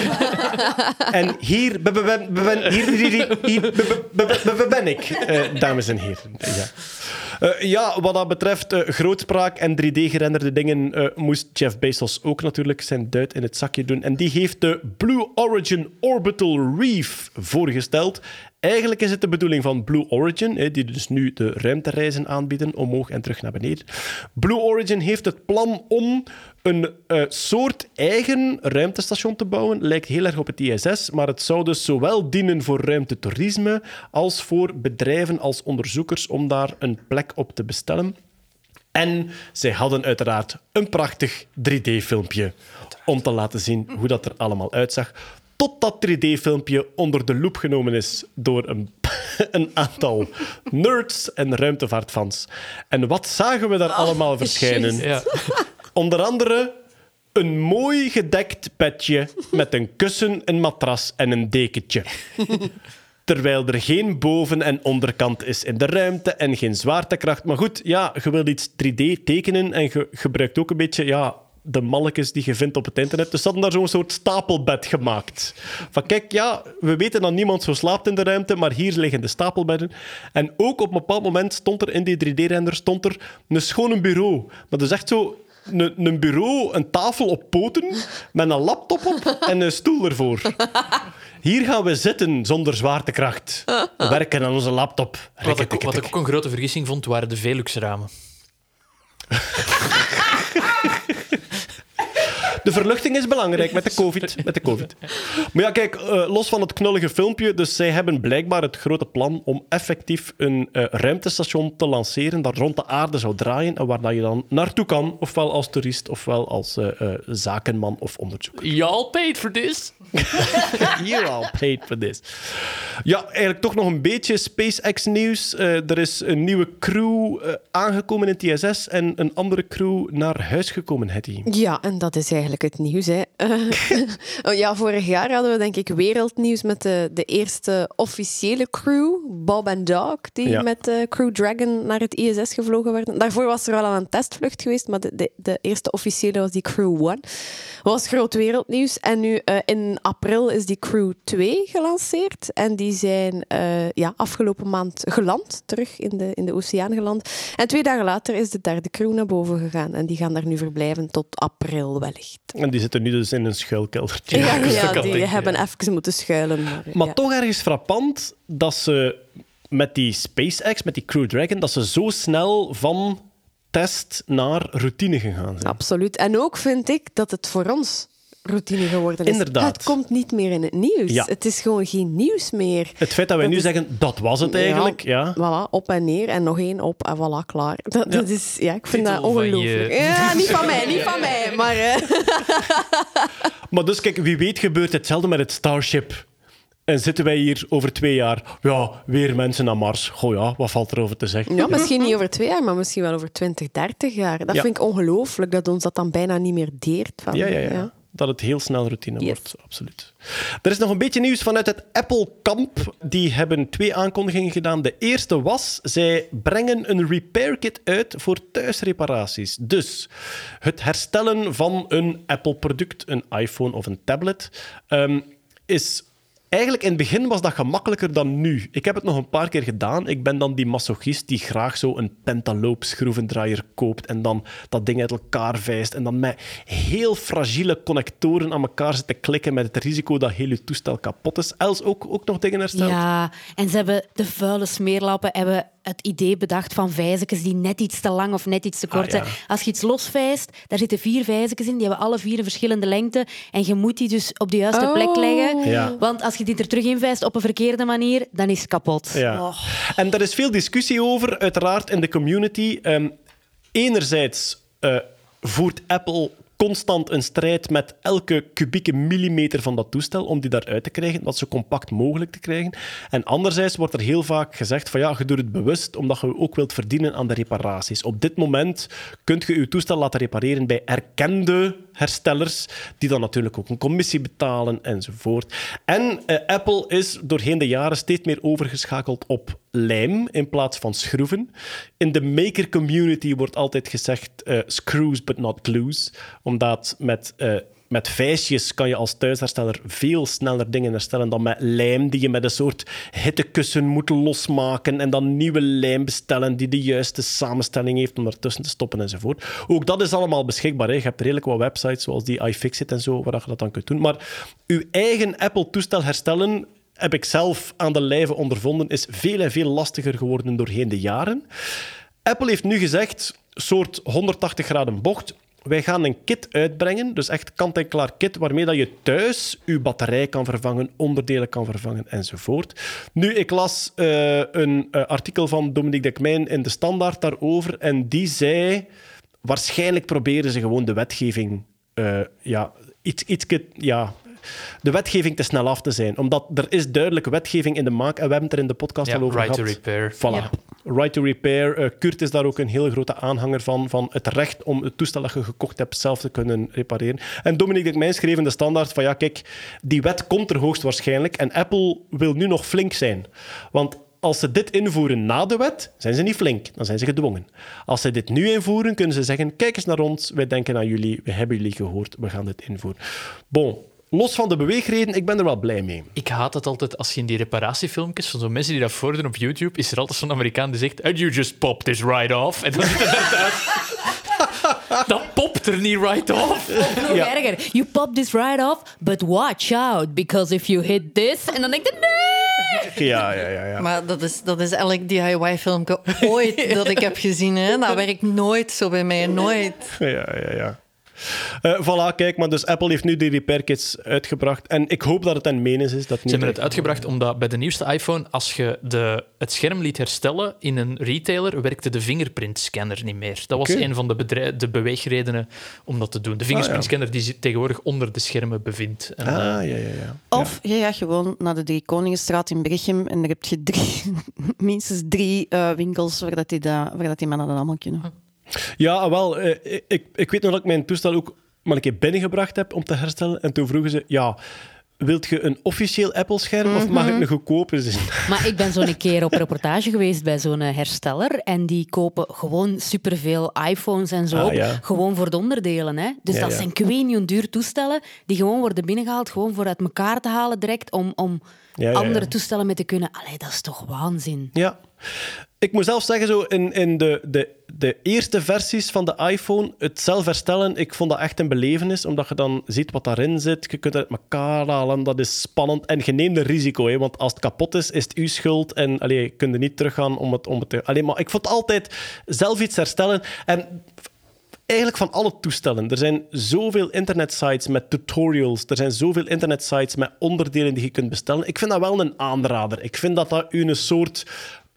En hier, be- be- be- ben, hier, hier, hier, hier be- be- be- be- be- ben ik, eh, dames en heren. Ja. Eh, ja, wat dat betreft eh, grootspraak en 3D-gerenderde dingen eh, moest Jeff Bezos ook natuurlijk zijn duit in het zakje doen. En die heeft de Blue Origin Orbital Reef voorgesteld. Eigenlijk is het de bedoeling van Blue Origin, die dus nu de ruimtereizen aanbieden, omhoog en terug naar beneden. Blue Origin heeft het plan om een eh, soort eigen ruimtestation te bouwen. Lijkt heel erg op het ISS, maar het zou dus zowel dienen voor ruimtetoerisme als voor bedrijven als onderzoekers om daar een plek op te bestellen. En zij hadden uiteraard een prachtig 3D-filmpje om te laten zien hoe dat er allemaal uitzag. Tot dat 3D-filmpje onder de loep genomen is door een, een aantal nerds en ruimtevaartfans. En wat zagen we daar allemaal verschijnen? Ja. Onder andere een mooi gedekt bedje met een kussen, een matras en een dekentje. Terwijl er geen boven- en onderkant is in de ruimte en geen zwaartekracht. Maar goed, ja, je wilt iets 3D tekenen en je gebruikt ook een beetje ja, de malletjes die je vindt op het internet. Dus ze hadden daar zo'n soort stapelbed gemaakt. Van kijk, ja, we weten dat niemand zo slaapt in de ruimte, maar hier liggen de stapelbedden. En ook op een bepaald moment stond er in die 3D-render stond er een schone bureau. Maar dat is echt zo een, een bureau, een tafel op poten, met een laptop op en een stoel ervoor. Hier gaan we zitten zonder zwaartekracht. We werken aan onze laptop. Wat, ik, wat ik ook een grote vergissing vond, waren de Velux-ramen. De verluchting is belangrijk met de COVID. Met de COVID. Maar ja, kijk, eh, los van het knullige filmpje, dus zij hebben blijkbaar het grote plan om effectief een eh, ruimtestation te lanceren dat rond de aarde zou draaien en waar dat je dan naartoe kan, ofwel als toerist, ofwel als eh, eh, zakenman of onderzoeker. Y'all paid for this? You're all paid for this. Ja, eigenlijk toch nog een beetje SpaceX-nieuws. Eh, er is een nieuwe crew eh, aangekomen in het ISS en een andere crew naar huis gekomen, Hetty. Ja, en dat is eigenlijk het nieuws. Hè. Oh ja, vorig jaar hadden we denk ik wereldnieuws met de, de eerste officiële crew, Bob en Doc, die Ja. met eh, Crew Dragon naar het ISS gevlogen werden. Daarvoor was er al aan een testvlucht geweest, maar de, de, de eerste officiële was die Crew 1. was groot wereldnieuws. En nu eh, in april is die Crew 2 gelanceerd. En die zijn eh, ja, afgelopen maand geland, terug in de, in de oceaan geland. En twee dagen later is de derde crew naar boven gegaan. En die gaan daar nu verblijven tot april wellicht. En die zitten nu dus in een schuilkeldertje. Ja, kan die denken, hebben ja. even moeten schuilen. Maar, Maar ja. toch ergens frappant dat ze met die SpaceX, met die Crew Dragon, dat ze zo snel van test naar routine gegaan zijn. Absoluut. En ook vind ik dat het voor ons routine geworden is. Inderdaad. Het komt niet meer in het nieuws. Ja. Het is gewoon geen nieuws meer. Het feit dat wij Dat nu is- zeggen, dat was het eigenlijk, ja. Voilà, op en neer en nog één op en voilà, klaar. Dat, dat is, ja, ik vind dat Titel van je- ongelooflijk. Ja, niet van mij, niet van mij. Maar eh, Maar dus kijk, wie weet gebeurt hetzelfde met het Starship. En zitten wij hier over twee jaar, ja, weer mensen naar Mars. Goh ja, wat valt er over te zeggen? ja, misschien niet over twee jaar, maar misschien wel over 20, 30 jaar. Dat Ja. vind ik ongelooflijk, dat ons dat dan bijna niet meer deert. Van, Ja, ja, ja. Dat het heel snel routine Yes. wordt, absoluut. Er is nog een beetje nieuws vanuit het Apple-kamp. Die hebben twee aankondigingen gedaan. De eerste was, zij brengen een repair kit uit voor thuisreparaties. Dus het herstellen van een Apple-product, een iPhone of een tablet, ehm, is... Eigenlijk in het begin was dat gemakkelijker dan nu. Ik heb het nog een paar keer gedaan. Ik ben dan die masochist die graag zo een pentaloop schroevendraaier koopt en dan dat ding uit elkaar vijst en dan met heel fragiele connectoren aan elkaar zit te klikken met het risico dat heel je toestel kapot is. Els ook, ook nog dingen hersteld? Ja, en ze hebben de vuile smeerlappen hebben het idee bedacht van vijzekjes die net iets te lang of net iets te kort Ah, ja. zijn. Als je iets losvijst, daar zitten vier vijzekjes in, die hebben alle vier een verschillende lengte. En je moet die dus op de juiste Oh. plek leggen. Ja. Want als je die er terug in vijst op een verkeerde manier, dan is het kapot. Ja. En er is veel discussie over, uiteraard, in de community. Ehm, enerzijds eh, voert Apple constant een strijd met elke kubieke millimeter van dat toestel om die daaruit te krijgen, wat zo compact mogelijk te krijgen. En anderzijds wordt er heel vaak gezegd van ja, je doet het bewust omdat je ook wilt verdienen aan de reparaties. Op dit moment kunt je je toestel laten repareren bij erkende herstellers, die dan natuurlijk ook een commissie betalen enzovoort. En eh, Apple is doorheen de jaren steeds meer overgeschakeld op lijm in plaats van schroeven. In de maker community wordt altijd gezegd eh, screws but not glues, omdat met eh, met vijsjes kan je als thuishersteller veel sneller dingen herstellen dan met lijm, die je met een soort hittekussen moet losmaken en dan nieuwe lijm bestellen die de juiste samenstelling heeft om ertussen te stoppen enzovoort. Ook dat is allemaal beschikbaar. Hè. Je hebt redelijk wat websites zoals die iFixit en zo, waar je dat dan kunt doen. Maar uw eigen Apple-toestel herstellen heb ik zelf aan de lijve ondervonden, is veel en veel lastiger geworden doorheen de jaren. Apple heeft nu gezegd, soort 180 graden bocht, wij gaan een kit uitbrengen, dus echt kant-en-klaar kit, waarmee dat je thuis je batterij kan vervangen, onderdelen kan vervangen enzovoort. Nu, ik las eh, een eh, artikel van Dominique Dekmijn in De Standaard daarover en die zei, waarschijnlijk proberen ze gewoon de wetgeving eh, ja, iets, iets, ja, de wetgeving te snel af te zijn. Omdat er is duidelijke wetgeving in de maak en we hebben het er in de podcast Ja, al over right to gehad. repair. Voilà. Right to repair. Eh, Kurt is daar ook een heel grote aanhanger van, van het recht om het toestel dat je gekocht hebt zelf te kunnen repareren. En Dominique Dekmijn schreef in de standaard van ja, kijk, die wet komt er hoogstwaarschijnlijk en Apple wil nu nog flink zijn. Want als ze dit invoeren na de wet, zijn ze niet flink. Dan zijn ze gedwongen. Als ze dit nu invoeren, kunnen ze zeggen: kijk eens naar ons, wij denken aan jullie, we hebben jullie gehoord, we gaan dit invoeren. Bon, los van de beweegreden, ik ben er wel blij mee. Ik haat het altijd als je in die reparatiefilmpjes van zo'n mensen die dat voordoen op YouTube, is er altijd zo'n Amerikaan die zegt: And you just pop this right off. En dan zit er thuis. Dat popt er niet right off. Nog Ja. erger. You pop this right off, but watch out, because if you hit this... En dan denk je, nee! Ja, ja, ja. ja. Maar dat is, dat is elk DIY-filmpje ooit dat ik heb gezien. Hè. Dat werkt nooit zo bij mij, nooit. Ja, ja, ja. Eh, voilà, kijk, maar dus Apple heeft nu die repair kits uitgebracht. En ik hoop dat het een menens is. Dat Ze hebben het uitgebracht omdat bij de nieuwste iPhone, als je de, het scherm liet herstellen in een retailer, werkte de fingerprintscanner niet meer. Dat was Oké. een van de, de beweegredenen om dat te doen. De fingerprintscanner die zich tegenwoordig onder de schermen bevindt. En, Ah, eh, ja, ja, ja. Of je gaat gewoon naar de Drie Koningenstraat in Berchem en daar heb je drie, minstens drie eh, winkels waar, dat die, dat, waar dat die mannen dat allemaal kunnen. Ja, wel, eh, ik, ik weet nog dat ik mijn toestel ook maar een keer binnengebracht heb om te herstellen. En toen vroegen ze, ja, wilt je een officieel Apple-scherm of mag ik een goedkope zijn? Maar ik ben zo'n keer op reportage geweest bij zo'n eh, hersteller en die kopen gewoon superveel iPhones en zo, Ah, ja. gewoon voor de onderdelen. Hè? Dus Ja, dat ja. zijn kweenioen duur toestellen die gewoon worden binnengehaald, gewoon voor uit elkaar te halen direct, om, om andere toestellen mee te kunnen. Allee, dat is toch waanzin. Ja. Ik moet zelf zeggen, zo in, in de, de, de eerste versies van de iPhone, het zelf herstellen, ik vond dat echt een belevenis, omdat je dan ziet wat daarin zit. Je kunt het uit elkaar halen, dat is spannend. En je neemt een risico, hè, want als het kapot is, is het uw schuld. En allee, je kunt er niet teruggaan om het, om het te... Maar ik vond altijd zelf iets herstellen. En eigenlijk van alle toestellen. Er zijn zoveel internetsites met tutorials. Er zijn zoveel internetsites met onderdelen die je kunt bestellen. Ik vind dat wel een aanrader. Ik vind dat dat u een soort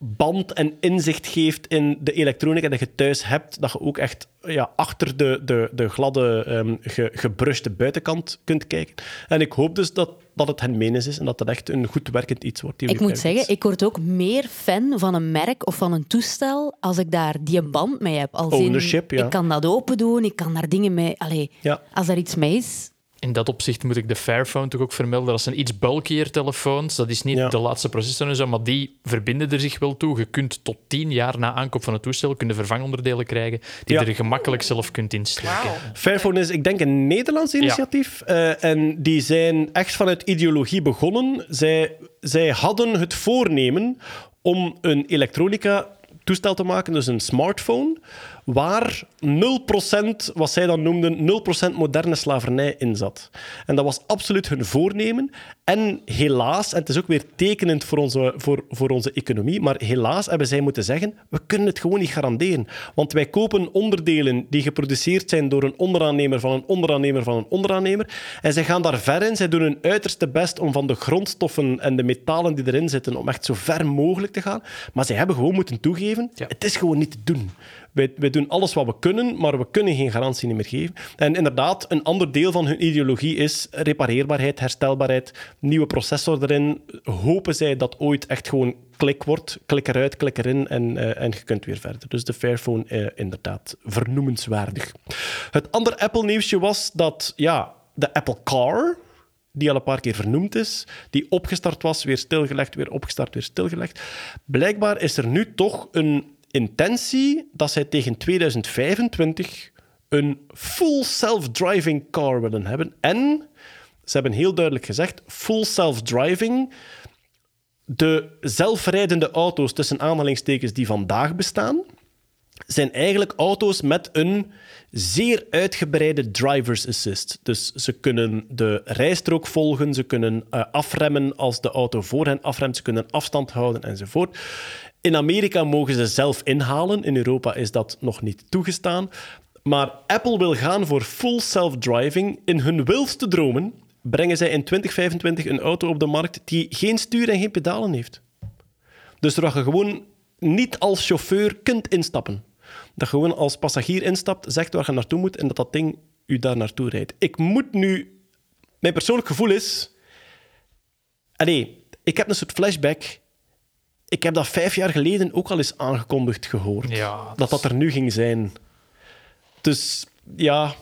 band en inzicht geeft in de elektronica dat je thuis hebt. Dat je ook echt ja, achter de, de, de gladde, ge, gebruste buitenkant kunt kijken. En ik hoop dus dat, dat het hen menens is en dat dat echt een goed werkend iets wordt. die Ik moet zeggen, ik word ook meer fan van een merk of van een toestel als ik daar die band mee heb. Als in, Ownership, ja. Ik kan dat open doen, ik kan daar dingen mee... Allee, Ja. als er iets mee is... In dat opzicht moet ik de Fairphone toch ook vermelden. Dat zijn iets bulkier telefoons. Dat is niet Ja. de laatste processor en zo, maar die verbinden er zich wel toe. Je kunt tot tien jaar na aankoop van het toestel kunnen vervangonderdelen krijgen die Ja. je er gemakkelijk zelf kunt insteken. Fairphone is, ik denk, een Nederlands initiatief. Eh, en die zijn echt vanuit ideologie begonnen. Zij, zij hadden het voornemen om een elektronica toestel te maken, dus een smartphone, waar 0% wat zij dan noemden 0% moderne slavernij in zat. En dat was absoluut hun voornemen. En helaas, en het is ook weer tekenend voor onze, voor, voor onze economie, maar helaas hebben zij moeten zeggen, we kunnen het gewoon niet garanderen. Want wij kopen onderdelen die geproduceerd zijn door een onderaannemer van een onderaannemer van een onderaannemer. En zij gaan daar ver in. Zij doen hun uiterste best om van de grondstoffen en de metalen die erin zitten, om echt zo ver mogelijk te gaan. Maar zij hebben gewoon moeten toegeven, Ja. het is gewoon niet te doen. Wij, doen alles wat we kunnen, maar we kunnen geen garantie meer geven. En inderdaad, een ander deel van hun ideologie is repareerbaarheid, herstelbaarheid, nieuwe processor erin. Hopen zij dat ooit echt gewoon klik wordt, klik eruit, klik erin en, eh, en je kunt weer verder. Dus de Fairphone, eh, inderdaad, vernoemenswaardig. Het andere Apple-nieuwsje was dat ja, de Apple Car, die al een paar keer vernoemd is, die opgestart was, weer stilgelegd, weer opgestart, weer stilgelegd. Blijkbaar is er nu toch een intentie dat zij tegen 2025 een full self-driving car willen hebben. En ze hebben heel duidelijk gezegd, full self-driving, de zelfrijdende auto's tussen aanhalingstekens die vandaag bestaan, zijn eigenlijk auto's met een zeer uitgebreide driver's assist. Dus ze kunnen de rijstrook volgen, ze kunnen eh, afremmen als de auto voor hen afremt, ze kunnen afstand houden enzovoort. In Amerika mogen ze zelf inhalen, in Europa is dat nog niet toegestaan. Maar Apple wil gaan voor full self-driving. In hun wildste dromen brengen zij in 2025 een auto op de markt die geen stuur en geen pedalen heeft. Dus waar je gewoon niet als chauffeur kunt instappen. Dat je gewoon als passagier instapt, zegt waar je naartoe moet en dat dat ding u daar naartoe rijdt. Ik moet nu... Mijn persoonlijk gevoel is... Allee, ik heb een soort flashback. Ik heb dat vijf jaar geleden ook al eens aangekondigd gehoord. Ja, dat dat er nu ging zijn. Dus ja,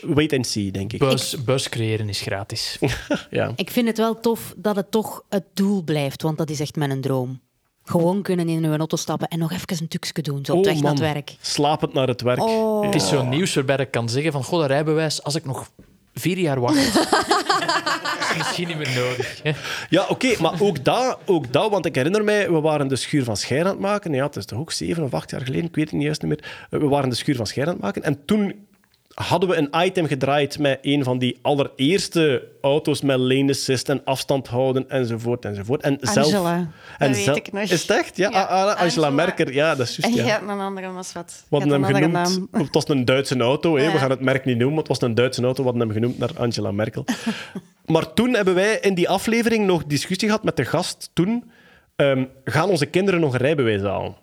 wait and see, denk ik. Bus, bus creëren is gratis. Ja. Ik vind het wel tof dat het toch het doel blijft, want dat is echt mijn droom. Gewoon kunnen in uw auto stappen en nog even een tukje doen, zo op Oh, weg naar het man. werk. Slapend naar het werk. Oh. Het is zo'n nieuws waarbij ik kan zeggen van, goh, dat rijbewijs, als ik nog vier jaar wacht, is misschien niet meer nodig. Ja, oké, maar ook dat, ook dat, want ik herinner mij, we waren de schuur van Scheir aan het maken. Ja, het is toch ook zeven of acht jaar geleden, ik weet het niet juist niet meer. We waren de schuur van Scheir aan het maken en toen hadden we een item gedraaid met een van die allereerste auto's met lane assist en afstand houden enzovoort enzovoort. En zelf, Angela, en weet ik nog. Is het echt? Ja, Ja, Ah, ah, Angela, Angela. Merker, ja, dat is En juist. Ja. hebt een andere, was wat? We hadden Je hem genoemd. naam. Het was een Duitse auto. Hè. We Ja. gaan het merk niet noemen, maar het was een Duitse auto. We hadden hem genoemd naar Angela Merkel. maar toen hebben wij in die aflevering nog discussie gehad met de gast. Toen ehm, gaan onze kinderen nog een rijbewijs halen.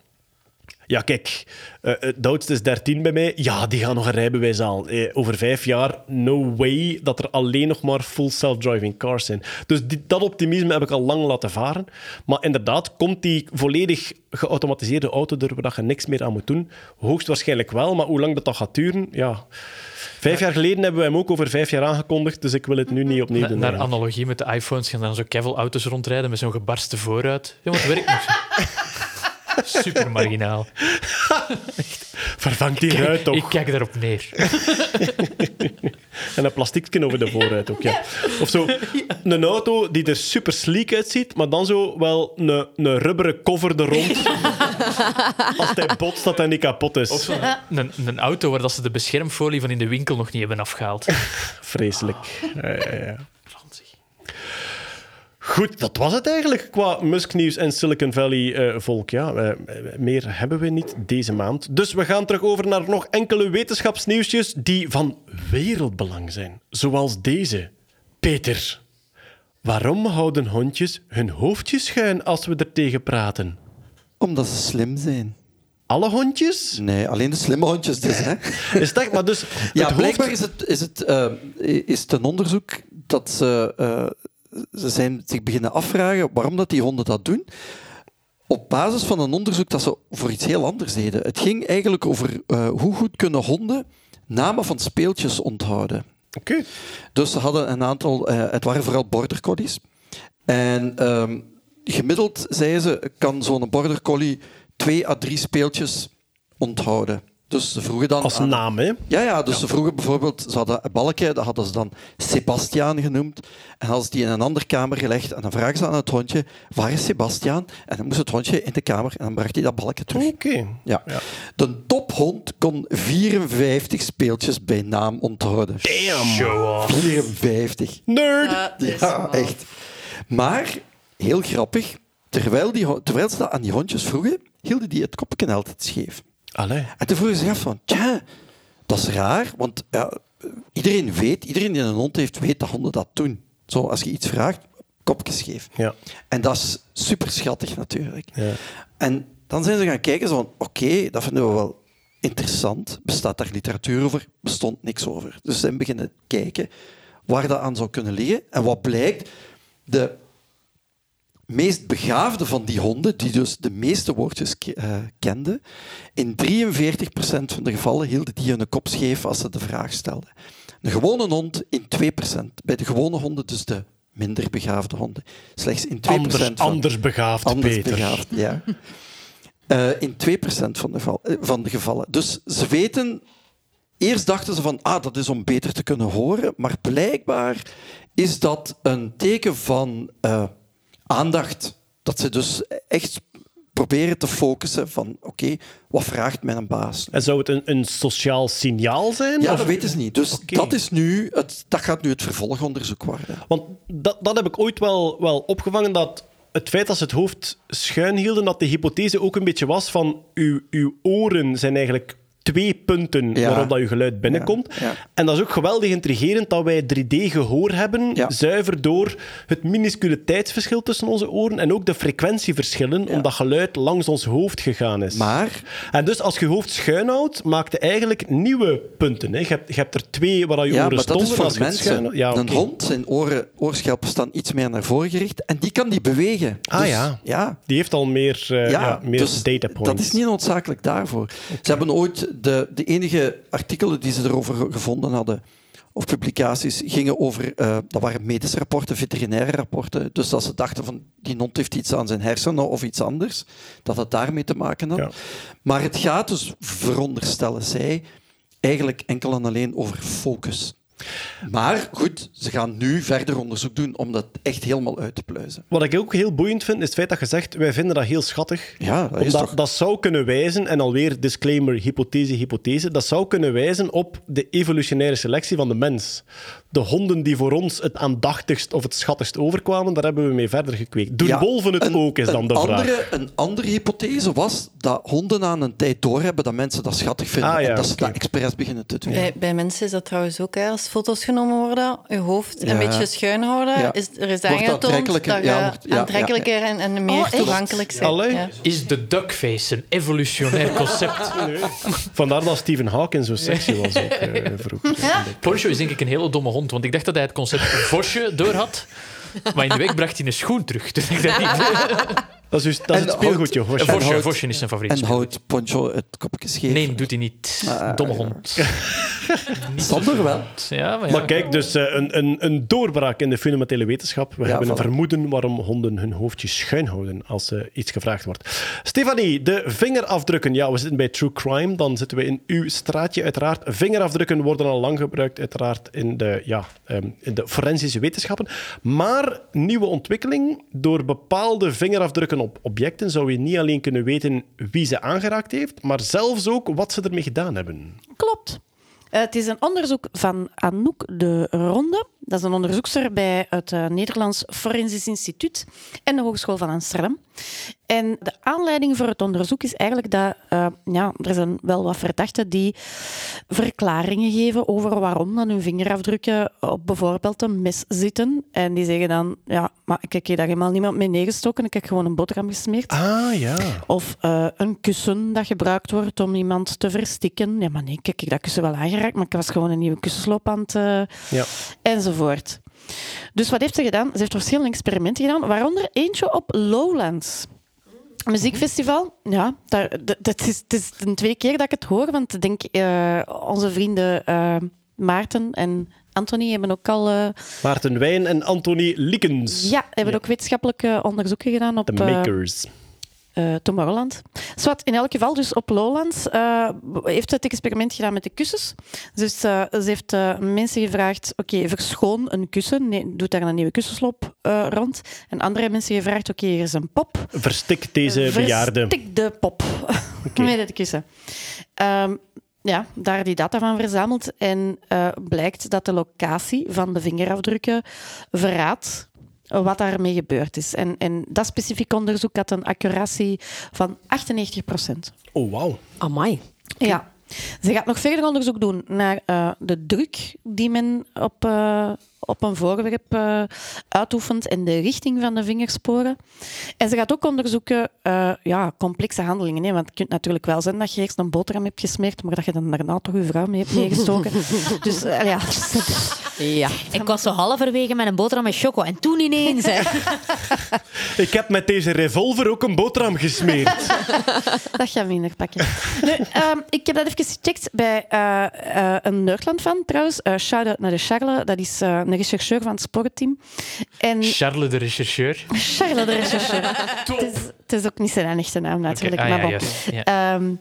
Ja, kijk, eh, het oudste is 13 bij mij. Ja, die gaan nog een rijbewijs halen. Eh, over vijf jaar, no way dat er alleen nog maar full self-driving cars zijn. Dus die, dat optimisme heb ik al lang laten varen. Maar inderdaad, komt die volledig geautomatiseerde auto er waar je niks meer aan moet doen? Hoogstwaarschijnlijk wel, maar hoe lang dat, dat gaat duren? Ja. Vijf jaar geleden hebben we hem ook over vijf jaar aangekondigd, dus ik wil het nu niet opnieuw Na- doen. naar analogie met de iPhones gaan dan zo kevel auto's rondrijden met zo'n gebarste vooruit. Ja, het werkt nog zo. Super marginaal. Vervang die ruit toch. Ik kijk daarop neer. En een plastiekje over de vooruit ook, ja. Of zo, een auto die er super sleek uitziet, maar dan zo wel een, een rubberen cover er rond. Als hij botst, dat hij niet kapot is. Of zo'n een, een auto waar dat ze de beschermfolie van in de winkel nog niet hebben afgehaald. Vreselijk. Ja, ja, ja. Goed, dat was het eigenlijk qua Musk-nieuws en Silicon Valley-volk. ja, eh, meer hebben we niet deze maand. Dus we gaan terug over naar nog enkele wetenschapsnieuwsjes die van wereldbelang zijn. Zoals deze. Peter, waarom houden hondjes hun hoofdjes schuin als we er tegen praten? Omdat ze slim zijn. Alle hondjes? Nee, alleen de slimme hondjes dus. Hè? Is dat, maar dus Ja, het blijkbaar hoofd- is het, is, het, eh, is het een onderzoek dat ze, eh, ze zijn zich beginnen afvragen waarom dat die honden dat doen. Op basis van een onderzoek dat ze voor iets heel anders deden. Het ging eigenlijk over eh, hoe goed kunnen honden namen van speeltjes onthouden. Oké. Dus ze hadden een aantal, eh, het waren vooral border collies. En ehm, gemiddeld, zeiden ze, kan zo'n border collie twee à drie speeltjes onthouden. Dus ze vroegen dan... Als aan- naam, hè? Ja, ja, dus ze vroegen bijvoorbeeld, ze hadden een balkje, dat hadden ze dan Sebastiaan genoemd. En hadden ze die in een andere kamer gelegd. En dan vragen ze aan het hondje, waar is Sebastiaan? En dan moest het hondje in de kamer en dan bracht hij dat balkje terug. Oké. Ja. De tophond kon 54 speeltjes bij naam onthouden. Damn. Show off. 54. Nerd. Ja, echt. Maar, heel grappig, terwijl, die, terwijl ze dat aan die hondjes vroegen, hielden die het kopje altijd scheef. Allee. En toen vroegen ze af van, tja, dat is raar, want ja, iedereen weet, iedereen die een hond heeft, weet dat honden dat doen. Zo, als je iets vraagt, kopje scheef. Ja. En dat is super schattig natuurlijk. Ja. En dan zijn ze gaan kijken, zo van, oké, dat vinden we wel interessant. Bestaat daar literatuur over? Bestond niks over. Dus ze zijn beginnen kijken waar dat aan zou kunnen liggen. En wat blijkt, de meest begaafde van die honden, die dus de meeste woordjes eh, kenden, in 43% van de gevallen hielden die hun kop scheef als ze de vraag stelden. Een gewone hond in 2%. Bij de gewone honden dus de minder begaafde honden. Slechts in 2% Anders, van... anders begaafd, Anders Peter. begaafd, ja. Eh, in 2% van de, eh, van de gevallen. Dus ze weten... Eerst dachten ze van, ah, dat is om beter te kunnen horen. Maar blijkbaar is dat een teken van aandacht. Dat ze dus echt proberen te focussen van, oké, wat vraagt mijn baas? En zou het een, een sociaal signaal zijn? Ja, Of- dat weten ze niet. Dus dat, is nu het, dat gaat nu het vervolgonderzoek worden. Want dat, dat heb ik ooit wel, wel opgevangen, dat het feit dat ze het hoofd schuin hielden, dat de hypothese ook een beetje was van uw, uw oren zijn eigenlijk twee punten Ja. waarop dat je geluid binnenkomt. Ja, ja. En dat is ook geweldig intrigerend dat wij 3D-gehoor hebben, zuiver door het minuscule tijdsverschil tussen onze oren en ook de frequentieverschillen, omdat geluid langs ons hoofd gegaan is. Maar En dus als je hoofd schuin houdt, maakt je eigenlijk nieuwe punten. Hè. Je, hebt, je hebt er twee waar je Ja, oren maar dat stonden. is voor het mensen. Een hond, zijn oren, oorschelpen staan iets meer naar voren gericht en die kan die bewegen. Ah Dus, ja. ja. Die heeft al meer, ja, meer dus data points. Dat is niet noodzakelijk daarvoor. Ze hebben ooit de, de enige artikelen die ze erover ge- gevonden hadden, of publicaties, gingen over, eh, dat waren medische rapporten, veterinaire rapporten. Dus dat ze dachten van, die hond heeft iets aan zijn hersenen of iets anders, dat het daarmee te maken had. Ja. Maar het gaat dus, veronderstellen zij, eigenlijk enkel en alleen over focus. Maar goed, ze gaan nu verder onderzoek doen om dat echt helemaal uit te pluizen. Wat ik ook heel boeiend vind, is het feit dat je zegt, wij vinden dat heel schattig. Ja, dat is Omdat toch... dat zou kunnen wijzen, en alweer disclaimer, hypothese, hypothese, dat zou kunnen wijzen op de evolutionaire selectie van de mens. De honden die voor ons het aandachtigst of het schattigst overkwamen, daar hebben we mee verder gekweekt. Doen Ja, wolven het een- ook, is dan een de vraag. andere, Een andere hypothese was dat honden aan een tijd doorhebben dat mensen dat schattig vinden Ah, ja, en dat ze dat expres beginnen te doen. Bij, bij mensen is dat trouwens ook, hè, als foto's genomen worden, je hoofd Ja. een beetje schuin houden, Ja. is, er is aangetoond aantrekkelijker, dat je ja, wordt- ja, aantrekkelijker En, en meer Oh, toegankelijk. Ja. Is de duckface een evolutionair concept? Vandaar dat Stephen Hawking zo sexy was ook eh, vroeger. Poncho is denk ik een hele domme hond, want ik dacht dat hij het concept vosje door had. Maar in de week bracht hij een schoen terug. Dus ik dacht niet. Dat is, dus- dat is En het speelgoedje. vosje, is zijn favoriet. En houdt Poncho het kopje scheef. Nee, doet hij niet. Ah, Domme ja. hond. Sander wel. Ja, maar ja. Maar kijk, dus eh, een, een, een doorbraak in de fundamentele wetenschap. We Ja, hebben een vermoeden waarom honden hun hoofdje schuin houden als er iets gevraagd wordt. Stefanie, de vingerafdrukken. Ja, we zitten bij True Crime. Dan zitten we in uw straatje uiteraard. Vingerafdrukken worden al lang gebruikt uiteraard in de, ja, ehm, in de forensische wetenschappen. Maar nieuwe ontwikkeling. Door bepaalde vingerafdrukken op objecten zou je niet alleen kunnen weten wie ze aangeraakt heeft, maar zelfs ook wat ze ermee gedaan hebben. Klopt. Eh, het is een onderzoek van Anouk de Ronde. Dat is een onderzoekster bij het eh, Nederlands Forensisch Instituut en de Hogeschool van Amsterdam. En de aanleiding voor het onderzoek is eigenlijk dat eh, ja, er zijn wel wat verdachten die verklaringen geven over waarom dan hun vingerafdrukken op bijvoorbeeld een mes zitten. En die zeggen dan, ja, maar ik heb hier daar helemaal niemand mee neergestoken, ik heb gewoon een boterham gesmeerd. Ah ja. Of eh, een kussen dat gebruikt wordt om iemand te verstikken. Ja, maar nee, ik heb dat kussen wel aangeraakt, maar ik was gewoon een nieuwe kussensloop aan het... eh, Ja. Enzovoort. Dus wat heeft ze gedaan? Ze heeft verschillende experimenten gedaan, waaronder eentje op Lowlands. Een Muziekfestival, ja, daar, dat is, het is de tweede keer dat ik het hoor, want ik denk eh, onze vrienden eh, Maarten en Anthony hebben ook al eh, Maarten Wijn en Anthony Liekens. ja, hebben ook wetenschappelijke onderzoeken gedaan op De makers. Eh, Tomorrowland. Zwat, in elk geval, dus op Lowlands eh, heeft ze het experiment gedaan met de kussens. Dus eh, ze heeft mensen gevraagd, oké, verschoon een kussen, nee, doe daar een nieuwe kussenslop eh, rond. En andere mensen gevraagd, oké, hier is een pop. Verstik deze bejaarde. Verstik de pop met het kussen. Ehm, ja, daar die data van verzameld. En blijkt dat de locatie van de vingerafdrukken verraadt wat daarmee gebeurd is. En, en dat specifiek onderzoek had een accuratie van 98 procent. Oh, wauw. Amai. Ja. Ze gaat nog verder onderzoek doen naar eh, de druk die men op, eh, op een voorwerp eh, uitoefent en de richting van de vingersporen. En ze gaat ook onderzoeken uh, ja, complexe handelingen. Hè? Want het kunt natuurlijk wel zijn dat je eerst een boterham hebt gesmeerd, maar dat je dan daarna toch je vrouw mee hebt meegestoken. dus uh, ja. Ja. Ik was zo halverwege met een boterham met choco en toen ineens. Hè. Ik heb met deze revolver ook een boterham gesmeerd. dat gaat minder pakken. Nu, um, ik heb dat even gecheckt bij uh, een Nerdland van trouwens. Shout-out naar de Charles. Dat is een rechercheur van het sportteam. En Charles de rechercheur. Charles de rechercheur. het, is, het, is, ook niet zijn echte naam natuurlijk. Okay. Ah, maar ja, bon. yes. ja. um,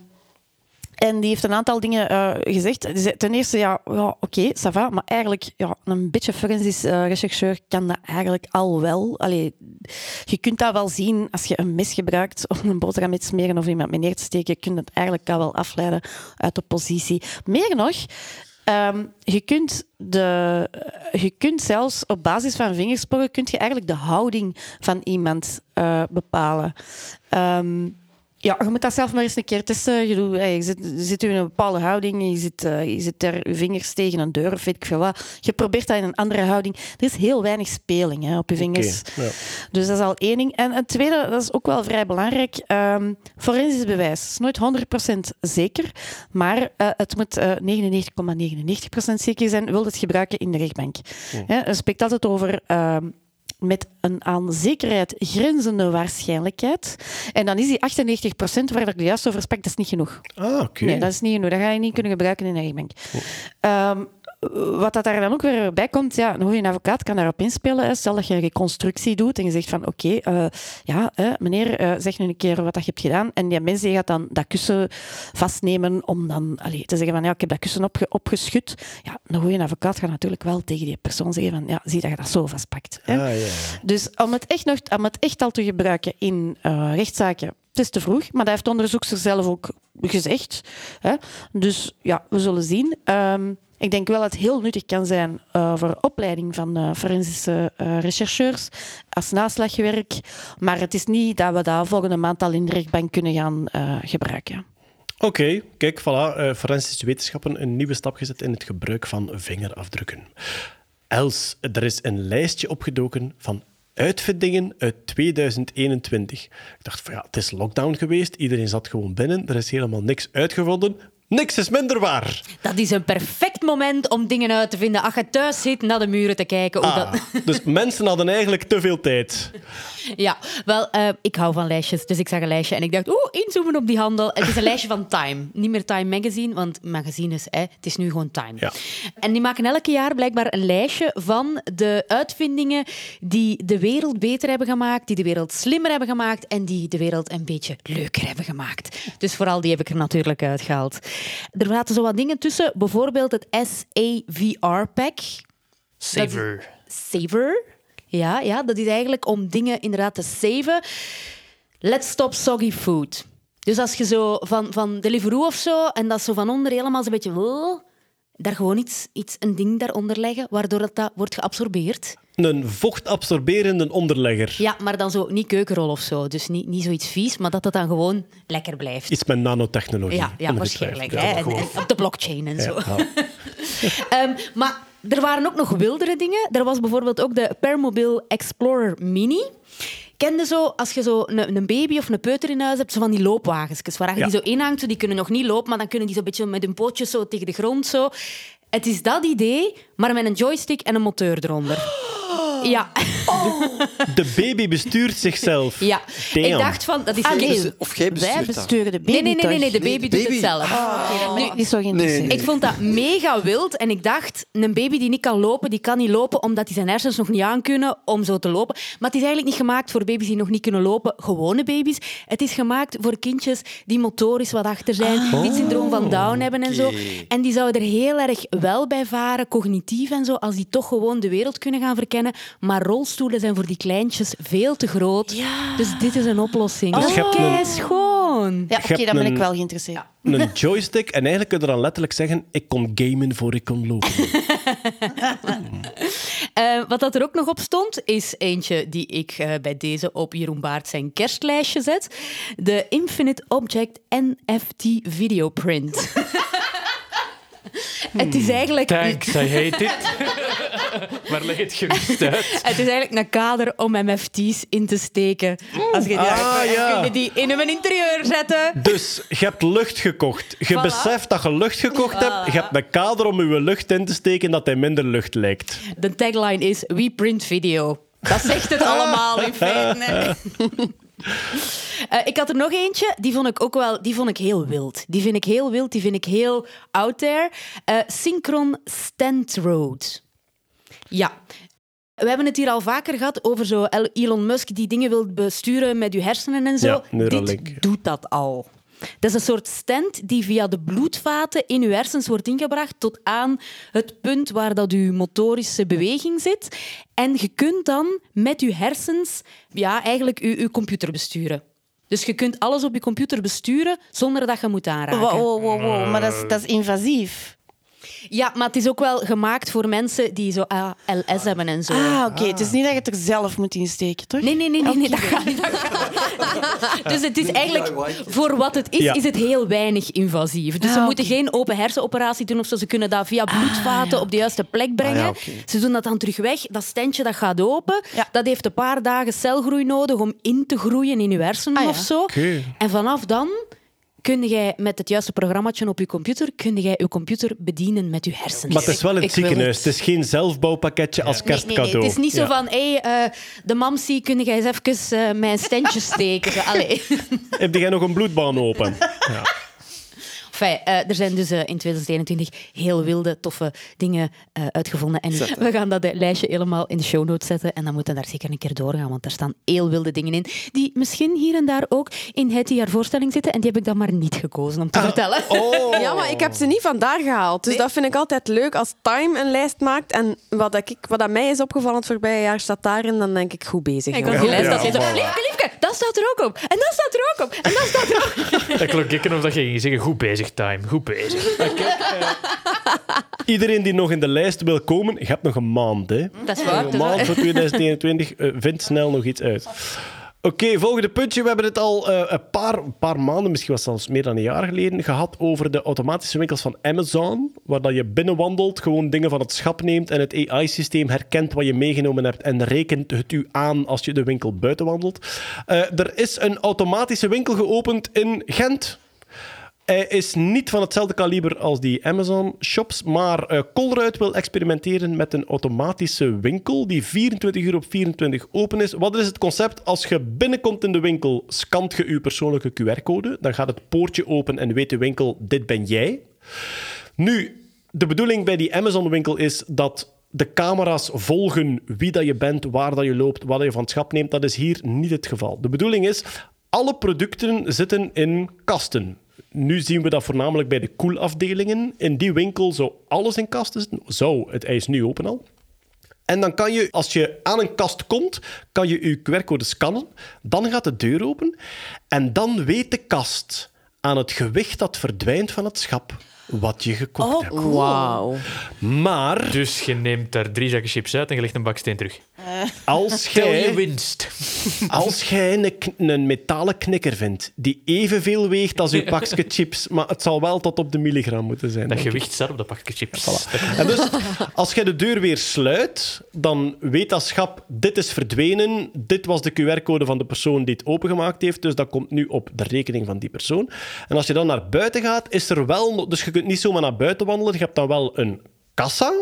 en die heeft een aantal dingen uh, gezegd. Ten eerste, ja, ja oké, okay. Maar eigenlijk, ja, een beetje forensisch uh, rechercheur kan dat eigenlijk al wel. Allee, je kunt dat wel zien als je een mes gebruikt om een boterham mee te smeren of iemand mee neer te steken. Je kunt het eigenlijk al wel afleiden uit de positie. Meer nog, Um, je, kunt de, je kunt zelfs op basis van vingersporen kun je eigenlijk de houding van iemand bepalen. Um, ja, je moet dat zelf maar eens een keer testen. Je, doet, je, zit, je zit in een bepaalde houding, je zit, uh, je zit er je vingers tegen een deur of weet ik veel wat. Je probeert dat in een andere houding. Er is heel weinig speling hè, op je vingers. Okay, ja. Dus dat is al één ding. En het tweede, dat is ook wel vrij belangrijk. Um, forensisch bewijs is nooit 100% zeker, maar uh, het moet uh, 99,99% zeker zijn. Wil het gebruiken in de rechtbank. Oh. Er spreekt altijd over met een aan zekerheid grenzende waarschijnlijkheid. En dan is die 98 procent waar ik juist over sprak, dat is niet genoeg. Ah, oké. Okay. Nee, dat is niet genoeg. Dat ga je niet kunnen gebruiken in een rechtbank. Oh. Um, wat dat daar dan ook weer bij komt, ja, een goede advocaat kan daarop inspelen. Hè. Stel dat je een reconstructie doet en je zegt van oké, okay, uh, ja, hè, meneer, uh, zeg nu een keer wat dat je hebt gedaan. En die mensen gaat dan dat kussen vastnemen om dan allee, te zeggen van ja, ik heb dat kussen opge opgeschud. Ja, een goede advocaat gaat natuurlijk wel tegen die persoon zeggen van ja, zie dat je dat zo vastpakt. Hè. Ah, ja, ja. Dus om het, echt nog, om het echt al te gebruiken in uh, rechtszaken, het is te vroeg, maar dat heeft de onderzoekster zelf ook gezegd. Hè. Dus ja, we zullen zien. Um, ik denk wel dat het heel nuttig kan zijn uh, voor opleiding van uh, forensische uh, rechercheurs als naslagwerk. Maar het is niet dat we dat volgende maand al in de rechtbank kunnen gaan gebruiken. Oké, kijk, voilà. forensische wetenschappen een nieuwe stap gezet in het gebruik van vingerafdrukken. Els, er is een lijstje opgedoken van uitvindingen uit 2021. Ik dacht van ja, het is lockdown geweest, iedereen zat gewoon binnen, er is helemaal niks uitgevonden. Niks is minder waar. Dat is een perfect moment om dingen uit te vinden. Als je thuis zit naar de muren te kijken. Hoe ah, dat... Dus mensen hadden eigenlijk te veel tijd. Ja, wel, uh, ik hou van lijstjes. Dus ik zag een lijstje en ik dacht, oeh, inzoomen op die handel. Het is een lijstje van Time. Niet meer Time Magazine, want magazines, hè, het is nu gewoon Time. Ja. En die maken elke jaar blijkbaar een lijstje van de uitvindingen die de wereld beter hebben gemaakt, die de wereld slimmer hebben gemaakt en die de wereld een beetje leuker hebben gemaakt. Dus vooral die heb ik er natuurlijk uitgehaald. Er zaten zo wat dingen tussen, bijvoorbeeld het SAVR-pack. Saver. Saver. Ja, ja, dat is eigenlijk om dingen inderdaad te saven. Let's stop soggy food. Dus als je zo van, van Deliveroo of zo, en dat zo van onder helemaal zo'n beetje... Daar gewoon iets, iets, een ding daaronder leggen, waardoor dat, dat wordt geabsorbeerd. Een vochtabsorberende onderlegger. Ja, maar dan zo niet keukenrol of zo. Dus niet, niet zoiets vies, maar dat het dan gewoon lekker blijft. Iets met nanotechnologie. Ja, ja waarschijnlijk. Ja, hè? En, en op de blockchain en zo. Ja, um, maar er waren ook nog wildere dingen. Er was bijvoorbeeld ook de Permobil Explorer Mini. Kende zo, als je zo een, een, baby of een peuter in huis hebt, zo van die loopwagens, waar je ja. die zo inhangt, die kunnen nog niet lopen, maar dan kunnen die zo'n beetje met hun pootjes zo tegen de grond zo. Het is dat idee, maar met een joystick en een motor eronder. Ja, De baby bestuurt zichzelf. ja. Damn. ik dacht van, dat is... Ah, nee. Dus, Of jij Wij bestuurt dat. besturen de baby Nee, nee, nee, nee, nee, de baby Nee, doet baby. het zelf. Ah, oké, dat is zo. Nee, Ik vond dat mega wild en ik dacht, een baby die niet kan lopen, die kan niet lopen omdat die zijn hersens nog niet aankunnen om zo te lopen. Maar het is eigenlijk niet gemaakt voor baby's die nog niet kunnen lopen, gewone baby's. Het is gemaakt voor kindjes die motorisch wat achter zijn, die het syndroom van Down hebben en zo. En die zouden er heel erg wel bij varen, cognitief en zo, als die toch gewoon de wereld kunnen gaan verkennen. Maar rolstoelen zijn voor die kleintjes veel te groot. Dus dit is een oplossing. Dus je hebt een- Kei schoon. Ja, oké, dan ben ik wel geïnteresseerd. Een joystick. En eigenlijk kun je dan letterlijk zeggen, ik kon gamen voor ik kon lopen. Eh, wat dat er ook nog op stond, is eentje die ik eh, bij deze op Jeroen Baart zijn kerstlijstje zet. De Infinite Object NFT Videoprint. Het is eigenlijk... Thanks, I hate it. maar leg het gerust uit. Het is eigenlijk een kader om MFT's in te steken. Als je die, Ah, ja. kun je die in een interieur zetten. Dus je hebt lucht gekocht. Je Voilà. beseft dat je lucht gekocht hebt. Je hebt een kader om je lucht in te steken dat hij minder lucht lijkt. De tagline is We print video. Dat zegt het allemaal in feite. Eh, ik had er nog eentje, die vond ik ook wel die vond ik heel wild. Die vind ik heel wild, die vind ik heel out there. Eh, Synchron Stand Road. Ja. We hebben het hier al vaker gehad over zo El- Elon Musk die dingen wil besturen met uw hersenen en zo. Ja. Dit doet dat al. Dat is een soort stent die via de bloedvaten in uw hersens wordt ingebracht tot aan het punt waar dat uw motorische beweging zit. En je kunt dan met uw hersens ja, eigenlijk uw, uw computer besturen. Dus je kunt alles op je computer besturen zonder dat je moet aanraken. Wow, wow, wow, wow, maar dat is, dat is invasief. Ja, maar het is ook wel gemaakt voor mensen die zo ALS hebben en zo. Ah, oké. Het is niet dat je het er zelf moet insteken, toch? Nee, nee, nee, nee, nee dat gaat niet. Dus het is eigenlijk, voor wat het is, Ja. is het heel weinig invasief. Dus ze Ah, moeten geen open hersenoperatie doen of zo. Ze kunnen dat via bloedvaten op de juiste plek brengen. Ah, ja. Ze doen dat dan terug weg. Dat stentje dat gaat open. Ja. Dat heeft een paar dagen celgroei nodig om in te groeien in je hersenen Ah, ja. of zo. En vanaf dan kun jij met het juiste programmaatje op je computer, kun jij je computer bedienen met je hersenen. Maar het is wel het ziekenhuis. het. Het is geen zelfbouwpakketje als Nee, nee, kerstcadeau. nee, het is niet zo Ja. van, hé, hey, eh, de mamsie, kun jij eens even eh, mijn stentje steken? Allee. Heb jij nog een bloedbaan open? Enfin, eh, er zijn dus eh, in 2021 heel wilde, toffe dingen eh, uitgevonden. En we gaan dat lijstje helemaal in de show notes zetten. En dan moeten we daar zeker een keer doorgaan, want er staan heel wilde dingen in. Die misschien hier en daar ook in het jaar voorstelling zitten. En die heb ik dan maar niet gekozen om te vertellen. Oh. Ja, maar ik heb ze niet vandaar gehaald. Dus dat vind ik altijd leuk als Time een lijst maakt. En wat, ik, wat aan mij is opgevallen het voorbije jaar staat daarin, dan denk ik goed bezig. Ik had die lijst dat liefke, liefke, dat staat er ook op. En dat staat er ook op. En dat staat er ook op. Ik klonk ik of dat je ging zeggen, goed bezig, Time. Goed bezig. Iedereen die nog in de lijst wil komen, je hebt nog een maand. Hè? Dat is waar. Een dat is maand waar. voor 2021. eh, vind snel nog iets uit. Oké, volgende puntje. We hebben het al eh, een, paar, paar maanden, misschien was zelfs meer dan een jaar geleden, gehad over de automatische winkels van Amazon. Waar dat je binnenwandelt, gewoon dingen van het schap neemt en het AI-systeem herkent wat je meegenomen hebt en rekent het u aan als je de winkel buiten wandelt. Eh, er is een automatische winkel geopend in Gent. Hij is niet van hetzelfde kaliber als die Amazon-shops, maar eh Colruyt wil experimenteren met een automatische winkel die 24 uur op 24 open is. Wat is het concept? Als je binnenkomt in de winkel, scant je je persoonlijke QR-code. Dan gaat het poortje open en weet de winkel, dit ben jij. Nu, de bedoeling bij die Amazon-winkel is dat de camera's volgen wie dat je bent, waar dat je loopt, wat je van het schap neemt. Dat is hier niet het geval. De bedoeling is, alle producten zitten in kasten. Nu zien we dat voornamelijk bij de koelafdelingen. In die winkel zou alles in kasten zitten. Zou, het hij is nu open al. En dan kan je, als je aan een kast komt, kan je je QR-code scannen. Dan gaat de deur open. En dan weet de kast aan het gewicht dat verdwijnt van het schap wat je gekocht hebt. Wauw. Maar Dus je neemt daar drie zakken chips uit en je legt een baksteen terug. als Tel je jij, winst. als jij een, metalen knikker vindt die evenveel weegt als je pakje chips, maar het zal wel tot op de milligram moeten zijn. Dat denk ik. gewicht staat op dat pakje chips. En dus, als jij de deur weer sluit, dan weet dat schap, dit is verdwenen, dit was de QR-code van de persoon die het opengemaakt heeft, dus dat komt nu op de rekening van die persoon. En als je dan naar buiten gaat, is er wel... nog- Dus je kunt niet zomaar naar buiten wandelen, je hebt dan wel een kassa.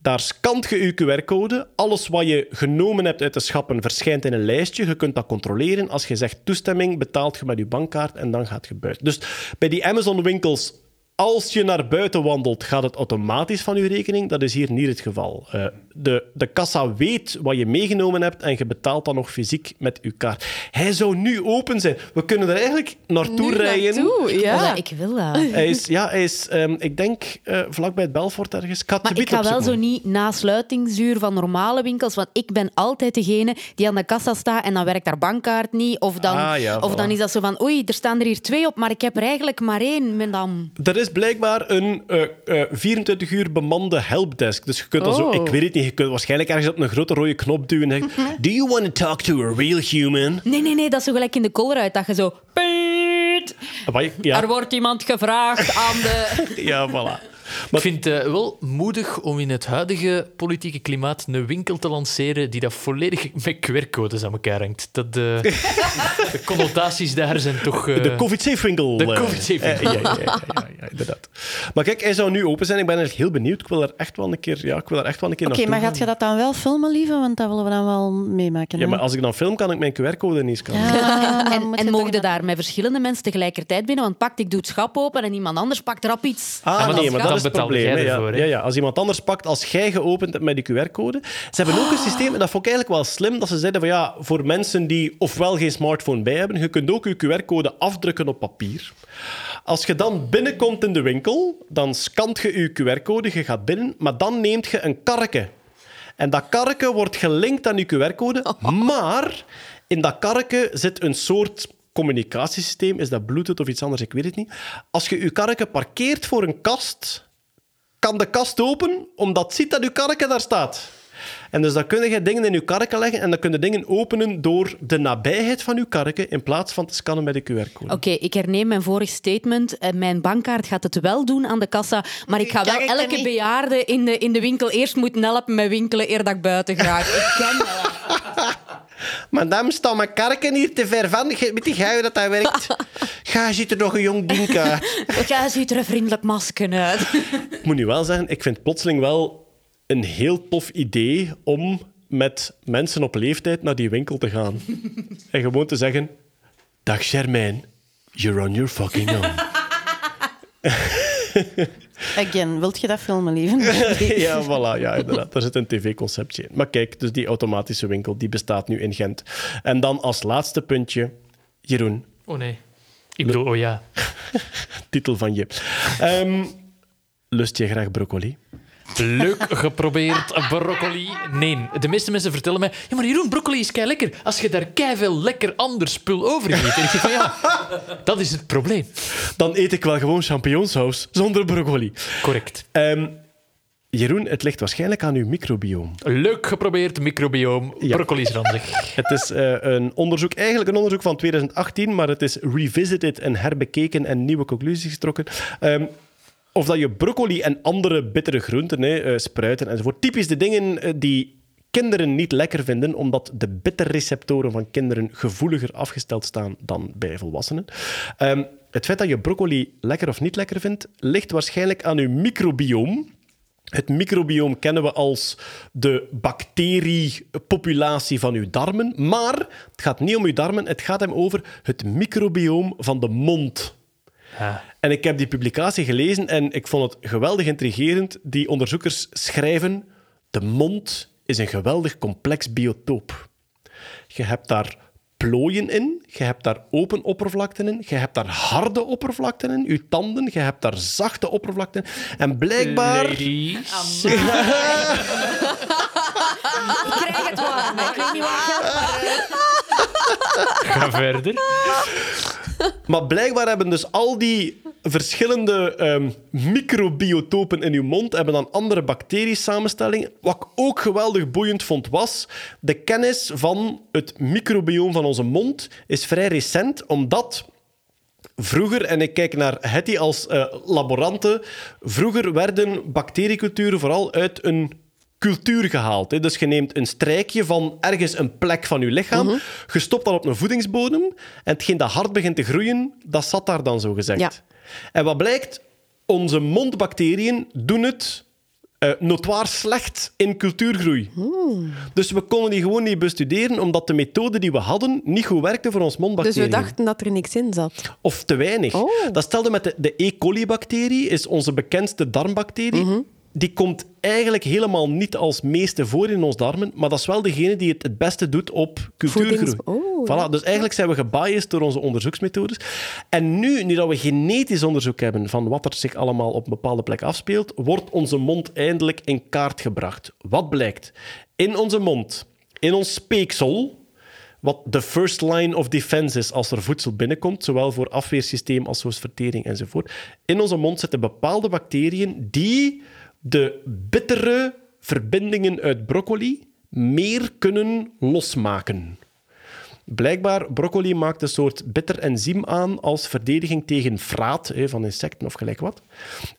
Daar scant je je QR-code. Alles wat je genomen hebt uit de schappen verschijnt in een lijstje. Je kunt dat controleren. Als je zegt toestemming, betaalt je met je bankkaart en dan gaat je buiten. Dus bij die Amazon-winkels, als je naar buiten wandelt, gaat het automatisch van je rekening. Dat is hier niet het geval. Eh, de, de kassa weet wat je meegenomen hebt en je betaalt dan nog fysiek met je kaart. Hij zou nu open zijn. We kunnen er eigenlijk naartoe Nu rijden. naartoe, ja. Oh, ik wil dat. Hij is, ja, hij is, ehm, ik denk, eh, vlakbij het Belfort ergens. Ik Maar ik ga wel zo niet na sluitingsuur van normale winkels, want ik ben altijd degene die aan de kassa staat en dan werkt haar bankkaart niet. Of dan, Ah, ja, of dan is dat zo van, oei, er staan er hier twee op, maar ik heb er eigenlijk maar één. Met dan... Er is blijkbaar een eh, eh, 24 uur bemande helpdesk. Dus je kunt dan zo, Oh. ik weet het niet, je kunt waarschijnlijk ergens op een grote rode knop duwen en zeggen: Do you want to talk to a real human? Nee, nee, nee, dat is zo gelijk in de Colruyt, dat je zo... Ja, Er wordt iemand gevraagd aan de... ja, voilà. Ik vind het eh, wel moedig om in het huidige politieke klimaat een winkel te lanceren die dat volledig met QR-codes aan elkaar hangt. Dat, eh, de connotaties daar zijn toch... eh, De COVID-safe winkel. de. COVID-safe winkel. ja, ja, ja, ja, ja, inderdaad. Maar kijk, hij zou nu open zijn. Ik ben eigenlijk heel benieuwd. Ik wil er echt wel een keer, ja, ik wil er echt wel een keer Oké, naartoe maar gaat je dat dan wel filmen, lieve? Want dat willen we dan wel meemaken. Ja, hè? maar als ik dan film, kan ik mijn QR-code niet scannen. En, en mogen daar met verschillende mensen tegelijkertijd binnen? Want pakt, ik doe het schap open en iemand anders pakt erop iets. Ah, nee, maar dat is het probleem. jij ja. ja, ja, als iemand anders pakt, als jij geopend hebt met die QR-code. Ze hebben ook een systeem, en dat vond ik eigenlijk wel slim, dat ze zeiden van ja, voor mensen die ofwel geen smartphone bij hebben, je kunt ook je QR-code afdrukken op papier. Als je dan binnenkomt in de winkel, dan scant je je QR-code, je gaat binnen, maar dan neemt je een karretje. En dat karretje wordt gelinkt aan je QR-code, maar in dat karretje zit een soort communicatiesysteem. Is dat Bluetooth of iets anders? Ik weet het niet. Als je je karretje parkeert voor een kast, kan de kast open, omdat het ziet dat je karretje daar staat. En dus dan kun je dingen in je karretje leggen en dan kun je dingen openen door de nabijheid van je karretje in plaats van te scannen met de QR-code. Oké, ik herneem mijn vorig statement. Eh, Mijn bankkaart gaat het wel doen aan de kassa, maar ik ga wel elke bejaarde in de, in de winkel eerst moeten helpen met winkelen eer dat ik buiten ga. Ik ken dat. Madame, staat mijn karretje hier te ver van? Weet je hoe dat, dat werkt? Ga, zit er nog een jong ding uit. Jij ziet er een vriendelijk masker uit. Ik moet nu wel zeggen, ik vind plotseling wel een heel tof idee om met mensen op leeftijd naar die winkel te gaan. en gewoon te zeggen... Dag Germain, you're on your fucking own. Again, wilt je dat filmen, lieve? ja, voilà. Ja, inderdaad. Daar zit een tv-conceptje in. Maar kijk, dus die automatische winkel, die bestaat nu in Gent. En dan als laatste puntje, Jeroen, Oh nee. Ik bedoel, oh ja. titel van je. Ehm, lust je graag broccoli? Leuk geprobeerd, broccoli. Nee, de meeste mensen vertellen mij... Ja, maar Jeroen, broccoli is kei lekker. Als je daar kei veel lekker ander spul over eet. En ik zeg van ja, dat is het probleem. Dan eet ik wel gewoon champignonsaus zonder broccoli. Correct. Ehm, Jeroen, het ligt waarschijnlijk aan uw microbioom. Leuk geprobeerd, microbioom. Ja. Broccoli is ranzig. Het is eh, een onderzoek, eigenlijk een onderzoek van 2018, maar het is revisited en herbekeken en nieuwe conclusies getrokken. Ehm, of dat je broccoli en andere bittere groenten, hè, eh, spruiten enzovoort, typisch de dingen eh, die kinderen niet lekker vinden, omdat de bitterreceptoren van kinderen gevoeliger afgesteld staan dan bij volwassenen. Ehm, het feit dat je broccoli lekker of niet lekker vindt, ligt waarschijnlijk aan je microbioom. Het microbioom kennen we als de bacteriepopulatie van uw darmen. Maar het gaat niet om uw darmen, het gaat hem over het microbioom van de mond. Ja. En ik heb die publicatie gelezen en ik vond het geweldig intrigerend. Die onderzoekers schrijven: de mond is een geweldig complex biotoop. Je hebt daar plooien in, je hebt daar open oppervlakten in, je hebt daar harde oppervlakten in, je tanden, je hebt daar zachte oppervlakten. En blijkbaar. Ladies. Ik krijg het warm. Ik weet niet wat geldt. Ga verder. Maar blijkbaar hebben dus al die verschillende ehm, microbiotopen in uw mond hebben dan andere bacteriesamenstellingen. Wat ik ook geweldig boeiend vond, was de kennis van het microbioom van onze mond is vrij recent, omdat vroeger, en ik kijk naar Hetty als eh, laborante, vroeger werden bacterieculturen vooral uit een cultuur gehaald. Hè. Dus je neemt een strijkje van ergens een plek van je lichaam, je stopt dat op een voedingsbodem en hetgeen dat hard begint te groeien, dat zat daar dan zo gezegd. Ja. En wat blijkt? Onze mondbacteriën doen het notoir slecht in cultuurgroei. Dus we konden die gewoon niet bestuderen, omdat de methode die we hadden niet goed werkte voor ons Dus mondbacteriën. we dachten dat er niks in zat. Of te weinig. Oh. Dat stelde met de, de E. coli-bacterie, is onze bekendste darmbacterie. Mhm. Die komt eigenlijk helemaal niet als meeste voor in ons darmen, maar dat is wel degene die het het beste doet op cultuurgroei. Oh, voilà, ja. Dus eigenlijk zijn we gebiased door onze onderzoeksmethodes. En nu, nu dat we genetisch onderzoek hebben van wat er zich allemaal op een bepaalde plek afspeelt, wordt onze mond eindelijk in kaart gebracht. Wat blijkt? In onze mond, in ons speeksel, wat de first line of defense is als er voedsel binnenkomt, zowel voor afweersysteem als voor vertering enzovoort. In onze mond zitten bepaalde bacteriën die de bittere verbindingen uit broccoli meer kunnen losmaken. Blijkbaar, broccoli maakt een soort bitter enzym aan als verdediging tegen vraat hè, van insecten of gelijk wat.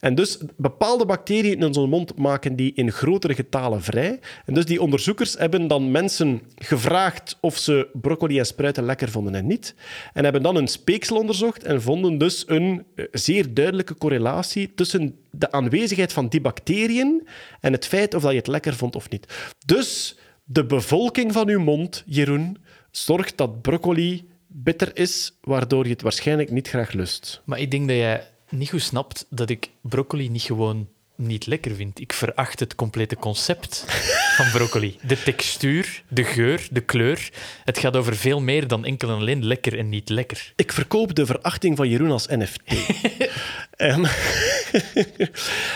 En dus bepaalde bacteriën in onze mond maken die in grotere getalen vrij. En dus die onderzoekers hebben dan mensen gevraagd of ze broccoli en spruiten lekker vonden en niet. En hebben dan een speeksel onderzocht en vonden dus een eh, zeer duidelijke correlatie tussen de aanwezigheid van die bacteriën en het feit of dat je het lekker vond of niet. Dus de bevolking van uw mond, Jeroen, zorgt dat broccoli bitter is, waardoor je het waarschijnlijk niet graag lust. Maar ik denk dat jij niet goed snapt dat ik broccoli niet gewoon niet lekker vind. Ik veracht het complete concept van broccoli. De textuur, de geur, de kleur. Het gaat over veel meer dan enkel en alleen lekker en niet lekker. Ik verkoop de verachting van Jeroen als NFT. Ja,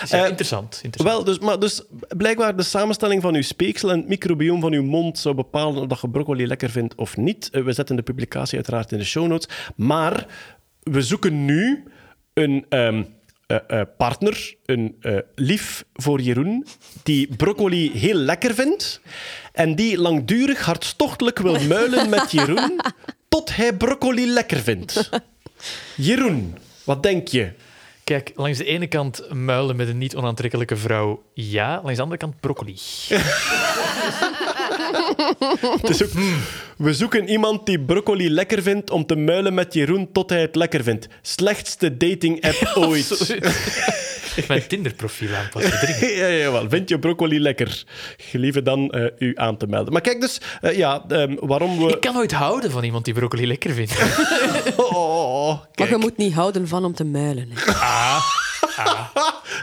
Eh, interessant. interessant. Wel, dus, maar dus blijkbaar de samenstelling van uw speeksel en het microbioom van uw mond zou bepalen of dat je broccoli lekker vindt of niet. Eh, We zetten de publicatie uiteraard in de show notes. Maar we zoeken nu een ehm, eh, partner, een lief voor Jeroen, die broccoli heel lekker vindt en die langdurig hartstochtelijk wil muilen met Jeroen tot hij broccoli lekker vindt. Jeroen, wat denk je? Kijk, langs de ene kant muilen met een niet onaantrekkelijke vrouw, ja. Langs de andere kant broccoli. Het is ook- We zoeken iemand die broccoli lekker vindt om te muilen met Jeroen tot hij het lekker vindt. Slechtste dating-app ooit. Mijn Tinder-profiel aanpassen. ja, ja, wel. Vind je broccoli lekker? Gelieve dan eh, u aan te melden. Maar kijk dus, eh, ja, ehm, waarom we... Ik kan nooit houden van iemand die broccoli lekker vindt. Oh, Maar kijk. je moet niet houden van om te muilen. hè.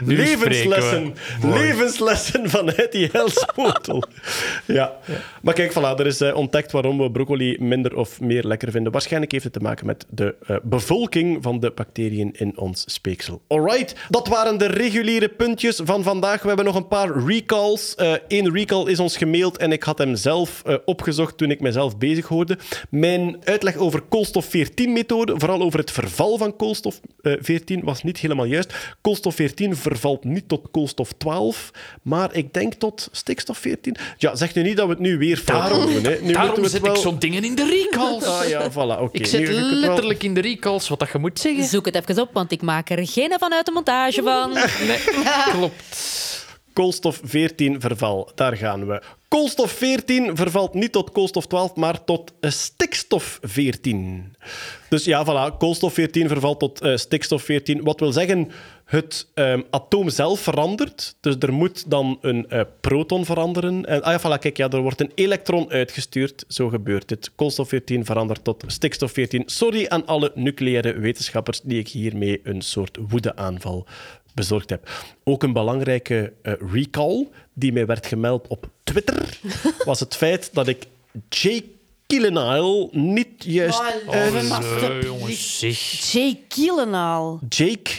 Nu Levenslessen. Levenslessen vanuit die helspotel. ja. Maar kijk, voilà, er is eh, ontdekt waarom we broccoli minder of meer lekker vinden. Waarschijnlijk heeft het te maken met de eh, bevolking van de bacteriën in ons speeksel. Alright, dat waren de reguliere puntjes van vandaag. We hebben nog een paar recalls. Eén recall is ons gemaild en ik had hem zelf eh, opgezocht toen ik mezelf bezig hoorde. Mijn uitleg over koolstof-14-methode, vooral over het verval van koolstof-14, was niet helemaal juist. Koolstof-14 vervalt niet tot koolstof-12, maar ik denk tot stikstof-14. Ja, zeg nu niet dat we het nu weer fout Daarom, doen. Hè. Nu daarom we zet wel... ik zo'n dingen in de recalls. Ah ja, voilà, oké. Ik zet Nu, wel- letterlijk in de recalls wat dat je moet zeggen. Zoek het even op, want ik maak er geen vanuit de montage van. Nee, klopt. Koolstof 14 verval, daar gaan we. Koolstof 14 vervalt niet tot koolstof 12, maar tot eh, stikstof 14. Dus ja, voilà, koolstof 14 vervalt tot eh, stikstof 14. Wat wil zeggen, het ehm, atoom zelf verandert. Dus er moet dan een eh, proton veranderen. En, ah ja, voilà, kijk, ja, er wordt een elektron uitgestuurd. Zo gebeurt het. Koolstof 14 verandert tot stikstof 14. Sorry aan alle nucleaire wetenschappers die ik hiermee een soort woedeaanval bezorgd heb. Ook een belangrijke eh, recall die mij werd gemeld op Twitter was het feit dat ik Jake Gyllenhaal niet juist uit... Eh, jongens, zeg. Jay Kielenhaal. Jake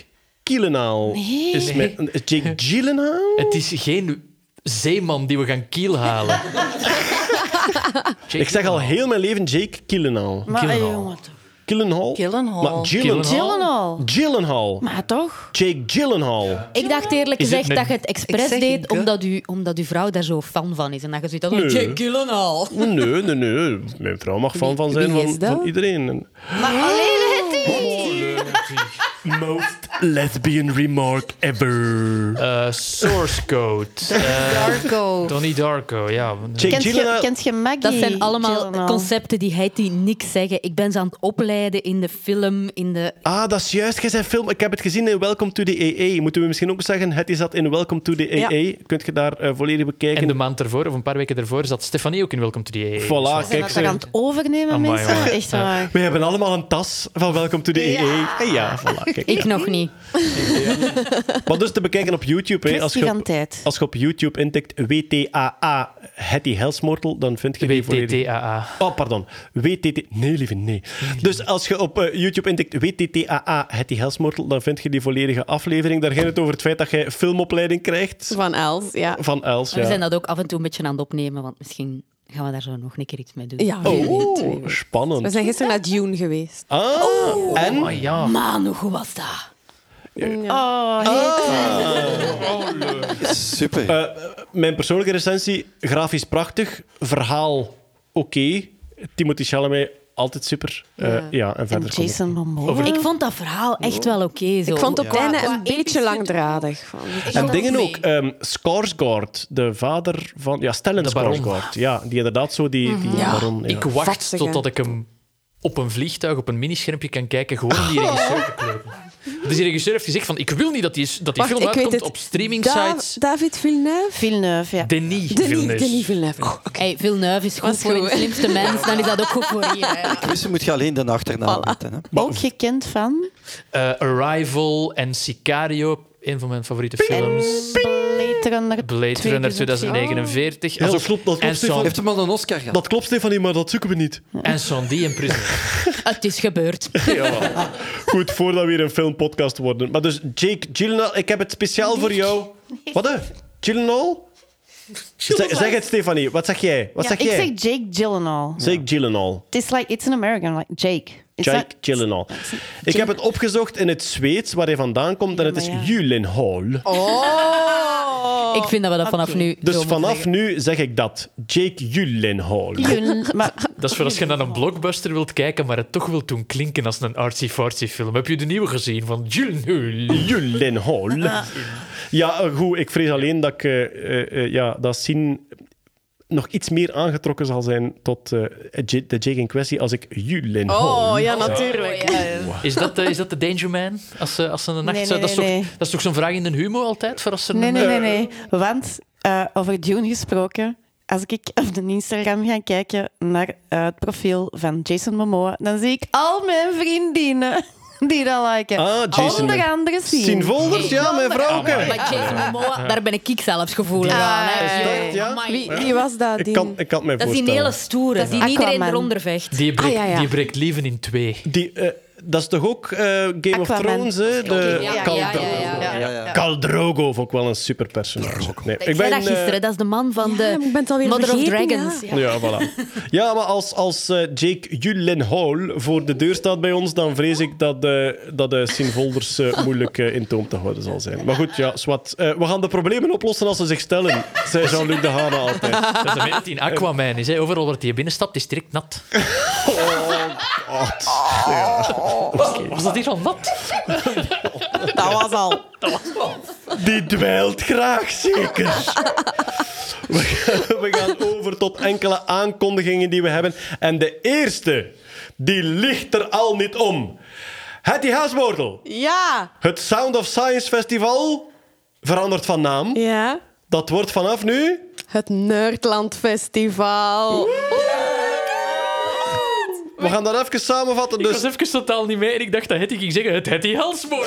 Gyllenhaal is met Jake Gyllenhaal. Het is geen zeeman die we gaan kiel halen. Ik zeg al heel mijn leven Jake Gyllenhaal. Maar Gyllenhaal. eh, jongen, Gyllenhaal. Gyllenhaal. Maar Gyllenhaal. Gyllenhaal. Gyllenhaal. Maar toch? Jake Gyllenhaal. Ik dacht eerlijk gezegd een- dat je het expres deed omdat, u, omdat uw vrouw daar zo fan van is. En dat je zoiets had Nee. Jake Gyllenhaal. Nee, nee, nee. Mijn vrouw mag fan van zijn wie is van, dat? van iedereen. En- Maar alleen het Most lesbian remark ever. Eh, source Code. Eh, Darko. Donnie Darko, ja. Jake Kent je, Gyllenhaal- kent je Maggie? Dat zijn allemaal Gyllenhaal? concepten die hij die niks zeggen. Ik ben ze aan het opleiden in de film, in de... Ah, dat is juist. Jij zei film. Ik heb het gezien in Welcome to the AA. Moeten we misschien ook zeggen, het is dat in Welcome to the Ja. AA. Kunt je daar eh, volledig bekijken. En de maand ervoor, of een paar weken ervoor, zat Stefanie ook in Welcome to the AA. Voilà, Zijn kijk. dat zeg. aan het overnemen, Amai, mensen? jongen. Echt waar. We hebben allemaal een tas van Welcome to the AA. En ja, voilà. Kijk. Ik nog niet. Maar dus te bekijken op YouTube. Hè, als, je op, tijd. als je op YouTube intikt WTAA Hetty Hellsmortel, dan vind je die volledig... WTTAA. Oh, pardon. WTT... Nee, lieve, nee. Dus als je op eh, YouTube intikt WTTAA Hetty Hellsmortel, dan vind je die volledige aflevering. Daar ging het over het feit dat jij filmopleiding krijgt Van Els, ja. van Els. Maar we Ja. zijn dat ook af en toe een beetje aan het opnemen, want misschien gaan we daar zo nog een keer iets mee doen. Ja, Oh, weet. We spannend. zijn gisteren naar Dune geweest. Ah, en? Oh ja. Manu, hoe was dat? Oh, Super. Eh, mijn persoonlijke recensie, grafisch prachtig, verhaal oké. Timothy Chalamet, altijd super. Eh, ja. Ja. en en verder komt Jason Momoa. Over- Ik vond dat verhaal echt wel oké. zo. Ik vond het einde qua een beetje langdradig. En vond dingen ook. ehm Skarsgård, de vader van... Ja, Stellan De baron. Skarsgård. Ja, die inderdaad zo die, die Ja. baron... Ja. Ik wacht Vastige. totdat ik hem op een vliegtuig, op een minischermpje kan kijken, gewoon om die regisseur te kloten. Dus die regisseur heeft gezegd van, ik wil niet dat die, dat die Wacht, film uitkomt op streaming Da- sites. David Villeneuve? Villeneuve, ja. Denis Denis, Villeneuve. Denis Villeneuve. Oh. Hey, Villeneuve is goed Was voor goed. de slimste mens, dan is dat ook goed voor hier. hè. Quizzen moet je alleen de achternaam weten. Hè. Ook gekend van Eh, Arrival en Sicario, een van mijn favoriete films. Blade Runner. Blade Runner 2049. Ja, Alsof- klopt, dat klopt, en Stefan. Heeft hem al een Oscar gehad? Dat klopt, Stefanie, maar dat zoeken we niet. En Sandy en Prisoner. Het is gebeurd. Jawel. Goed, voordat we weer een filmpodcast worden. Maar dus, Jake Gyllenhaal, ik heb het speciaal voor jou... Wat? Gyllenhaal? Zeg, zeg het, Stefanie. Wat zeg jij? Wat Ja, zeg ik jij? zeg Jake Gyllenhaal. Zeg Gyllenhaal. Het is like, it's an American, like Jake. Is Jake that- Gyllenhaal. Ik heb het opgezocht in het Zweeds, waar hij vandaan komt, en het is ja. Gyllenhaal. Ik vind dat we dat vanaf nu Dus vanaf zeggen. nu zeg ik dat. Jake Gyllenhaal. Maar Dat is voor als je naar een blockbuster wilt kijken, maar het toch wilt doen klinken als een artsy-fartsy film. Heb je de nieuwe gezien van Gyllenhaal? Gyllenhaal. Ja, eh, goed. Ik vrees alleen dat ik... eh, eh, eh, ja, dat zien nog iets meer aangetrokken zal zijn tot eh, de Jake in kwestie als ik Gyllenhaal. Oh, ja, natuurlijk. Is dat, eh, is dat de Danger Man? Als ze, als ze een nacht Nee, dat, is toch, nee. dat is toch zo'n vraag in de humo altijd? Voor als er Nee, een, nee, nee, eh, nee. Want uh, over Dune gesproken, als ik op de Instagram ga kijken naar uh, het profiel van Jason Momoa, dan zie ik al mijn vriendinnen die dat liken. Ah, Jason. Onder andere Volders, ja, mijn vrouwke. Maar Jason Momoa, daar ben ik zelfs gevoelig Ah, aan. hè. is dat, ja? Amai. Wie, wie was dat? Ik Die... kan, ik kan het mij Dat is die voorstellen. hele stoere, die Aquaman. iedereen eronder vecht. Die breekt, Ah, ja, ja. die breekt leven in twee. Die, eh, dat is toch ook eh, Game of. Thrones, hè? De Ja, ja, Khal- ja, ja, ja. Ja, ja. Vond ik wel een super personage. Nee, Ik zei dat eh, gisteren, dat is de man van Ja, de ben Mother of Dragons. ja. Ja. Ja, voilà. Ja, maar als, als eh, Jake Gyllenhaal voor de deur staat bij ons, dan vrees ik dat, eh dat de Sien Volders eh, moeilijk eh, in toom te houden zal zijn. Maar goed, ja, zwart. Eh, we gaan de problemen oplossen als ze zich stellen, zei Jean-Luc de Hane altijd. Dat is die in Aquaman is. Hè. Overal waar hij binnenstapt, is het direct nat. Was dat hier al nat? Dat was al. Die dwijlt graag, zeker. We gaan, we gaan over tot enkele aankondigingen die we hebben. En de eerste, die ligt er al niet om. Hetty Haaswortel. Ja. Het Sound of Science Festival verandert van naam. Ja. Dat wordt vanaf nu... Het Nerdland Festival. We gaan dat even samenvatten. Ik Dus was even totaal niet mee en ik dacht dat Hetty ging zeggen het Hetty Halsmoor.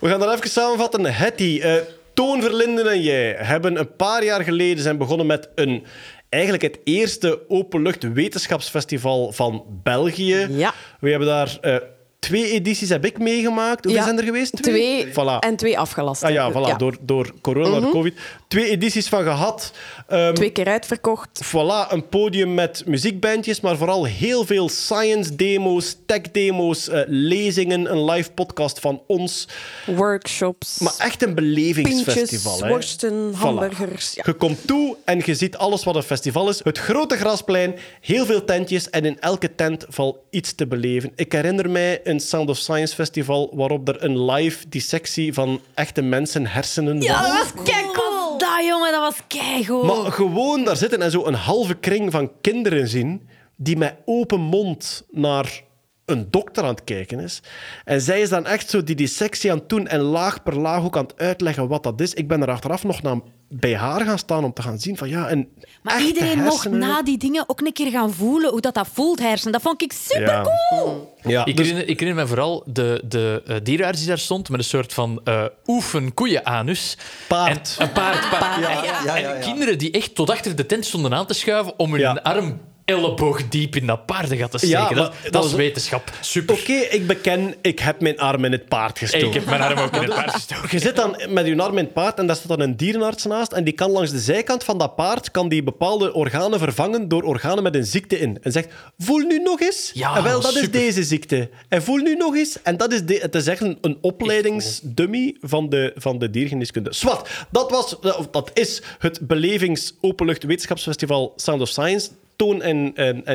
we gaan dat even samenvatten. Hetty, eh Toon Verlinden en jij hebben een paar jaar geleden zijn begonnen met een... Eigenlijk het eerste openlucht wetenschapsfestival van België. Ja. We hebben daar eh, twee edities heb ik meegemaakt. Hoeveel Ja, zijn er geweest? Twee Voilà. en twee afgelast. Ah ja, voilà, Door, door corona, door covid. Twee edities van gehad. Ehm, Twee keer uitverkocht. Voilà, een podium met muziekbandjes, maar vooral heel veel science-demo's, tech-demo's, eh, lezingen, een live podcast van ons. Workshops. Maar echt een Pintjes, belevingsfestival. hè. worsten, Voilà. hamburgers. Ja. Je komt toe en je ziet alles wat een festival is. Het grote grasplein, heel veel tentjes en in elke tent valt iets te beleven. Ik herinner mij een een Sound of Science festival waarop er een live dissectie van echte mensen hersenen Ja, was. dat was keigoed. Dat, jongen, dat was keigoed. Maar gewoon daar zitten en zo een halve kring van kinderen zien die met open mond naar een dokter aan het kijken is. En zij is dan echt zo die dissectie aan het doen en laag per laag ook aan het uitleggen wat dat is. Ik ben er achteraf nog naar, bij haar gaan staan om te gaan zien van ja, en Maar iedereen mocht na die dingen ook een keer gaan voelen hoe dat, dat voelt, hersen. Dat vond ik super cool. Ja, Ik, dus- herinner, ik herinner me vooral de, de eh, dierenarts die daar stond met een soort van eh oefen koeien-anus. Paard. En, een paard. paard. Ja, En- ja, ja, ja. En kinderen die echt tot achter de tent stonden aan te schuiven om hun Ja. arm elleboog diep in dat paardengat te steken. Ja, dat, maar dat, dat is wetenschap. Super. Oké, ik beken, ik heb mijn arm in het paard gestoken. ik heb mijn arm ook in het paard gestoken. Je zit dan met je arm in het paard en daar staat dan een dierenarts naast en die kan langs de zijkant van dat paard kan die bepaalde organen vervangen door organen met een ziekte in. En zegt, voel nu nog eens. Ja, en wel, dat is deze ziekte. En voel nu nog eens. En dat is, de, het is echt een, een opleidingsdummy van de, van de diergeneeskunde. Swat, dat, was, of dat is het Belevings Openlucht Wetenschapsfestival Sound of Science. Toon en,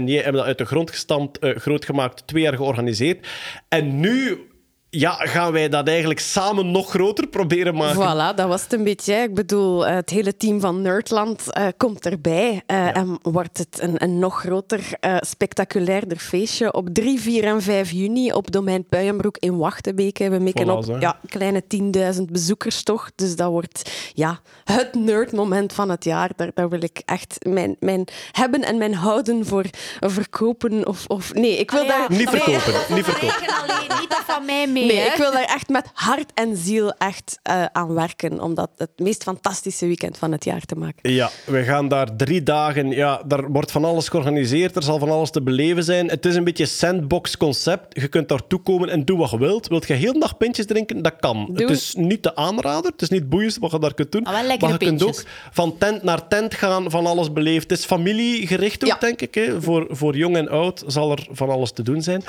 jij hebben dat uit de grond gestampt, eh, groot gemaakt, twee jaar georganiseerd. En nu ja, gaan wij dat eigenlijk samen nog groter proberen maken. Voilà, dat was het een beetje. Ik bedoel, eh, het hele team van Nerdland eh, komt erbij. eh, En wordt het een, een nog groter, eh, spectaculairder feestje. Op 3, 4 en 5 juni op domein Puijenbroek in Wachtenbeke. We mikken Voilà, op ja, kleine 10.000 bezoekers toch. Dus dat wordt ja, het nerdmoment van het jaar. Daar, daar wil ik echt mijn, mijn hebben en mijn houden voor verkopen. Of, of, nee, ik wil Ah, ja. daar... Niet nee, verkopen, niet verkopen. Alleen, niet dat van mij mee. Nee, hè. ik wil daar echt met hart en ziel echt eh, aan werken om dat het meest fantastische weekend van het jaar te maken. Ja, we gaan daar drie dagen. Ja, daar wordt van alles georganiseerd. Er zal van alles te beleven zijn. Het is een beetje sandbox-concept. Je kunt daartoe komen en doe wat je wilt. Wilt je heel de dag pintjes drinken? Dat kan. Doe. Het is niet de aanrader. Het is niet het boeiendste wat je daar kunt doen. Maar wel lekkere je kunt ook pintjes. van tent naar tent gaan, van alles beleefd. Het is familiegericht ook, Ja. denk ik. Hè. Voor, voor jong en oud zal er van alles te doen zijn.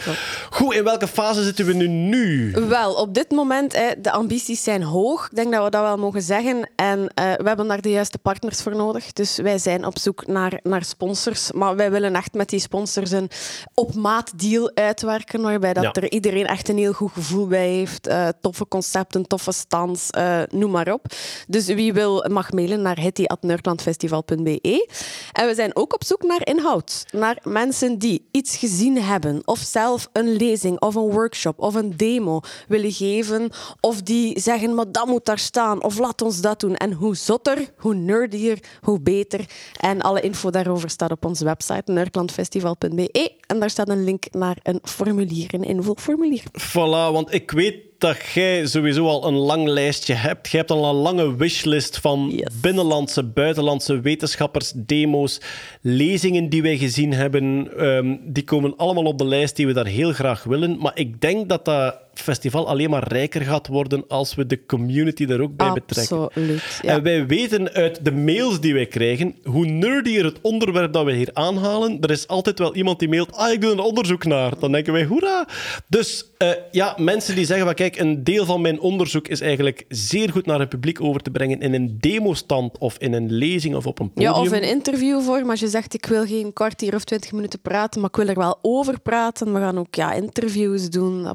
Goed, in welke fase zitten we nu? nu? Wel, op dit moment, hè, de ambities zijn hoog. Ik denk dat we dat wel mogen zeggen. En eh, we hebben daar de juiste partners voor nodig. Dus wij zijn op zoek naar, naar sponsors. Maar wij willen echt met die sponsors een op-maat deal uitwerken, waarbij dat Ja. er iedereen echt een heel goed gevoel bij heeft. Eh, toffe concepten, toffe stands, eh, noem maar op. Dus wie wil, mag mailen naar hitty.nerdlandfestival.be. En we zijn ook op zoek naar inhoud. Naar mensen die iets gezien hebben, of zelf een lezing, of een workshop, of een demo willen geven, of die zeggen, maar dat moet daar staan, of laat ons dat doen. En hoe zotter, hoe nerdier, hoe beter. En alle info daarover staat op onze website, nerdlandfestival.be. En daar staat een link naar een formulier, een invulformulier. Voilà, want ik weet dat jij sowieso al een lang lijstje hebt. Je hebt al een lange wishlist van Yes. binnenlandse, buitenlandse wetenschappers, demo's, lezingen die wij gezien hebben. Ehm, die komen allemaal op de lijst die we daar heel graag willen. Maar ik denk dat dat festival alleen maar rijker gaat worden als we de community er ook bij betrekken. Absoluut. Ja. En wij weten uit de mails die wij krijgen, hoe nerdier het onderwerp dat we hier aanhalen, er is altijd wel iemand die mailt, ah, ik doe een onderzoek naar. Dan denken wij, hoera! Dus eh, ja, mensen die zeggen, van, kijk, een deel van mijn onderzoek is eigenlijk zeer goed naar het publiek over te brengen in een demostand of in een lezing of op een podium. Ja, of een interviewvorm. Als je zegt, ik wil geen kwartier of twintig minuten praten, maar ik wil er wel over praten. We gaan ook ja, interviews doen, eh,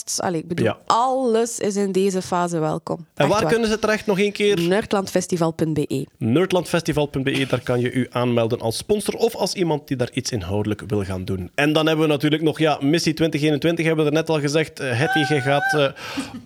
podcasts. Allee, ik bedoel, Ja. alles is in deze fase welkom. En waar kunnen ze terecht nog een keer? Nerdlandfestival.be. nerdlandfestival.be, daar kan je u aanmelden als sponsor of als iemand die daar iets inhoudelijk wil gaan doen. En dan hebben we natuurlijk nog, ja, Missie 2021 hebben we er net al gezegd. Uh, Hetty, je gaat eh,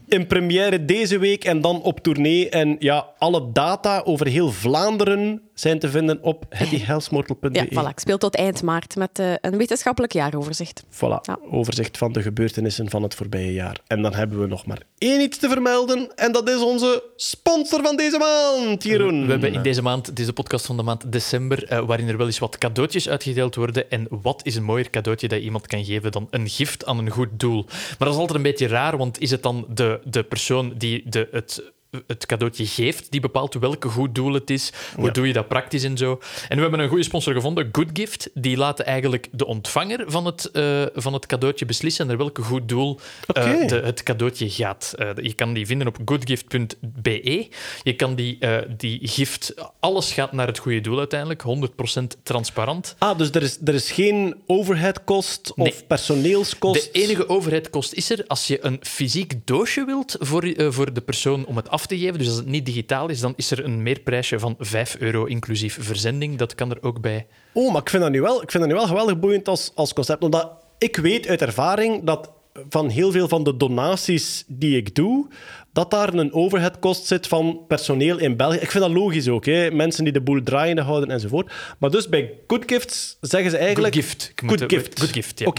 in première deze week en dan op tournee. En ja, alle data over heel Vlaanderen zijn te vinden op hettyhelsmortel.be. Ja, voilà. Ik speel tot eind maart met eh, een wetenschappelijk jaaroverzicht. Voilà, Ja. overzicht van de gebeurtenissen van het voorbije jaar. En dan hebben we nog maar één iets te vermelden. En dat is onze sponsor van deze maand, Jeroen. We hebben in deze maand, deze podcast van de maand december, eh, waarin er wel eens wat cadeautjes uitgedeeld worden. En wat is een mooier cadeautje dat iemand kan geven dan een gift aan een goed doel? Maar dat is altijd een beetje raar, want is het dan de, de persoon die de, het het cadeautje geeft die bepaalt welke goed doel het is. Hoe doe je dat praktisch en zo. En we hebben een goede sponsor gevonden, Good Gift. Die laten eigenlijk de ontvanger van het, eh, van het cadeautje beslissen naar welke goed doel eh, de, het cadeautje gaat. Eh, je kan die vinden op goodgift.be. Je kan die, die gift... Alles gaat naar het goede doel uiteindelijk. 100% transparant. Ah, dus er is, er is geen overheadkost of Nee. personeelskost? De enige overheidkost is er als je een fysiek doosje wilt voor, voor de persoon om het af geven. Dus als het niet digitaal is, dan is er een meerprijsje van 5 euro inclusief verzending. Dat kan er ook bij. Oh, maar ik vind dat nu wel, ik vind dat nu wel geweldig boeiend als, als concept. Omdat ik weet uit ervaring dat van heel veel van de donaties die ik doe, dat daar een overheadkost zit van personeel in België. Ik vind dat logisch ook, hè? mensen die de boel draaiende houden enzovoort. Maar dus bij Good Gifts zeggen ze eigenlijk... Good gift. Ik Good moet- gift. Good gift, ja.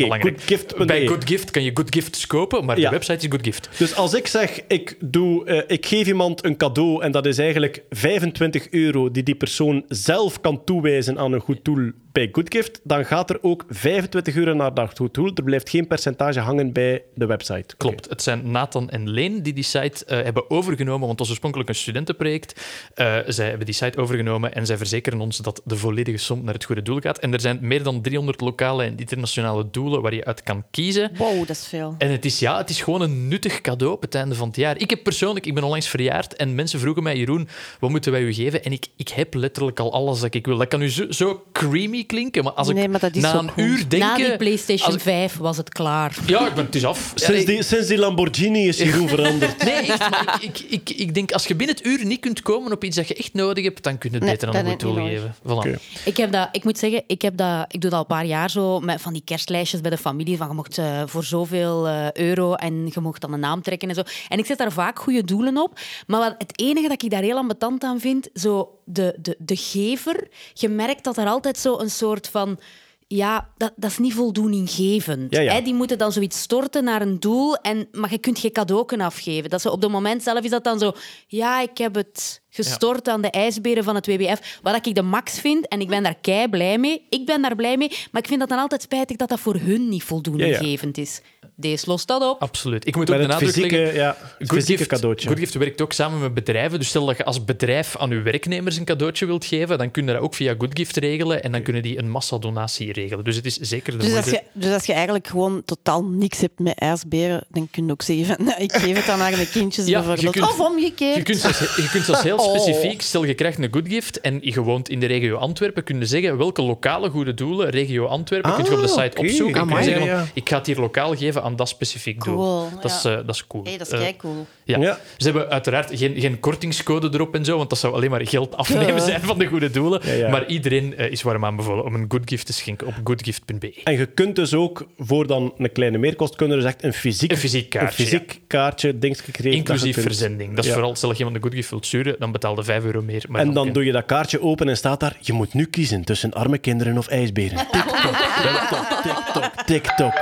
Bij Good Gift kan je Good Gifts kopen, maar Ja. de website is Good Gift. Dus als ik zeg, ik, doe, eh, ik geef iemand een cadeau en dat is eigenlijk 25 euro die die persoon zelf kan toewijzen aan een goed doel bij GoodGift, dan gaat er ook 25 euro naar dat goed doel. Er blijft geen percentage hangen bij de website. Klopt. Het zijn Nathan en Leen die die site eh, hebben overgenomen, want het was oorspronkelijk een studentenproject. Eh, zij hebben die site overgenomen en zij verzekeren ons dat de volledige som naar het goede doel gaat. En er zijn meer dan 300 lokale en internationale doelen waar je uit kan kiezen. Wow, dat is veel. En het is, ja, het is gewoon een nuttig cadeau op het einde van het jaar. Ik heb persoonlijk, ik ben onlangs verjaard en mensen vroegen mij, Jeroen, wat moeten wij u geven? En ik, ik heb letterlijk al alles dat ik wil. Dat kan nu zo, zo creamy klinken, maar als ik Nee, maar dat is na een uur denk... Na die PlayStation als ik- 5 was het klaar. Ja, ik ben, het is af. Sinds die, sinds die Lamborghini is Jeroen veranderd. Nee, echt, maar ik, ik, ik, ik denk, als je binnen het uur niet kunt komen op iets dat je echt nodig hebt, dan kun je het Nee, beter aan je doel niet geven. Voilà. Oké. Ik, heb dat, ik moet zeggen, ik, heb dat, ik doe dat al een paar jaar zo met van die kerstlijstjes bij de familie. Van je mocht eh, voor zoveel eh, euro en je mocht dan een naam trekken en zo. En ik zet daar vaak goede doelen op. Maar wat, het enige dat ik daar heel ambetant aan vind, zo de, de, de gever. Je merkt dat er altijd zo een soort van. Ja, dat, dat is niet voldoeninggevend. Ja, ja. Hè, die moeten dan zoiets storten naar een doel, en, maar je kunt geen cadeau afgeven. Dat zo, op het moment zelf is dat dan zo... Ja, ik heb het gestort aan de ijsberen van het WWF. Wat ik de max vind, en ik ben daar kei blij mee. Ik ben daar blij mee, maar ik vind dat dan altijd spijtig dat dat voor hun niet voldoeninggevend is. Deze lost dat op. Absoluut. Ik moet ook de het nadruk fysieke, leggen... ja, het Good fysieke Gift, cadeautje. Good Gift werkt ook samen met bedrijven. Dus stel dat je als bedrijf aan je werknemers een cadeautje wilt geven, dan kun je dat ook via Good Gift regelen en dan kunnen die een massadonatie regelen. Dus het is zeker de Dus als, je, dus als je eigenlijk gewoon totaal niks hebt met ijsberen, dan kun je ook zeggen, nou, ik geef het dan aan mijn kindjes Ja, je bijvoorbeeld. kunt- of omgekeerd. Je kunt, zelfs, je kunt zelfs heel. Specifiek, stel je krijgt een good gift en je woont in de regio Antwerpen, kun je zeggen welke lokale goede doelen, regio Antwerpen, kun je op de Ah, site opzoeken. En kun je Amai. zeggen, Ja, van, ja. ik ga het hier lokaal geven aan dat specifiek doel. Cool, Dat, is, eh, dat is cool. Hey, dat is Eh, kei cool. ja. Ja. Ze hebben uiteraard geen, geen kortingscode erop en zo, want dat zou alleen maar geld afnemen zijn van de goede doelen. Ja, ja. Maar iedereen eh, is warm aanbevolen om een good gift te schenken op goodgift.be. En je kunt dus ook voor dan een kleine meerkost kunnen dus echt een fysiek, Een fysiek kaartje, een fysiek kaartje dat Inclusief verzending. Dat is Ja. vooral, stel dat je iemand een good gift wilt sturen, dan betaalde 5 euro meer. Maar En dan doe je dat kaartje open en staat daar: je moet nu kiezen tussen arme kinderen of ijsberen. TikTok, TikTok, TikTok, TikTok.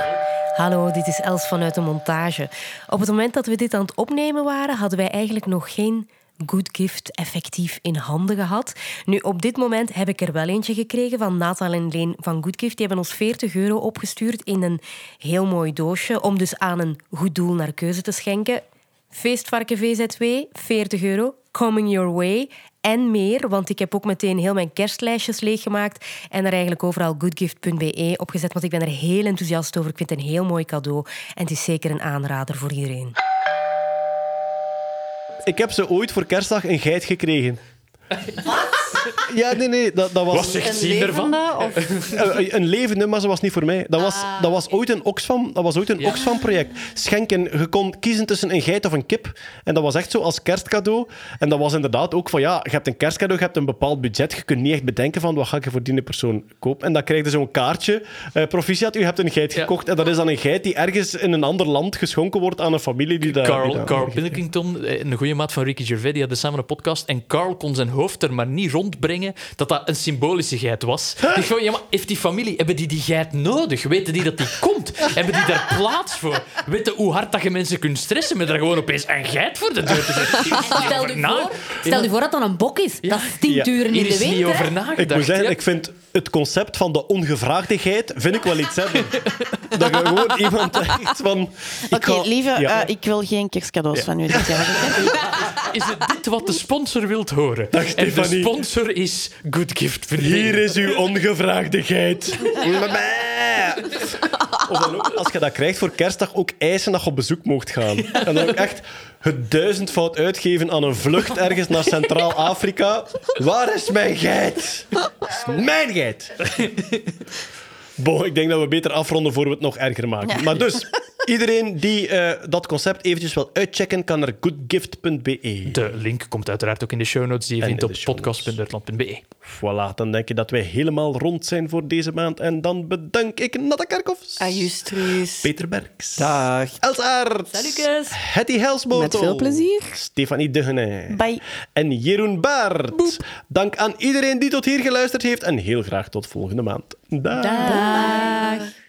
Hallo, dit is Els vanuit de montage. Op het moment dat we dit aan het opnemen waren, hadden wij eigenlijk nog geen Good Gift effectief in handen gehad. Nu, op dit moment heb ik er wel eentje gekregen van Nathan en Leen van Good Gift. Die hebben ons 40 euro opgestuurd in een heel mooi doosje om dus aan een goed doel naar keuze te schenken. Feestvarken VZW, 40 euro. Coming your way. En meer, want ik heb ook meteen heel mijn kerstlijstjes leeggemaakt en er eigenlijk overal goodgift.be opgezet, want ik ben er heel enthousiast over. Ik vind het een heel mooi cadeau en het is zeker een aanrader voor iedereen. Ik heb ze ooit voor kerstdag een geit gekregen. Ja, nee, nee, dat, dat was... Wat zegt zien ervan? Eh, een levende, maar ze was niet voor mij. Dat was, dat was ooit een Oxfam, dat was ooit een Oxfam-project. Schenken, je kon kiezen tussen een geit of een kip. En dat was echt zo als kerstcadeau. En dat was inderdaad ook van, ja, je hebt een kerstcadeau, je hebt een bepaald budget. Je kunt niet echt bedenken van, wat ga ik voor die persoon kopen? En dan krijg je zo'n kaartje. eh proficiat, u hebt een geit Ja. gekocht. En dat is dan een geit die ergens in een ander land geschonken wordt aan een familie die daar... die Carl, daar- Carl Pilkington, eh, een goede maat van Ricky Gervais, die hadden samen een podcast. En Carl kon zijn hoofd er maar niet rondbrengen dat dat een symbolische geit was. Ik van, ja, maar heeft die familie, hebben die die geit nodig? Weten die dat die komt? Hebben die daar plaats voor? Weten hoe hard dat je mensen kunt stressen met er gewoon opeens een geit voor de deur te zetten? Stel je voor, stel je voor dat dat een bok is. Dat is tien Ja. in Hier de is niet winter. over hè. nagedacht. Ik moet zeggen, ja. ik vind het concept van de ongevraagdigheid vind ik wel iets hebben. dat je gewoon iemand echt van... ik Oké, lieve, Ja. eh, ik wil geen kerstcadeaus van u dit jaar. is het dit wat de sponsor wilt horen? Dag, en de sponsor is goodgift.be. Hier is uw ongevraagde geit. Of dan ook, als je dat krijgt voor kerstdag, ook eisen dat je op bezoek mocht gaan. En dan ook echt het duizendvoud uitgeven aan een vlucht ergens naar Centraal-Afrika. Waar is mijn geit? Is mijn geit. Bon, ik denk dat we beter afronden voor we het nog erger maken. Maar dus, iedereen die eh, dat concept eventjes wil uitchecken, kan naar goodgift.be. De link komt uiteraard ook in de show notes die je En vindt in op podcast.nerdland.be. Voilà, dan denk je dat wij helemaal rond zijn voor deze maand. En dan bedank ik Natta Kerkhoffs, Ajustries. Peter Berks, Dag. Els Aert, Salutjes. Hetty Helsmoto, Met veel plezier. Stefanie Duggene Bye. en Jeroen Baert. Dank aan iedereen die tot hier geluisterd heeft en heel graag tot volgende maand. Dag. Dag.